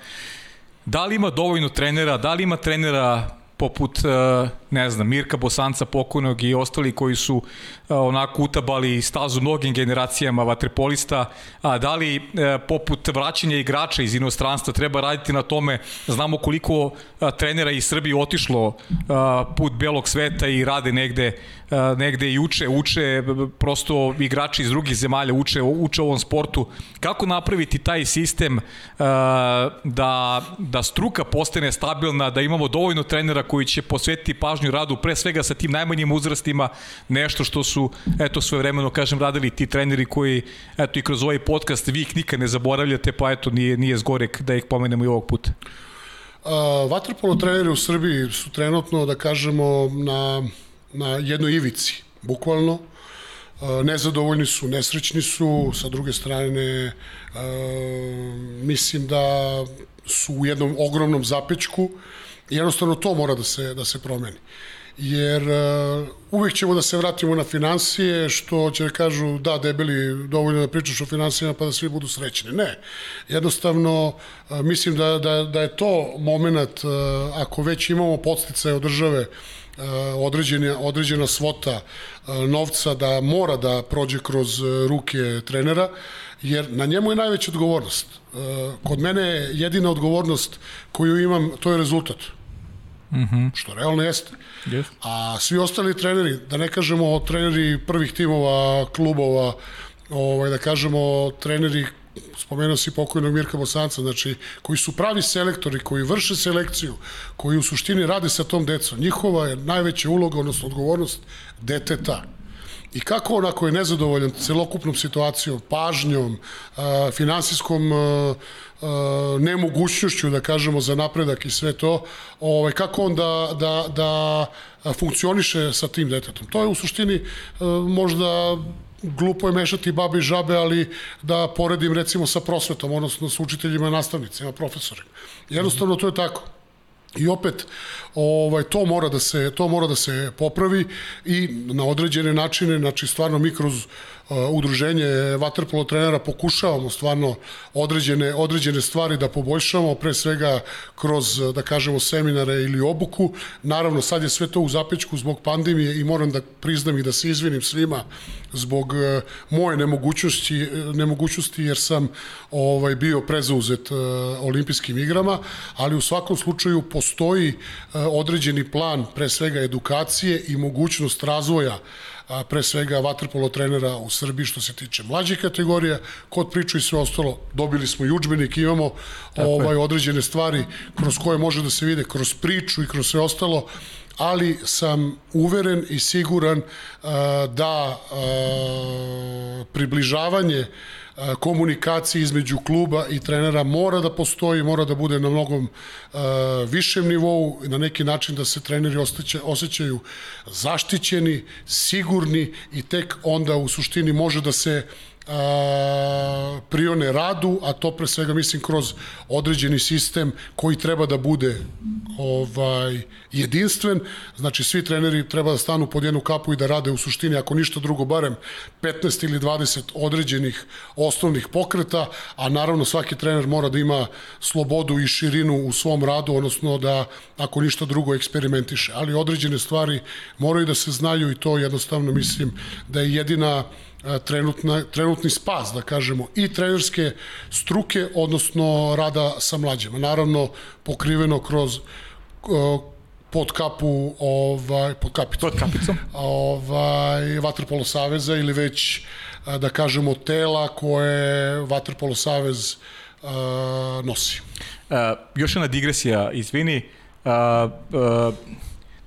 A: Da li ima dovoljno trenera, da li ima trenera poput, e, ne znam, Mirka Bosanca pokojnog i ostali koji su e, onako utabali stazu mnogim generacijama vaterpolista, a da li e, poput vraćanja igrača iz inostranstva treba raditi na tome, znamo koliko trenera iz Srbije otišlo put belog sveta i rade negde negde i uče, uče prosto igrači iz drugih zemalja uče, uče ovom sportu. Kako napraviti taj sistem da, da struka postane stabilna, da imamo dovoljno trenera koji će posvetiti pažnju radu pre svega sa tim najmanjim uzrastima, nešto što su eto svoje vremeno kažem radili ti treneri koji eto i kroz ovaj podcast vi ih nikad ne zaboravljate, pa eto nije nije zgorek da ih pomenemo i ovog puta.
C: Uh, vaterpolo treneri u Srbiji su trenutno, da kažemo, na na jednoj ivici, bukvalno. Nezadovoljni su, nesrećni su, sa druge strane mislim da su u jednom ogromnom zapečku jednostavno to mora da se, da se promeni. jer uh, uvek ćemo da se vratimo na financije, što će da kažu da debeli dovoljno da pričaš o finansijama pa da svi budu srećni. Ne, jednostavno uh, mislim da, da, da je to moment, uh, ako već imamo podsticaje od države, određena, određena svota novca da mora da prođe kroz ruke trenera, jer na njemu je najveća odgovornost. Kod mene je jedina odgovornost koju imam, to je rezultat. Mm -hmm. Što realno jeste. Yes. A svi ostali treneri, da ne kažemo treneri prvih timova, klubova, ovaj, da kažemo treneri spomenuo si pokojnog Mirka Bosanca, znači, koji su pravi selektori, koji vrše selekciju, koji u suštini rade sa tom decom. Njihova je najveća uloga, odnosno odgovornost deteta. I kako on ako je nezadovoljan celokupnom situacijom, pažnjom, finansijskom nemogućnošću, da kažemo, za napredak i sve to, ovaj, kako on da, da, da funkcioniše sa tim detetom. To je u suštini možda glupo je mešati babe i žabe, ali da poredim recimo sa prosvetom, odnosno sa učiteljima, nastavnicima, profesorima. Jednostavno to je tako. I opet ovaj to mora da se to mora da se popravi i na određene načine znači stvarno mi kroz udruženje vaterpolo trenera pokušavamo stvarno određene, određene stvari da poboljšamo, pre svega kroz, da kažemo, seminare ili obuku. Naravno, sad je sve to u zapečku zbog pandemije i moram da priznam i da se izvinim svima zbog e, moje nemogućnosti, nemogućnosti jer sam ovaj bio prezauzet e, olimpijskim igrama, ali u svakom slučaju postoji e, određeni plan, pre svega edukacije i mogućnost razvoja a, pre svega vaterpolo trenera u Srbiji što se tiče mlađih kategorija, kod priču i sve ostalo, dobili smo i učbenik, imamo Tako ovaj, je. određene stvari kroz koje može da se vide, kroz priču i kroz sve ostalo, ali sam uveren i siguran a, da a, približavanje komunikacije između kluba i trenera mora da postoji, mora da bude na mnogom višem nivou, na neki način da se treneri osjeća, osjećaju zaštićeni, sigurni i tek onda u suštini može da se a, prione radu, a to pre svega mislim kroz određeni sistem koji treba da bude ovaj jedinstven, znači svi treneri treba da stanu pod jednu kapu i da rade u suštini, ako ništa drugo, barem 15 ili 20 određenih osnovnih pokreta, a naravno svaki trener mora da ima slobodu i širinu u svom radu, odnosno da ako ništa drugo eksperimentiše, ali određene stvari moraju da se znaju i to jednostavno mislim da je jedina trenutna, trenutni spas, da kažemo, i trenerske struke, odnosno rada sa mlađima. Naravno, pokriveno kroz pod kapu ovaj pod kapicom
A: pod kapicom
C: ovaj vaterpolo saveza ili već da kažemo tela koje vaterpolo savez uh, nosi.
A: Uh, još jedna digresija, izvini. Uh, uh,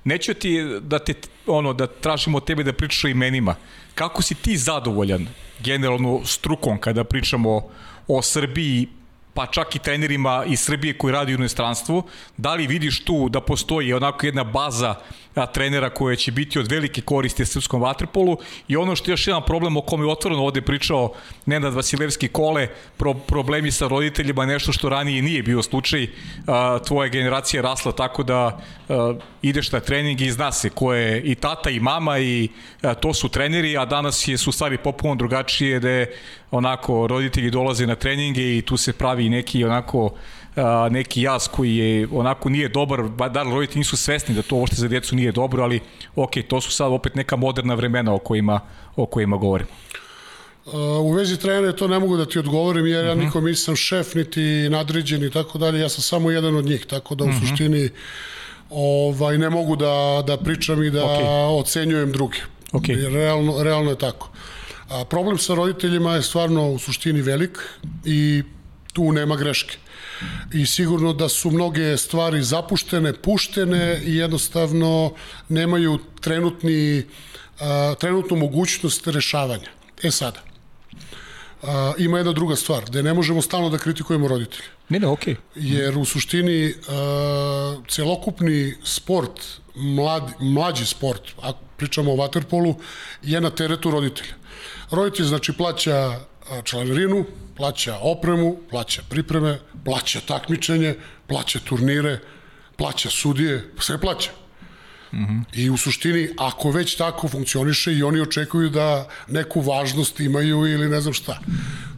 A: neću ti da te ono da tražimo od tebe da pričaš o imenima. Kako si ti zadovoljan generalno strukom kada pričamo o Srbiji pa čak i trenerima iz Srbije koji radi u inostranstvu, da li vidiš tu da postoji onako jedna baza trenera koja će biti od velike koriste srpskom vaterpolu? I ono što je još jedan problem o kome je otvoreno ovde pričao Nenad Vasilevski Kole, pro, problemi sa roditeljima, nešto što ranije nije bio slučaj, a, tvoja generacija je rasla tako da a, ideš na trening i zna se ko je i tata i mama i a, to su treneri, a danas je su stvari popuno drugačije da je onako roditelji dolaze na treninge i tu se pravi neki onako a, neki jaz koji je onako nije dobar, da li roditelji nisu svesni da to uopšte za djecu nije dobro, ali ok, to su sad opet neka moderna vremena o kojima, o kojima govorimo.
C: U vezi trenera to ne mogu da ti odgovorim jer ja uh mhm. -huh. nikom nisam šef niti nadređen i tako dalje, ja sam samo jedan od njih, tako da u uh mhm. -huh. suštini ovaj, ne mogu da, da pričam i da okay. ocenjujem druge. Okay. Jer realno, realno je tako. A, problem sa roditeljima je stvarno u suštini velik i tu nema greške i sigurno da su mnoge stvari zapuštene, puštene i jednostavno nemaju trenutni, a, trenutnu mogućnost rešavanja. E sada, a, ima jedna druga stvar, gde ne možemo stalno da kritikujemo roditelje.
A: Ne, ne, okej. Okay.
C: Jer u suštini a, celokupni sport, mlad, mlađi sport, ako pričamo o vaterpolu, je na teretu roditelja. Roditelj znači plaća članarinu, plaća opremu, plaća pripreme, plaća takmičenje, plaća turnire, plaća sudije, sve plaća. Mm -hmm. I u suštini, ako već tako funkcioniše i oni očekuju da neku važnost imaju ili ne znam šta.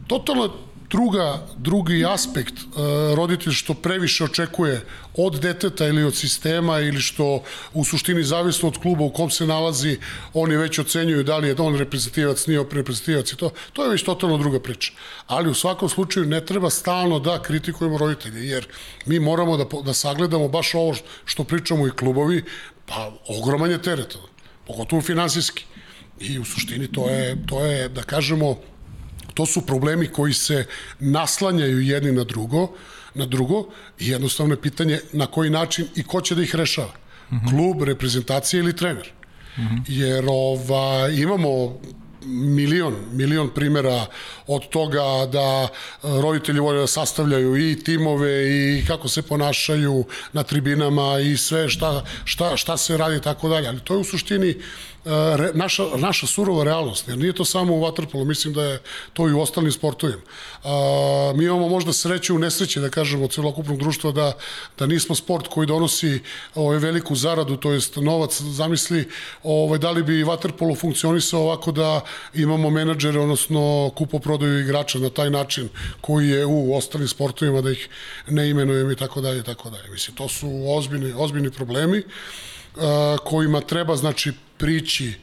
C: Totalno druga, drugi aspekt uh, roditelj što previše očekuje od deteta ili od sistema ili što u suštini zavisno od kluba u kom se nalazi oni već ocenjuju da li je on reprezentativac, nije reprezentativac i to, to je već totalno druga priča. Ali u svakom slučaju ne treba stalno da kritikujemo roditelje jer mi moramo da, da sagledamo baš ovo što pričamo i klubovi, pa ogroman je teret, pogotovo finansijski. I u suštini to je, to je da kažemo, To su problemi koji se naslanjaju jedni na drugo, na drugo i jednostavno je pitanje na koji način i ko će da ih rešava. Mm -hmm. Klub, reprezentacija ili trener. Mm -hmm. Jer ova, imamo milion, milion primera od toga da roditelji vole da sastavljaju i timove i kako se ponašaju na tribinama i sve šta, šta, šta se radi i tako dalje. Ali to je u suštini re, naša, naša surova realnost, jer nije to samo u vaterpolu, mislim da je to i u ostalim sportovima. A, mi imamo možda sreću u nesreći, da kažemo, celokupnog društva, da, da nismo sport koji donosi ovaj, veliku zaradu, to jest novac, zamisli, ovaj, da li bi vaterpolo funkcionisao ovako da imamo menadžere, odnosno kupoprodaju igrača na taj način koji je u ostalim sportovima, da ih ne imenujem i tako dalje, tako dalje. Mislim, to su ozbiljni, ozbiljni problemi kojima treba znači prići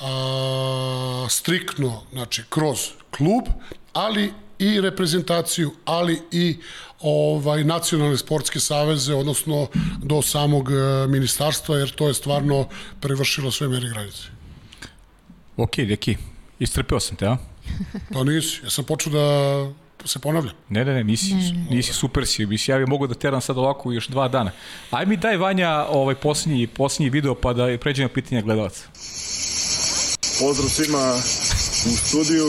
C: a, striktno znači kroz klub, ali i reprezentaciju, ali i ovaj nacionalne sportske saveze, odnosno do samog e, ministarstva, jer to je stvarno prevršilo sve mere granice.
A: Ok, Deki, istrpeo sam te, a?
C: Pa nisi, ja sam počeo da se ponavljam.
A: Ne, ne, ne, nisi, ne, ne. nisi super si, bi si ja mogu da teram sad ovako još dva dana. Aj mi daj Vanja ovaj posljednji, posljednji video pa da pređemo pitanja gledalaca.
F: Pozdrav svima u studiju.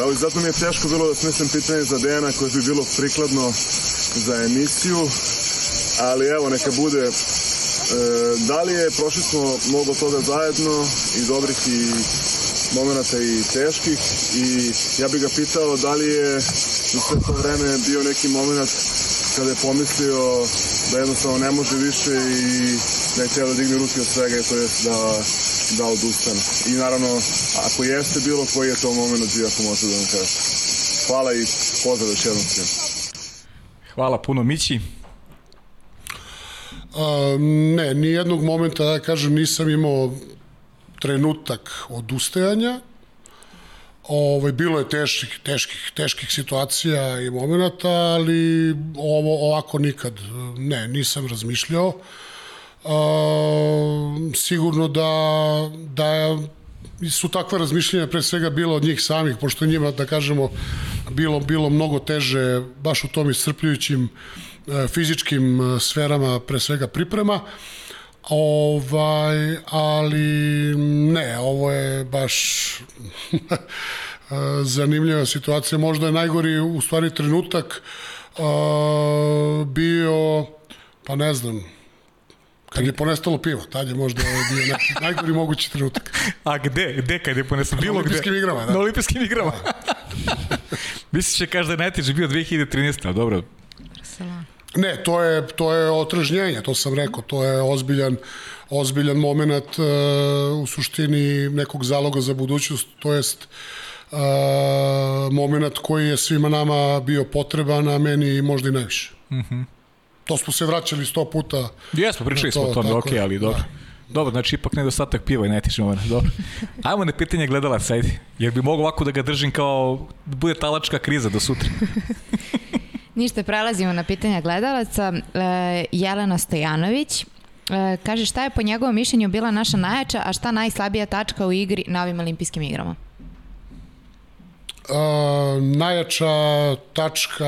F: Evo, zato mi je teško bilo da smislim pitanje za Dejana koje bi bilo prikladno za emisiju, ali evo, neka bude e, da li je, prošli smo mnogo toga zajedno i dobrih i momenta i teških i ja bih ga pitao da li je u sve to vreme bio neki moment kada je pomislio da jednostavno ne može više i da je htio da digne ruke od svega to je da, da odustane. I naravno, ako jeste bilo, koji je to moment bio, ako može da vam kaže. Hvala i pozdrav još jednom svima.
A: Hvala puno, Mići.
C: A, ne, ni jednog momenta, da kažem, nisam imao trenutak odustajanja. Ovaj, bilo je teških, teških, teških situacija i momenta, ali ovo ovako nikad, ne, nisam razmišljao. Uh, sigurno da, da su takva razmišljenja pre svega bilo od njih samih, pošto njima, da kažemo, bilo, bilo mnogo teže baš u tom iscrpljujućim fizičkim sferama pre svega priprema. Uh, Ovaj, ali ne, ovo je baš zanimljiva situacija. Možda je najgori u stvari trenutak uh, bio, pa ne znam, kad je ponestalo pivo, tad je možda bio neki najgori mogući trenutak.
A: A gde? Gde kad je ponestalo?
C: Bilo Na olimpijskim gde? igrama,
A: da. Na olimpijskim igrama. Misliš da da je najteži bio 2013. dobro. Barcelona.
C: Ne, to je, to je otržnjenje, to sam rekao, to je ozbiljan, ozbiljan moment uh, u suštini nekog zaloga za budućnost, to jest uh, moment koji je svima nama bio potreban, a meni možda i najviše. Mm to smo se vraćali sto puta.
A: Jesmo, pričali smo o tome, ok, ali dobro. Da. Dobro, znači ipak nedostatak piva i netični moment. Dobro. Ajmo na pitanje gledalaca, ajde. Jer bi mogu ovako da ga držim kao da bude talačka kriza do sutra.
B: Ništa, prelazimo na pitanja gledalaca. E, Jelena Stojanović e, kaže šta je po njegovom mišljenju bila naša najjača, a šta najslabija tačka u igri na ovim olimpijskim igrama?
C: A, najjača tačka,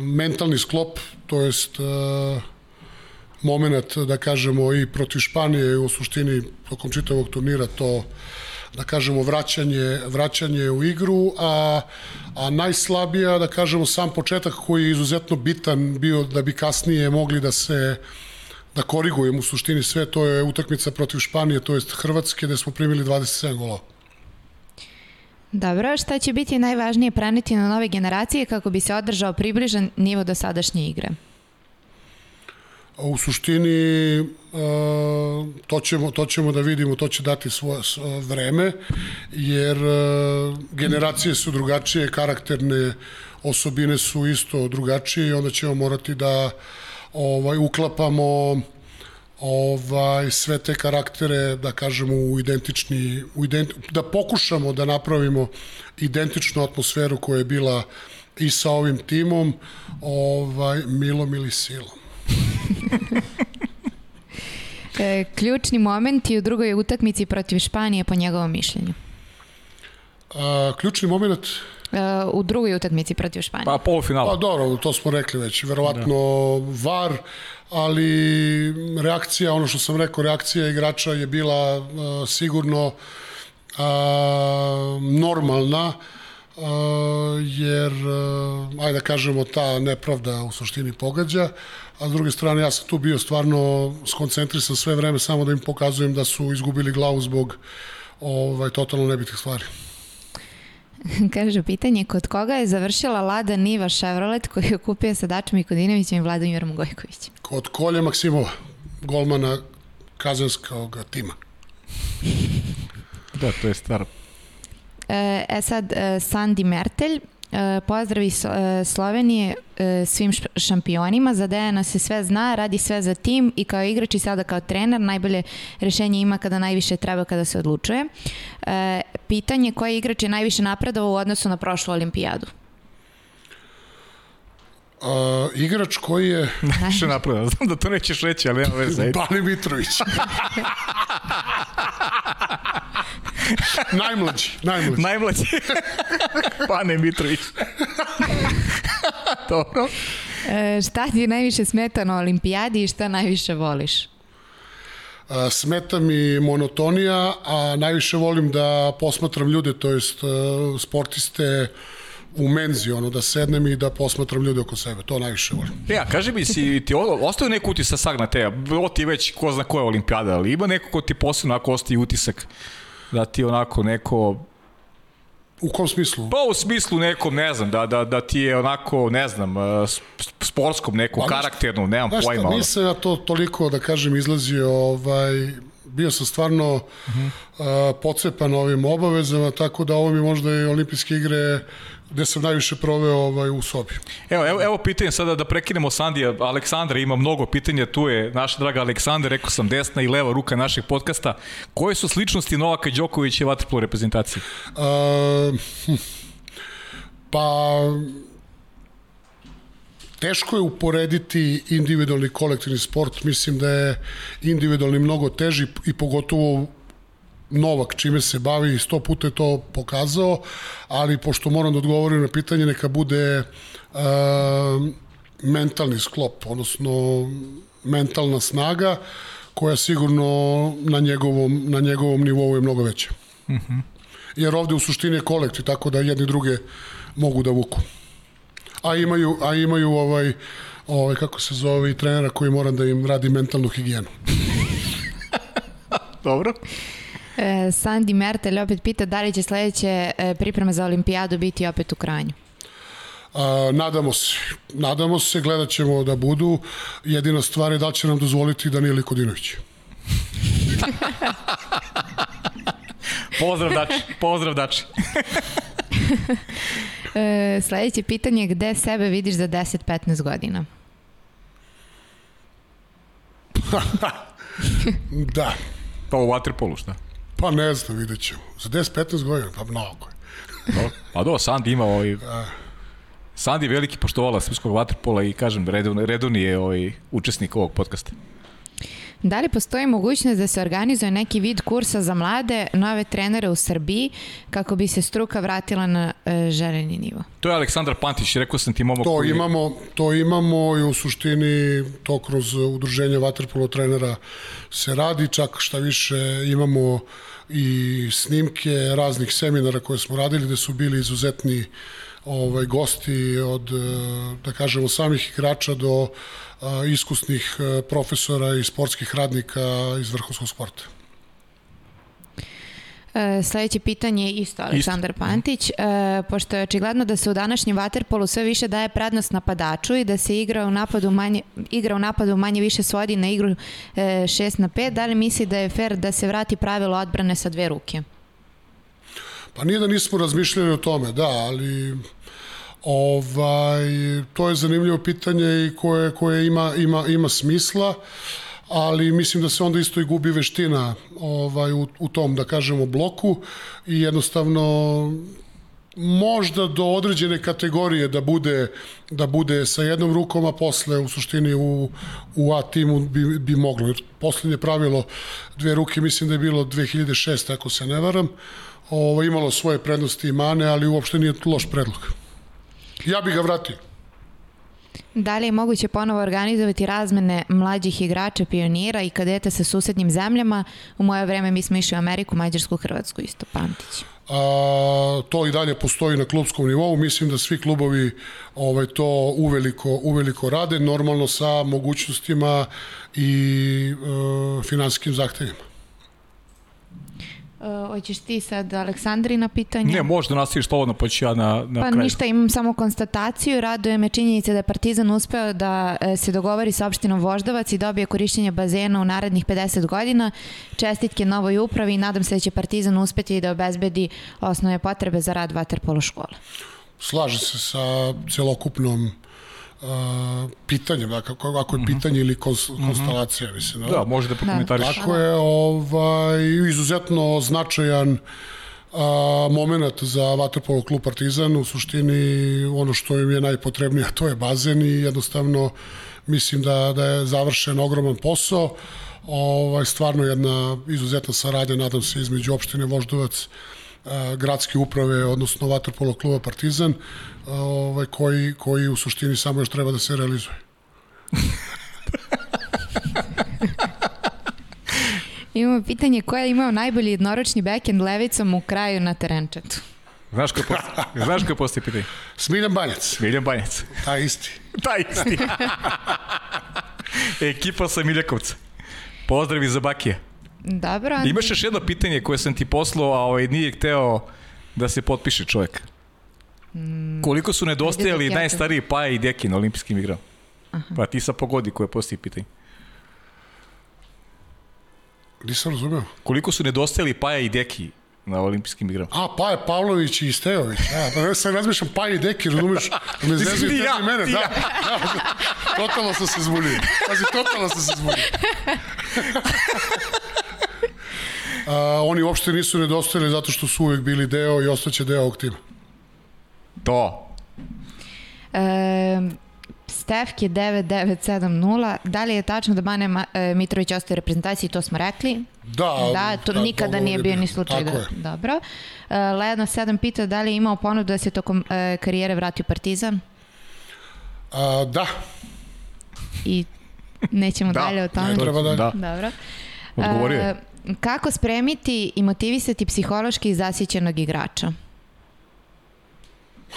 C: mentalni sklop, to jest a, moment, da kažemo, i protiv Španije u suštini tokom čitavog turnira to da kažemo, vraćanje, vraćanje u igru, a, a najslabija, da kažemo, sam početak koji je izuzetno bitan bio da bi kasnije mogli da se da korigujemo u suštini sve, to je utakmica protiv Španije, to jest Hrvatske, gde smo primili 27 golova.
B: Dobro, šta će biti najvažnije preneti na nove generacije kako bi se održao približan nivo do sadašnje igre?
C: U suštini to, ćemo, to ćemo da vidimo, to će dati svoje vreme, jer generacije su drugačije, karakterne osobine su isto drugačije i onda ćemo morati da ovaj uklapamo ovaj sve te karaktere da kažemo u identični u ident, da pokušamo da napravimo identičnu atmosferu koja je bila i sa ovim timom ovaj milom ili silom
B: e, ključni momenti u drugoj utakmici protiv Španije po njegovom mišljenju
C: A, ključni moment
B: u drugoj utakmici protiv Španije.
A: Pa polufinala.
C: Pa dobro, to smo rekli već. Verovatno da. VAR, ali reakcija, ono što sam rekao, reakcija igrača je bila uh, sigurno uh, normalna, uh, jer, uh, ajde da kažemo, ta nepravda u suštini pogađa, a s druge strane ja sam tu bio stvarno skoncentrisan sve vreme samo da im pokazujem da su izgubili glavu zbog ovaj, totalno nebitih stvari.
B: Kaže, pitanje, kod koga je završila Lada Niva Chevrolet koji je kupio sa Dačom Ikudinovićem i Vladimirom Gojkovićem?
C: Kod Kolja Maksimova, golmana kazanskog tima.
A: da, to je stvar.
B: E, e sad, e, Sandi Mertelj, pozdravi e, Slovenije e, svim šampionima, za Dejana se sve zna, radi sve za tim i kao igrač i sada kao trener najbolje rešenje ima kada najviše treba kada se odlučuje. Pitanje koji igrač je najviše napredovao u odnosu na prošlu olimpijadu?
C: Uh, igrač koji je...
A: Najviše napredovao, znam da to nećeš reći, ali nema veze.
C: Bani Mitrović. najmlađi, najmlađi.
A: Najmlađi. Pane Mitrović. Dobro.
B: E, šta ti najviše smeta na olimpijadi i šta najviše voliš?
C: A, smeta mi monotonija, a najviše volim da posmatram ljude, to jest e, sportiste u menzi, ono, da sednem i da posmatram ljude oko sebe. To najviše volim.
A: Ja, kaži mi, si ti ostao neki utisak na te, ovo ti je već ko zna koja olimpijada, ali ima neko ko ti posebno ako ostaje utisak da ti onako neko
C: U kom smislu?
A: Pa u smislu nekom, ne znam, da, da, da ti je onako, ne znam, uh, sportskom, nekom, pa, karakternom, nemam znaš pojma.
C: Šta, nisam ja to toliko, da kažem, izlazio, ovaj, bio sam stvarno uh -huh. uh, pocepan ovim obavezama, tako da ovo mi možda i olimpijske igre gde sam najviše proveo ovaj, u sobi.
A: Evo, evo, evo pitanje sada da prekinemo Sandija. Aleksandra ima mnogo pitanja, tu je naša draga Aleksandra, rekao sam desna i leva ruka našeg podcasta. Koje su sličnosti Novaka Đokovića i vaterpolo reprezentacije? Uh,
C: pa teško je uporediti individualni kolektivni sport, mislim da je individualni mnogo teži i pogotovo Novak čime se bavi i sto puta je to pokazao, ali pošto moram da odgovorim na pitanje, neka bude uh, mentalni sklop, odnosno mentalna snaga koja sigurno na njegovom, na njegovom nivou je mnogo veća. Uh mhm. -huh. Jer ovde u suštini je kolektiv, tako da jedni druge mogu da vuku. A imaju, a imaju ovaj, ovaj, kako se zove, trenera koji mora da im radi mentalnu higijenu.
A: Dobro.
B: E, Sandi Mertel opet pita da li će sledeće e, pripreme za olimpijadu biti opet u Kranju.
C: A, nadamo se. Nadamo se, gledat ćemo da budu. Jedina stvar je da će nam dozvoliti Danijeli Kodinović.
A: pozdrav Dači, pozdrav Dači.
B: e, sledeće pitanje je gde sebe vidiš za 10-15 godina?
C: da.
A: Pa u Waterpolu šta?
C: Pa ne znam, vidjet ćemo. Za 10-15 godina, pa mnogo je.
A: no, pa do, Sandi ima ovaj... Da. Sandi je veliki poštovala srpskog vaterpola i kažem, redovni, redovni je ovaj učesnik ovog podcasta.
B: Da li postoji mogućnost da se organizuje neki vid kursa za mlade, nove trenere u Srbiji, kako bi se struka vratila na e, željeni nivo?
A: To je Aleksandar Pantić, rekao sam ti momo
C: to koji... Imamo, to imamo i u suštini to kroz udruženje vaterpolo trenera se radi, čak šta više imamo i snimke raznih seminara koje smo radili gde su bili izuzetni ovaj gosti od da kažemo samih igrača do iskusnih profesora i sportskih radnika iz vrhunskog sporta.
B: Sledeće pitanje je isto Aleksandar isto. Pantić. E, pošto je očigledno da se u današnjem vaterpolu sve više daje prednost napadaču i da se igra u napadu manje, igra u napadu manje više svodi na igru e, 6 na 5, da li misli da je fair da se vrati pravilo odbrane sa dve ruke?
C: Pa nije da nismo razmišljali o tome, da, ali ovaj, to je zanimljivo pitanje i koje, koje ima, ima, ima smisla. Ali mislim da se onda isto i gubi veština ovaj, u, u tom, da kažemo, bloku i jednostavno možda do određene kategorije da bude da bude sa jednom rukom, a posle u suštini u, u A timu bi, bi moglo. Poslednje pravilo dve ruke mislim da je bilo 2006, ako se ne varam. Ovo, imalo svoje prednosti i mane, ali uopšte nije loš predlog. Ja bih ga vratio.
B: Da li je moguće ponovo organizovati razmene mlađih igrača, pionira i kadeta sa susednim zemljama? U moje vreme mi smo išli u Ameriku, Mađarsku, Hrvatsku isto, Pantić.
C: A, to i dalje postoji na klubskom nivou. Mislim da svi klubovi ovaj, to uveliko, uveliko rade, normalno sa mogućnostima i e, finansijskim zahtevima.
B: Uh, hoćeš ti sad Aleksandrina pitanje?
A: Ne, možda nastaviš slobodno, pa ću ja na, na
B: pa
A: kraju.
B: ništa, imam samo konstataciju. Raduje me činjenica da je Partizan uspeo da e, se dogovori sa opštinom Voždovac i dobije korišćenje bazena u narednih 50 godina. Čestitke novoj upravi i nadam se da će Partizan uspeti da obezbedi osnovne potrebe za rad vaterpolo škole.
C: Slaže se sa celokupnom uh, pitanjem, dakle, ako je mhm. pitanje ili kons, mhm. konstalacija, mislim.
A: Da, da može da prokomentariš.
C: Tako je, ovaj, izuzetno značajan a, moment za Vaterpolo klub Partizan, u suštini ono što im je najpotrebnije, to je bazen i jednostavno mislim da, da je završen ogroman posao, ovaj, stvarno jedna izuzetna saradnja, nadam se, između opštine Voždovac, gradske uprave, odnosno Vaterpolo kluba Partizan, ovaj, koji, koji u suštini samo još treba da se realizuje.
B: Imamo pitanje ko je imao najbolji jednoročni backend levicom u kraju na terenčetu.
A: Znaš ko je postoji, znaš ko postoji pitanje?
C: Smiljan Banjac.
A: Smiljan Banjac.
C: Ta isti.
A: Ta isti. Ekipa sa Miljakovca. Pozdravi za Bakija.
B: Dobro. Andri.
A: Imaš još jedno pitanje koje sam ti poslao, a ovaj nije hteo da se potpiše čovjek. Mm, Koliko su nedostajali najstariji Paja i Deki na olimpijskim igrama? Aha. Pa ti sa pogodi koje postoji pitanje.
C: Nisam razumeo.
A: Koliko su nedostajali Paja i Deki na olimpijskim igrama.
C: A, Paja Pavlović i Stejović. Ja, pa sad razmišljam Paja i Deki, razumeš? Da me zezaju ti ja, mene, da. ja. da. Totalno sam se zbunio. Pazi, totalno sam se zbunio. A, oni uopšte nisu nedostajali zato što su uvek bili deo i ostaće deo ovog tima.
A: To.
B: E, Stefke 9970, da li je tačno da Bane e, Mitrović ostaje u reprezentaciji, to smo rekli?
C: Da.
B: Da, to da, nikada nije bio ni slučaj.
C: Tako
B: da,
C: je.
B: Dobro. E, Lena 7 pita da li je imao ponudu da se tokom e, karijere vrati u Partizan?
C: A, da.
B: I nećemo
A: da.
B: dalje o tome.
C: Ne treba dalje.
A: Da.
B: Dobro.
A: Odgovorio je.
B: Kako spremiti i motivisati psihološki zasjećenog igrača?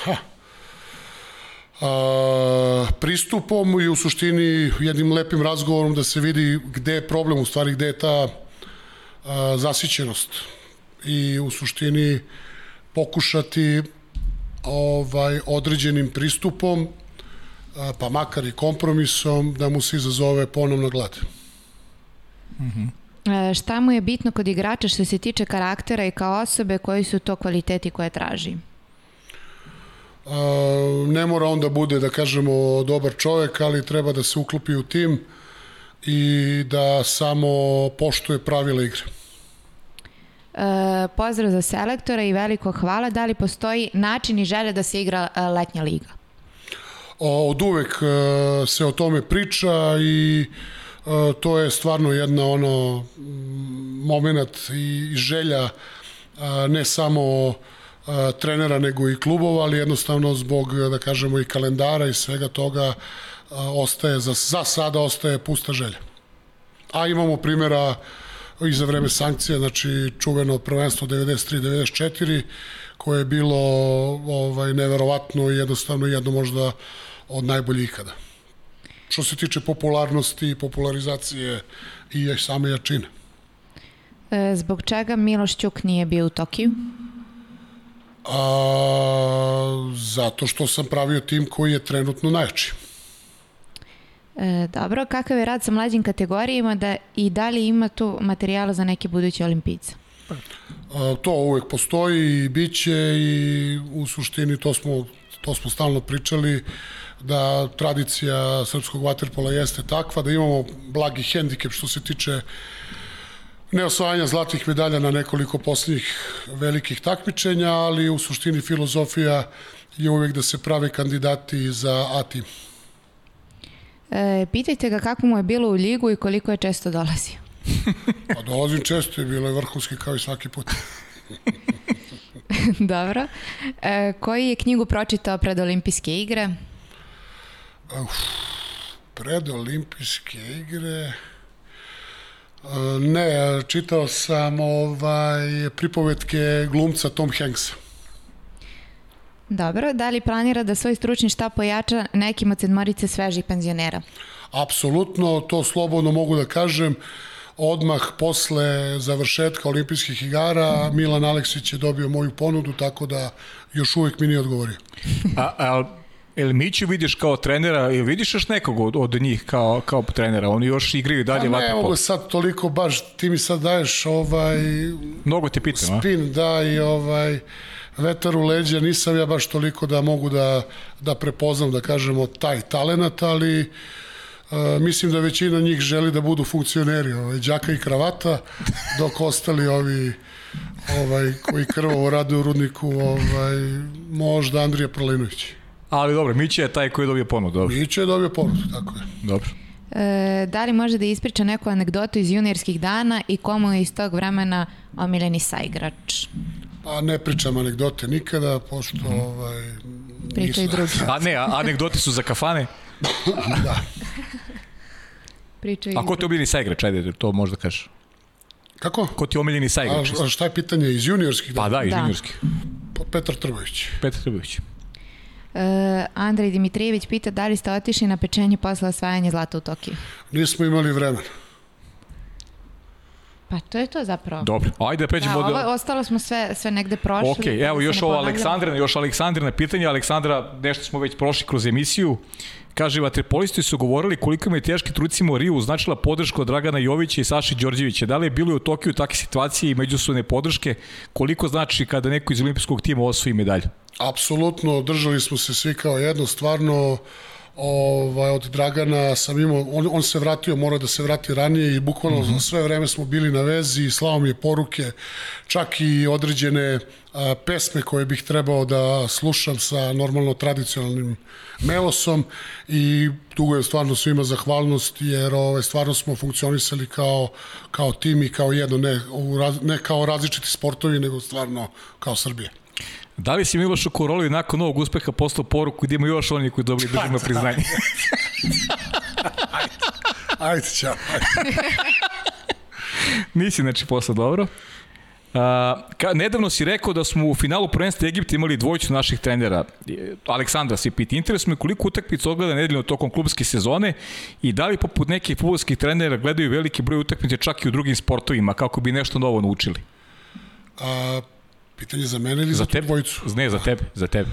C: Ha. A, pristupom i u suštini jednim lepim razgovorom da se vidi gde je problem, u stvari gde je ta a, zasićenost i u suštini pokušati ovaj određenim pristupom a, pa makar i kompromisom da mu se izazove ponovno glad.
B: Mhm. Mm E, šta mu je bitno kod igrača što se tiče karaktera i kao osobe, koji su to kvaliteti koje traži?
C: Ne mora on da bude, da kažemo, dobar čovek, ali treba da se uklopi u tim i da samo poštuje pravila igre.
B: E, pozdrav za selektora i veliko hvala. Da li postoji način i želja da se igra e, letnja liga?
C: Od uvek e, se o tome priča i uh, E, to je stvarno jedna ono moment i želja e, ne samo e, trenera nego i klubova, ali jednostavno zbog da kažemo i kalendara i svega toga ostaje za, za sada ostaje pusta želja. A imamo primjera i za vreme sankcija, znači čuveno prvenstvo 93-94 koje je bilo ovaj neverovatno i jednostavno jedno možda od najboljih ikada što se tiče popularnosti, popularizacije i same jačine.
B: E, zbog čega Miloš Ćuk nije bio u Tokiju?
C: A, zato što sam pravio tim koji je trenutno najjači.
B: E, dobro, kakav je rad sa mlađim kategorijama da, i da li ima tu materijala za neke buduće olimpijce?
C: A, to uvek postoji i bit će i u suštini to smo, to smo stalno pričali da tradicija srpskog vaterpola jeste takva da imamo blagi hendikep što se tiče neosvajanja zlatih medalja na nekoliko poslednjih velikih takmičenja, ali u suštini filozofija je uvek da se prave kandidati za A tim.
B: E, pitajte ga kako mu je bilo u ligu i koliko je često dolazio.
C: Pa dolazim često i bilo je vrhunski kao i svaki put.
B: Dobro. E, koji je knjigu pročitao pred olimpijske igre?
C: Uf, pred olimpijske igre... E, Ne, čitao sam ovaj, pripovetke glumca Tom Hanksa.
B: Dobro. Da li planira da svoj stručni štab pojača nekim od sedmorice svežih penzionera?
C: Apsolutno, to slobodno mogu da kažem. Odmah posle završetka olimpijskih igara Milan Aleksić je dobio moju ponudu, tako da još uvek mi nije odgovorio.
A: A, a Jel Miću vidiš kao trenera ili vidiš još nekog od, od njih kao, kao trenera? Oni još igraju dalje
C: Pa ne mogu sad toliko baš, ti mi sad daješ ovaj
A: Mnogo te pitam, a?
C: spin, da i ovaj vetar u leđa, nisam ja baš toliko da mogu da, da prepoznam, da kažemo, taj talenat, ali Uh, mislim da većina njih želi da budu funkcioneri, ovaj, džaka i kravata, dok ostali ovi ovaj, koji krvavo rade u rudniku, ovaj, možda Andrija Prolinović.
A: Ali dobro, Mića je taj koji je dobio ponudu. Dobro.
C: Miće je dobio ponudu, tako je.
A: dobro.
B: E, da li može da ispriča neku anegdotu iz juniorskih dana i komu je iz tog vremena omiljeni saigrač?
C: Pa ne pričam anegdote nikada, pošto ovaj,
B: Pričaju
C: nisam-
B: drugi.
A: A ne, a anegdote su za kafane.
C: Da.
B: Pričaju
A: A ko ti je omiljeni saigrač? Ajde, to možda kažeš.
C: Kako?
A: Ko ti je omiljeni saigrač?
C: A, a šta je pitanje iz juniorskih?
A: Pa da, iz
B: Da.
A: juniorskih.
C: Pa Petar Trbović.
A: Petar Trbović.
B: E, Andrej Dimitrijević pita da li ste otišli na pečenje posle osvajanja zlata u Tokiju?
C: Nismo imali vremena.
B: Pa to je to zapravo.
A: Dobro, ajde da
B: Da,
A: pređemo
B: ovo,
A: do...
B: ostalo smo sve, sve negde prošli.
A: Ok,
B: da
A: evo još ovo. Aleksandrina, još Aleksandrina pitanje. Aleksandra, nešto smo već prošli kroz emisiju. Kaže, vaterpolisti su govorili koliko im je teški trucima u Riju značila podrška od Dragana Jovića i Saši Đorđevića. Da li je bilo u Tokiju takve situacije i međusobne podrške? Koliko znači kada neko iz olimpijskog tima osvoji medalju?
C: Apsolutno, držali smo se svi kao jedno, stvarno ovaj, od Dragana sam imao, on, on se vratio, mora da se vrati ranije i bukvalno mm -hmm. sve vreme smo bili na vezi i slao mi je poruke, čak i određene a, pesme koje bih trebao da slušam sa normalno tradicionalnim melosom i dugo je stvarno svima zahvalnost jer ovaj, stvarno smo funkcionisali kao, kao tim i kao jedno, ne, u, ne kao različiti sportovi, nego stvarno kao Srbije.
A: Da li si Milošu Koroli nakon novog uspeha poslao poruku gdje ima još oni koji dobili državno priznanje?
C: Ajde, čao. Ajde.
A: Nisi, znači, posle dobro. A, ka, nedavno si rekao da smo u finalu prvenstva Egipta imali dvojicu naših trenera. E, Aleksandra se piti. Interesuje me koliko utakmica odgleda nedeljno tokom klubske sezone i da li poput nekih futbolskih trenera gledaju veliki broj utakmice čak i u drugim sportovima kako bi nešto novo naučili.
C: A, pitanje za mene ili za,
A: Za tebe?
C: dvojicu?
A: Ne, za tebe, za tebe.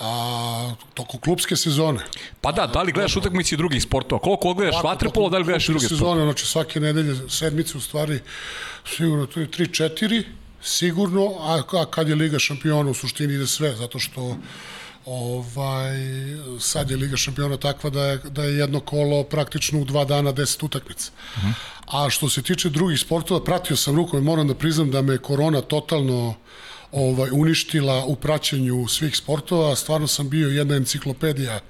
C: A, toko klubske sezone.
A: Pa da, da li gledaš utakmice drugih sportova? Koliko
C: Ovako,
A: vaterpolo, da li gledaš i druge
C: sezone, znači svake nedelje, sedmice u stvari, sigurno to je 3-4, sigurno, a, a kad je Liga šampiona u suštini ide sve, zato što ovaj, sad je Liga šampiona takva da je, da je jedno kolo praktično u dva dana 10 utakmica. Uh -huh. A što se tiče drugih sportova, pratio sam rukom i moram da priznam da me korona totalno ovaj uništila u praćenju svih sportova. Stvarno sam bio jedna enciklopedija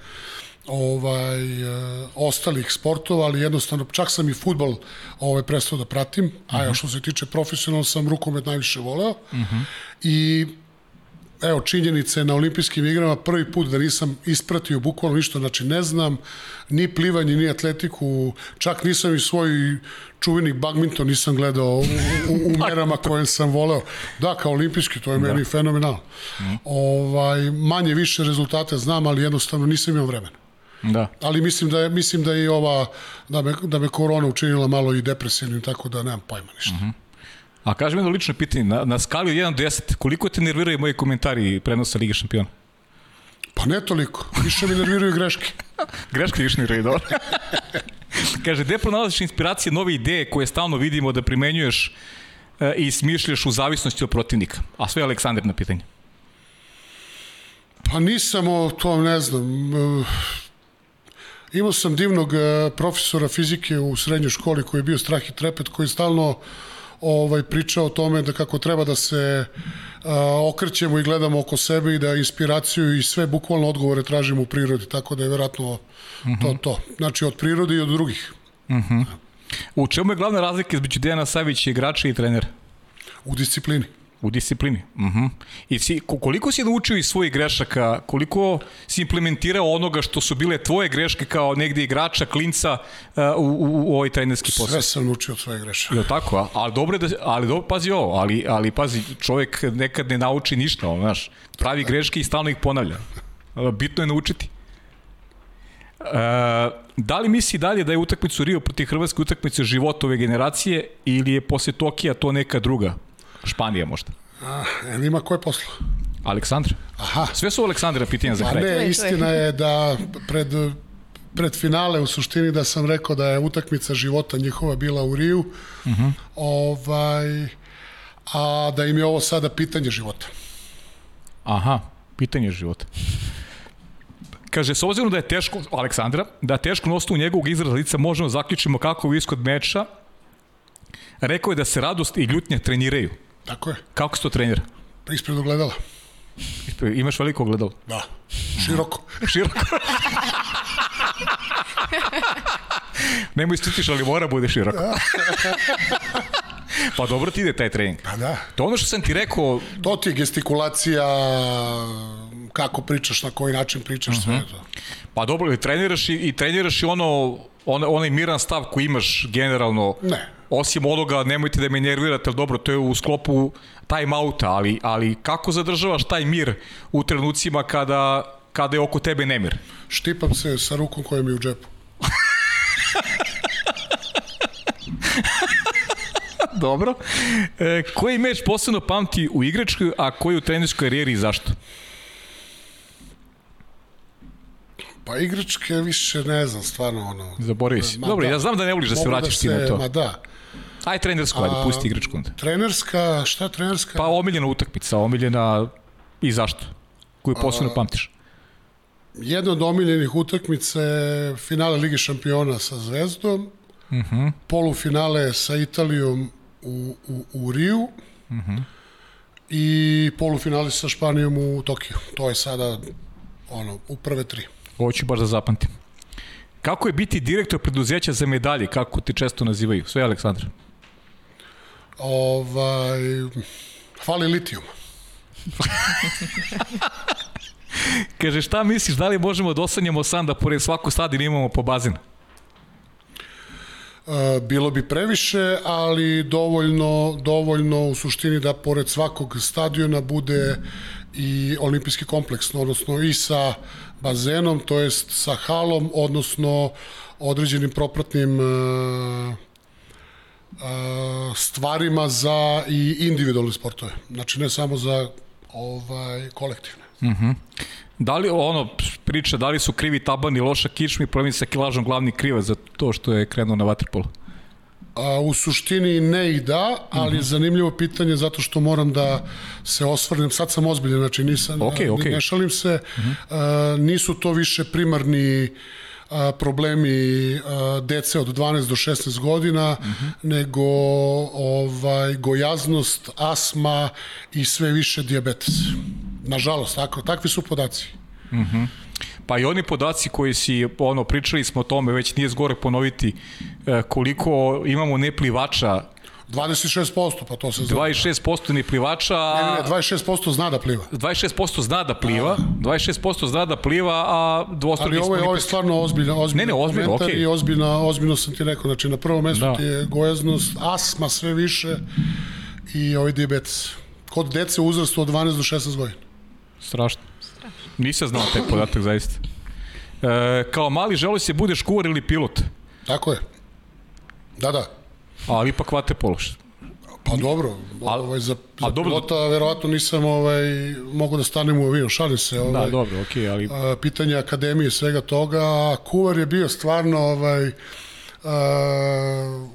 C: ovaj e, ostalih sportova, ali jednostavno čak sam i fudbal ovaj prestao da pratim, uh -huh. a što se tiče profesionalno sam rukomet najviše voleo. Uh -huh. I evo činjenice na olimpijskim igrama prvi put da nisam ispratio bukvalno ništa, znači ne znam ni plivanje, ni atletiku, čak nisam i svoj čuveni badminton nisam gledao u, u, u merama koje sam voleo. Da, kao olimpijski, to je meni fenomenalno. Ovaj, manje više rezultate znam, ali jednostavno nisam imao vremena.
A: Da.
C: Ali mislim da je mislim da je i ova da me da me korona učinila malo i depresivnim tako da nemam pojma ništa. Uh -huh.
A: A kaži mi jedno lično pitanje, na, na skali od 1 do 10, koliko te nerviraju moji komentari prenosa Lige šampiona?
C: Pa ne toliko, više mi nerviraju greške.
A: Greške više nerviraju, dobro. Kaže, gde pronalaziš inspiracije, nove ideje koje stalno vidimo da primenjuješ e, i smišljaš u zavisnosti od protivnika? A sve je Aleksandar na pitanje.
C: Pa nisam o tom, ne znam. e, Imao sam divnog e, profesora fizike u srednjoj školi koji je bio strah i trepet, koji stalno ovaj pričao o tome da kako treba da se a, okrećemo i gledamo oko sebe i da inspiraciju i sve bukvalno odgovore tražimo u prirodi, tako da je verovatno to to. Znači od prirode i od drugih.
A: U čemu je glavna razlika između Dejana Savića, igrača i trenera?
C: U disciplini.
A: U disciplini. Uh -huh. I si, ko- koliko si naučio iz svojih grešaka, koliko si implementirao onoga što su bile tvoje greške kao negde igrača, klinca uh, u, u, u ovaj trenerski posao?
C: Sve sam naučio od svoje grešaka.
A: Li tako? A, ali dobro da, ali dobro, pazi ovo, ali, ali pazi, čovjek nekad ne nauči ništa, ono, znaš, pravi greške i stalno ih ponavlja. Bitno je naučiti. E, da li misli dalje da je utakmicu Rio protiv Hrvatske utakmice života ove generacije ili je posle Tokija to neka druga? Španija možda.
C: Ah, jel ima koje posla?
A: Aleksandar?
C: Aha.
A: Sve su Aleksandra pitanja za
C: Pa
A: kraj.
C: ne, istina je da pred, pred finale u suštini da sam rekao da je utakmica života njihova bila u Riju, uh -huh. ovaj, a da im je ovo sada pitanje života.
A: Aha, pitanje života. Kaže, s obzirom da je teško, Aleksandra, da je teško na osnovu njegovog izraza lica možemo zaključimo kako je ishod meča, rekao je da se radost i ljutnja treniraju.
C: Tako je,
A: Kako se to trenira?
C: ispred ogledala.
A: Imaš veliko ogledalo?
C: Da, široko.
A: Široko. Nemoj istutiš, ali mora bude široko. pa dobro ti ide taj trening.
C: Pa da.
A: To ono što sam ti rekao,
C: To ti je gestikulacija, kako pričaš, na koji način pričaš, uh -huh. sve je to.
A: pa dobro, i treniraš i, i treniraš i ono, on, onaj miran stav koji imaš generalno,
C: Ne.
A: osim onoga, nemojte da me nervirate, ali dobro, to je u sklopu time outa, ali, ali kako zadržavaš taj mir u trenucima kada, kada je oko tebe nemir?
C: Štipam se sa rukom koja mi je u džepu.
A: Dobro. E, koji meč posebno pamti u igračkoj, a koji u trenerskoj karijeri i zašto?
C: Pa igračke više ne znam, stvarno ono...
A: Zaboravi si. Dobro,
C: da.
A: ja znam da ne voliš da se vraćaš ti na to.
C: Ma da.
A: Aj trenersku, ajde, pusti igračku onda.
C: Trenerska, šta trenerska?
A: Pa omiljena utakmica, omiljena i zašto? Koju posebno pamtiš?
C: Jedna od omiljenih utakmica je finale Lige šampiona sa Zvezdom, uh
A: Mhm.
C: -huh. polufinale sa Italijom u, u, u Riju uh
A: Mhm.
C: -huh. i polufinale sa Španijom u Tokiju. To je sada ono, u prve tri.
A: Ovo ću baš da zapamtim. Kako je biti direktor preduzeća za medalje, kako te često nazivaju? Sve Aleksandar.
C: Ovaj, fali litijum.
A: Kaže, šta misliš, da li možemo da osanjamo san da pored svakog stadiona imamo po bazen?
C: E, bilo bi previše, ali dovoljno, dovoljno u suštini da pored svakog stadiona bude i olimpijski kompleks, odnosno i sa bazenom, to jest sa halom, odnosno određenim propratnim e, e, stvarima za i individualne sportove. Znači ne samo za ovaj kolektivne.
A: Da li, ono, priča, da li su krivi taban i loša kičma i problem sa kilažom glavni kriva za to što je krenuo na vaterpolo?
C: A, u suštini ne i da, ali mm -hmm. zanimljivo pitanje zato što moram da se osvrnem, sad sam ozbiljan, znači nisam,
A: Ok, ok.
C: ne, šalim se, mm -hmm. a, nisu to više primarni a, problemi a, dece od 12 do 16 godina, mm -hmm. nego ovaj gojaznost, asma i sve više dijabetes. Nažalost, tako, takvi su podaci.
A: Pa i oni podaci koji si, ono, pričali smo o tome, već nije zgore ponoviti e, koliko imamo neplivača,
C: 26%, pa to se zna.
A: 26% neplivača,
C: Ne, ne,
A: a
C: ne, 26% zna da pliva.
A: 26% zna da pliva, 26% zna da pliva, a dvostruki
C: Ali ovo je, ovo je stvarno ozbiljno, ozbiljno
A: Ne, ne, ozbiljno, okej.
C: i ozbiljno, ozbiljno sam ti rekao, znači na prvom mestu
A: da.
C: ti je gojaznost, asma sve više i ovaj diabetes. Kod dece u uzrastu od 12 do 16 godina.
A: Strašno. Nisam znao taj podatak, zaista. E, kao mali želo se budeš kuvar ili pilot,
C: Tako je. Da, da.
A: ali ipak vate pološ.
C: Pa dobro,
A: Al-
C: ovaj, za, za
A: a dobro-
C: pilota verovatno nisam ovaj, mogu da stanem u avion, šalim se. Ovaj,
A: Da, dobro, okej, okay, ali
C: a, pitanje akademije i svega toga, a Kuvar je bio stvarno ovaj, a,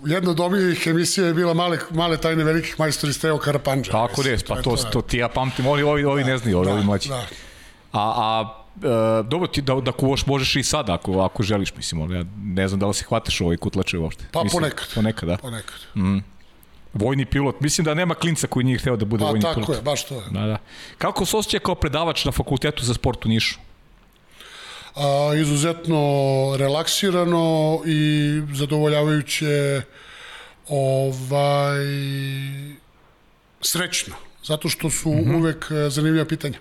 C: jedna od omiljenih emisija je bila male, male tajne velikih majstori Steo Karapanđa.
A: tako des, pa
C: je
A: to, to ti ja pamtim, ovi, ovi, ovi ne znaju, ovi, ovi mlađi.
C: Da,
A: A, a e, dobro ti da, da kuvaš možeš i sad ako, ako želiš, mislim, ali ja ne znam da li se hvataš ovaj kutlače uopšte.
C: Pa
A: mislim,
C: ponekad.
A: Ponekad, da.
C: ponekad.
A: Vojni pilot, mislim da nema klinca koji nije hteo da bude
C: Pa
A: vojni
C: tako
A: pilot.
C: je, baš to je.
A: Da, da. Kako se osjeća kao predavač na fakultetu za sport u Nišu?
C: a, izuzetno relaksirano i zadovoljavajuće ovaj srećno zato što su mm -hmm. uvek e, zanimljiva pitanja.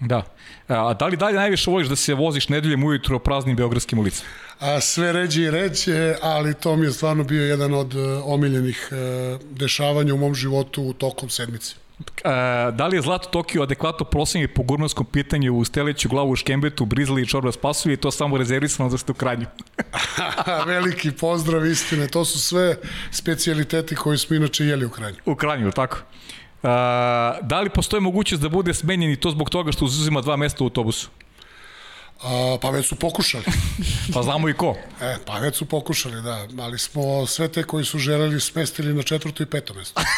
A: Da. A da li dalje najviše voliš da se voziš nedeljem ujutro praznim beogradskim ulicama?
C: A sve ređe i ređe, ali to mi je stvarno bio jedan od e, omiljenih e, dešavanja u mom životu tokom sedmice.
A: E, da li je Zlato Tokio adekvatno prosenje po gurmanskom pitanju u Steliću, glavu u Škembetu, Brizli i Čorba Spasu i to samo rezervisano za ste u Kranju?
C: Veliki pozdrav, istine. To su sve specijaliteti koji smo inače jeli u Kranju.
A: U Kranju, tako? Da li postoji mogućnost da bude smenjen i to zbog toga što uzima dva mesta u autobusu?
C: A, pa već su pokušali.
A: Pa znamo i ko.
C: E, pa već su pokušali, da. Ali smo sve te koji su želeli smestili na četvrto i peto mesto.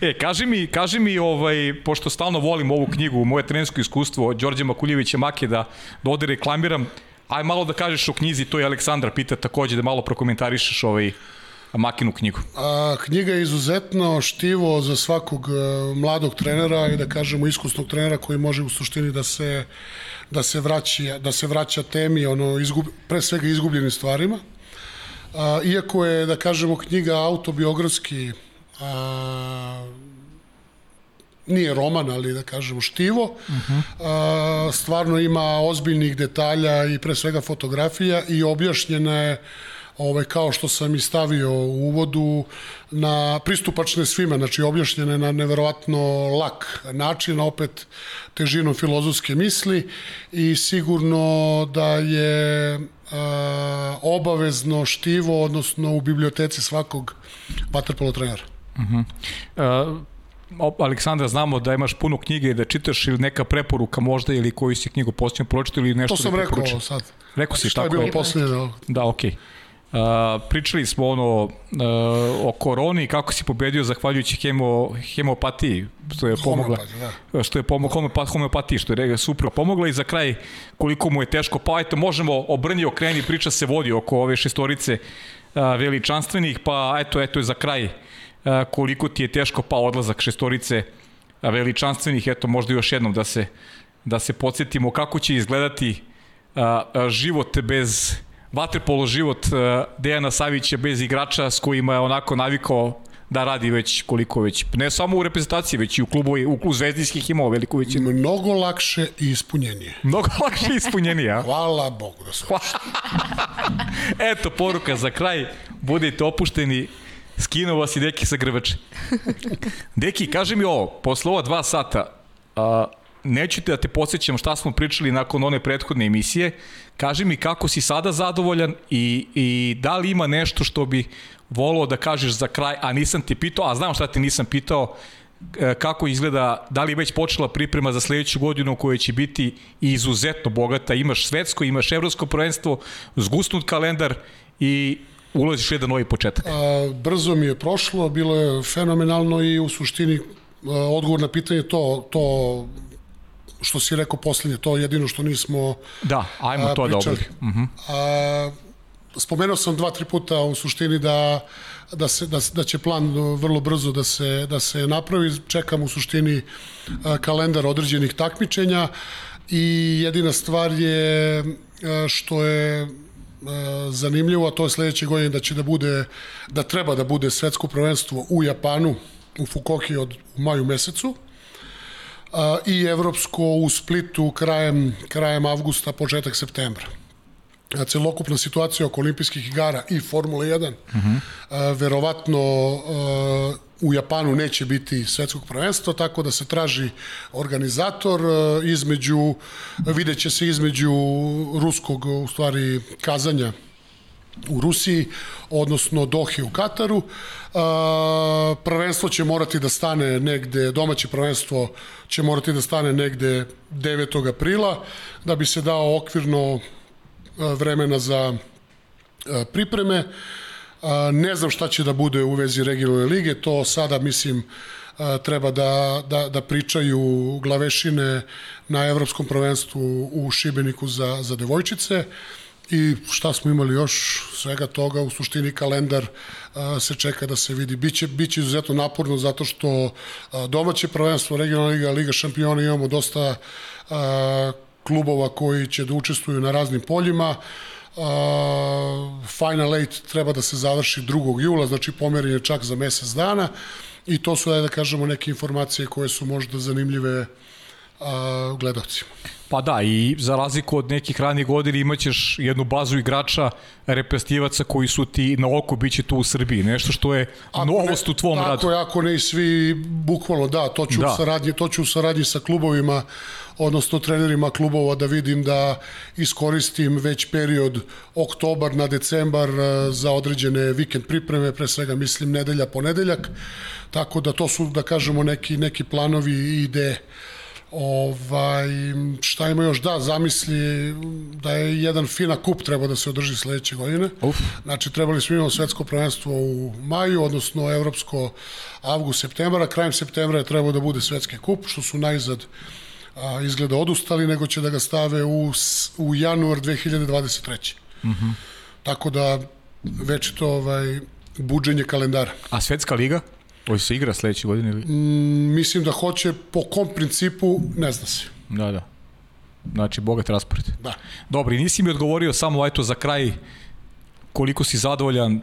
A: E, kaži mi, kaži mi ovaj, pošto stalno volim ovu knjigu, moje trenersko iskustvo, Đorđe Makuljevića Make, da, da ovde reklamiram, aj malo da kažeš o knjizi, to je Aleksandra pita takođe, da malo prokomentarišeš ovaj, Makinu knjigu.
C: A, knjiga je izuzetno štivo za svakog e, mladog trenera i da kažemo iskusnog trenera koji može u suštini da se da se vraća da se vraća temi ono izgub, pre svega izgubljenim stvarima. A, iako je da kažemo knjiga autobiografski a, nije roman, ali da kažemo štivo. Uh -huh. a, stvarno ima ozbiljnih detalja i pre svega fotografija i objašnjena je ovaj, kao što sam i stavio u uvodu, na pristupačne svima, znači objašnjene na neverovatno lak način, opet težinom filozofske misli i sigurno da je a, obavezno štivo, odnosno u biblioteci svakog vaterpolo trenera.
A: Uh -huh. uh, Aleksandra, znamo da imaš puno knjige i da čitaš ili neka preporuka možda ili koju si knjigu posljedno pročito ili nešto
C: to sam
A: da
C: rekao sad.
A: Rekao si
C: Šta
A: tako
C: je bilo
A: je.
C: posljednje? Da,
A: Da, okej. Okay. Uh, pričali smo ono uh, o koroni kako si pobedio zahvaljujući hemo, hemopatiji što je pomogla
C: da.
A: što je pomogla homeopat, homeopatiji što je rega super pomogla i za kraj koliko mu je teško pa eto možemo obrni okreni priča se vodi oko ove šestorice uh, veličanstvenih pa eto eto je za kraj uh, koliko ti je teško pa odlazak šestorice uh, veličanstvenih eto možda još jednom da se da se podsjetimo kako će izgledati uh, uh, život bez vaterpolo život uh, Dejana Savića bez igrača s kojima je onako navikao da radi već koliko već, ne samo u reprezentaciji, već i u klubu, u klubu zvezdinskih imao veliku većinu.
C: Mnogo lakše i ispunjenije.
A: Mnogo lakše ispunjeni, a?
C: Hvala Bogu da se
A: Eto, poruka za kraj, budite opušteni, skinuo vas i Deki sa grbače. Deki, kaži mi ovo, posle ova dva sata, a, neću te da te podsjećam šta smo pričali nakon one prethodne emisije, kaži mi kako si sada zadovoljan i, i da li ima nešto što bi volao da kažeš za kraj, a nisam ti pitao, a znam šta ti nisam pitao, e, kako izgleda, da li je već počela priprema za sledeću godinu koja će biti izuzetno bogata, imaš svetsko, imaš evropsko prvenstvo, zgusnut kalendar i ulaziš u jedan novi početak.
C: A, brzo mi je prošlo, bilo je fenomenalno i u suštini a, odgovor na pitanje to, to što si rekao poslednje, to jedino što nismo
A: Da, ajmo
C: a,
A: to da
C: pričali.
A: obavljamo. Uh -huh.
C: A, spomenuo sam dva, tri puta u suštini da, da, se, da, da će plan vrlo brzo da se, da se napravi. Čekam u suštini a, kalendar određenih takmičenja i jedina stvar je a, što je zanimljivo, a to je sledeće godine da će da bude, da treba da bude svetsko prvenstvo u Japanu, u Fukoki od u maju mesecu i evropsko u Splitu krajem, krajem avgusta, početak septembra. Celokupna situacija oko olimpijskih igara i Formule 1 uh -huh. verovatno u Japanu neće biti svetskog prvenstva, tako da se traži organizator između, vidjet će se između ruskog, u stvari, kazanja u Rusiji, odnosno Dohe u Kataru. A, prvenstvo će morati da stane negde, domaće prvenstvo će morati da stane negde 9. aprila, da bi se dao okvirno vremena za pripreme. Ne znam šta će da bude u vezi regionalne lige, to sada mislim treba da, da, da pričaju glavešine na evropskom prvenstvu u Šibeniku za, za devojčice i šta smo imali još svega toga, u suštini kalendar a, se čeka da se vidi. Biće, biće izuzetno naporno zato što a, domaće prvenstvo, regionalna liga, liga šampiona imamo dosta a, klubova koji će da učestvuju na raznim poljima. Final 8 treba da se završi 2. jula, znači pomerenje čak za mesec dana i to su, da kažemo, neke informacije koje su možda zanimljive gledalcima.
A: Pa da, i za razliku od nekih ranih godina imaćeš jednu bazu igrača, repestivaca koji su ti na oko biće tu u Srbiji, nešto što je ako novost ne, u tvom
C: tako
A: radu.
C: Tako je, ako ne i svi, bukvalno da, to ću, da. U saradnji, to ću u saradnji sa klubovima, odnosno trenerima klubova da vidim da iskoristim već period oktobar na decembar za određene vikend pripreme, pre svega mislim nedelja, ponedeljak, tako da to su, da kažemo, neki, neki planovi i ideje Ovaj, šta ima još? Da, zamisli da je jedan FINA kup treba da se održi sledeće godine. Uf. Znači, trebali smo imati svetsko prvenstvo u maju, odnosno evropsko avgust, septembra. Krajem septembra je trebao da bude svetski kup, što su najzad a, izgleda odustali, nego će da ga stave u, u januar 2023. Mm -hmm. Tako da, već to ovaj, buđenje kalendara.
A: A svetska liga? Ovo se igra sledeće godine ili?
C: Mm, mislim da hoće po kom principu, ne zna se.
A: Da, da. Znači, bogat raspored.
C: Da.
A: Dobro, i nisi mi odgovorio samo eto za kraj koliko si zadovoljan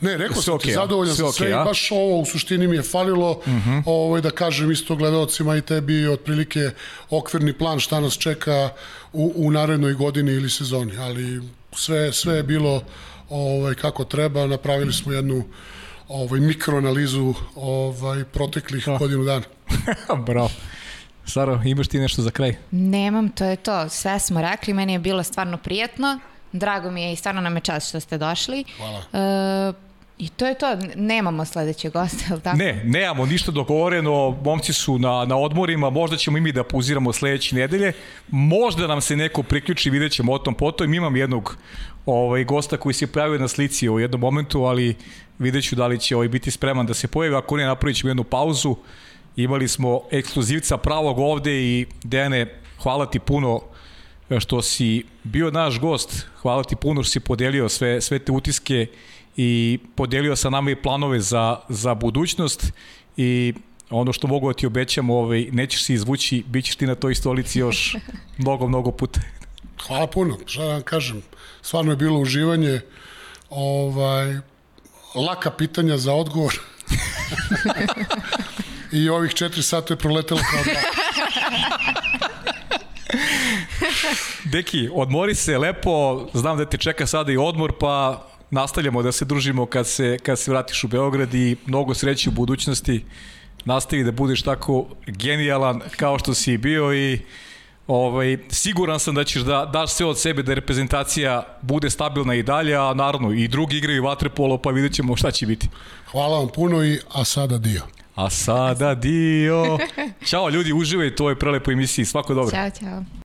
C: Ne, rekao sam okay, ti, zadovoljan sam sve okay, i baš ovo u suštini mi je falilo, uh mhm. -huh. ovo, da kažem isto gledalcima i tebi otprilike okvirni plan šta nas čeka u, u narednoj godini ili sezoni, ali sve, sve je bilo ovaj, kako treba, napravili smo jednu ovaj, mikroanalizu ovaj, proteklih oh. godinu dana.
A: Bravo. Saro, imaš ti nešto za kraj?
B: Nemam, to je to. Sve smo rekli, meni je bilo stvarno prijatno. Drago mi je i stvarno nam je čast što ste došli.
C: Hvala.
B: E, I to je to, nemamo sledeće goste, ali tako?
A: Ne, nemamo ništa dogovoreno, momci su na, na odmorima, možda ćemo i mi da puziramo sledeće nedelje, možda nam se neko priključi, vidjet ćemo o tom potom, imam jednog ovaj, gosta koji se pojavio na slici u jednom momentu, ali vidjet ću da li će ovaj biti spreman da se pojavi, ako ne napravit ćemo jednu pauzu, imali smo ekskluzivca pravog ovde i Dejane, hvala ti puno što si bio naš gost, hvala ti puno što si podelio sve, sve te utiske i podelio sa nama i planove za, za budućnost. I ono što mogu da ti obećam, ovaj, nećeš se izvući, bit ćeš ti na toj stolici još mnogo, mnogo puta.
C: Hvala puno, šta da vam kažem, stvarno je bilo uživanje, ovaj, laka pitanja za odgovor. I ovih četiri sata je proletelo kao da.
A: Deki, odmori se lepo, znam da te čeka sada i odmor, pa nastavljamo da se družimo kad se, kad se vratiš u Beograd i mnogo sreće u budućnosti. Nastavi da budeš tako genijalan kao što si bio i ovaj, siguran sam da ćeš da daš sve od sebe da reprezentacija bude stabilna i dalje, a naravno i drugi igraju vaterpolo, pa vidjet ćemo šta će biti.
C: Hvala vam puno i a sada dio.
A: A sada dio. Ćao ljudi, uživajte u ovoj prelepoj emisiji. Svako dobro.
B: Ćao, ćao.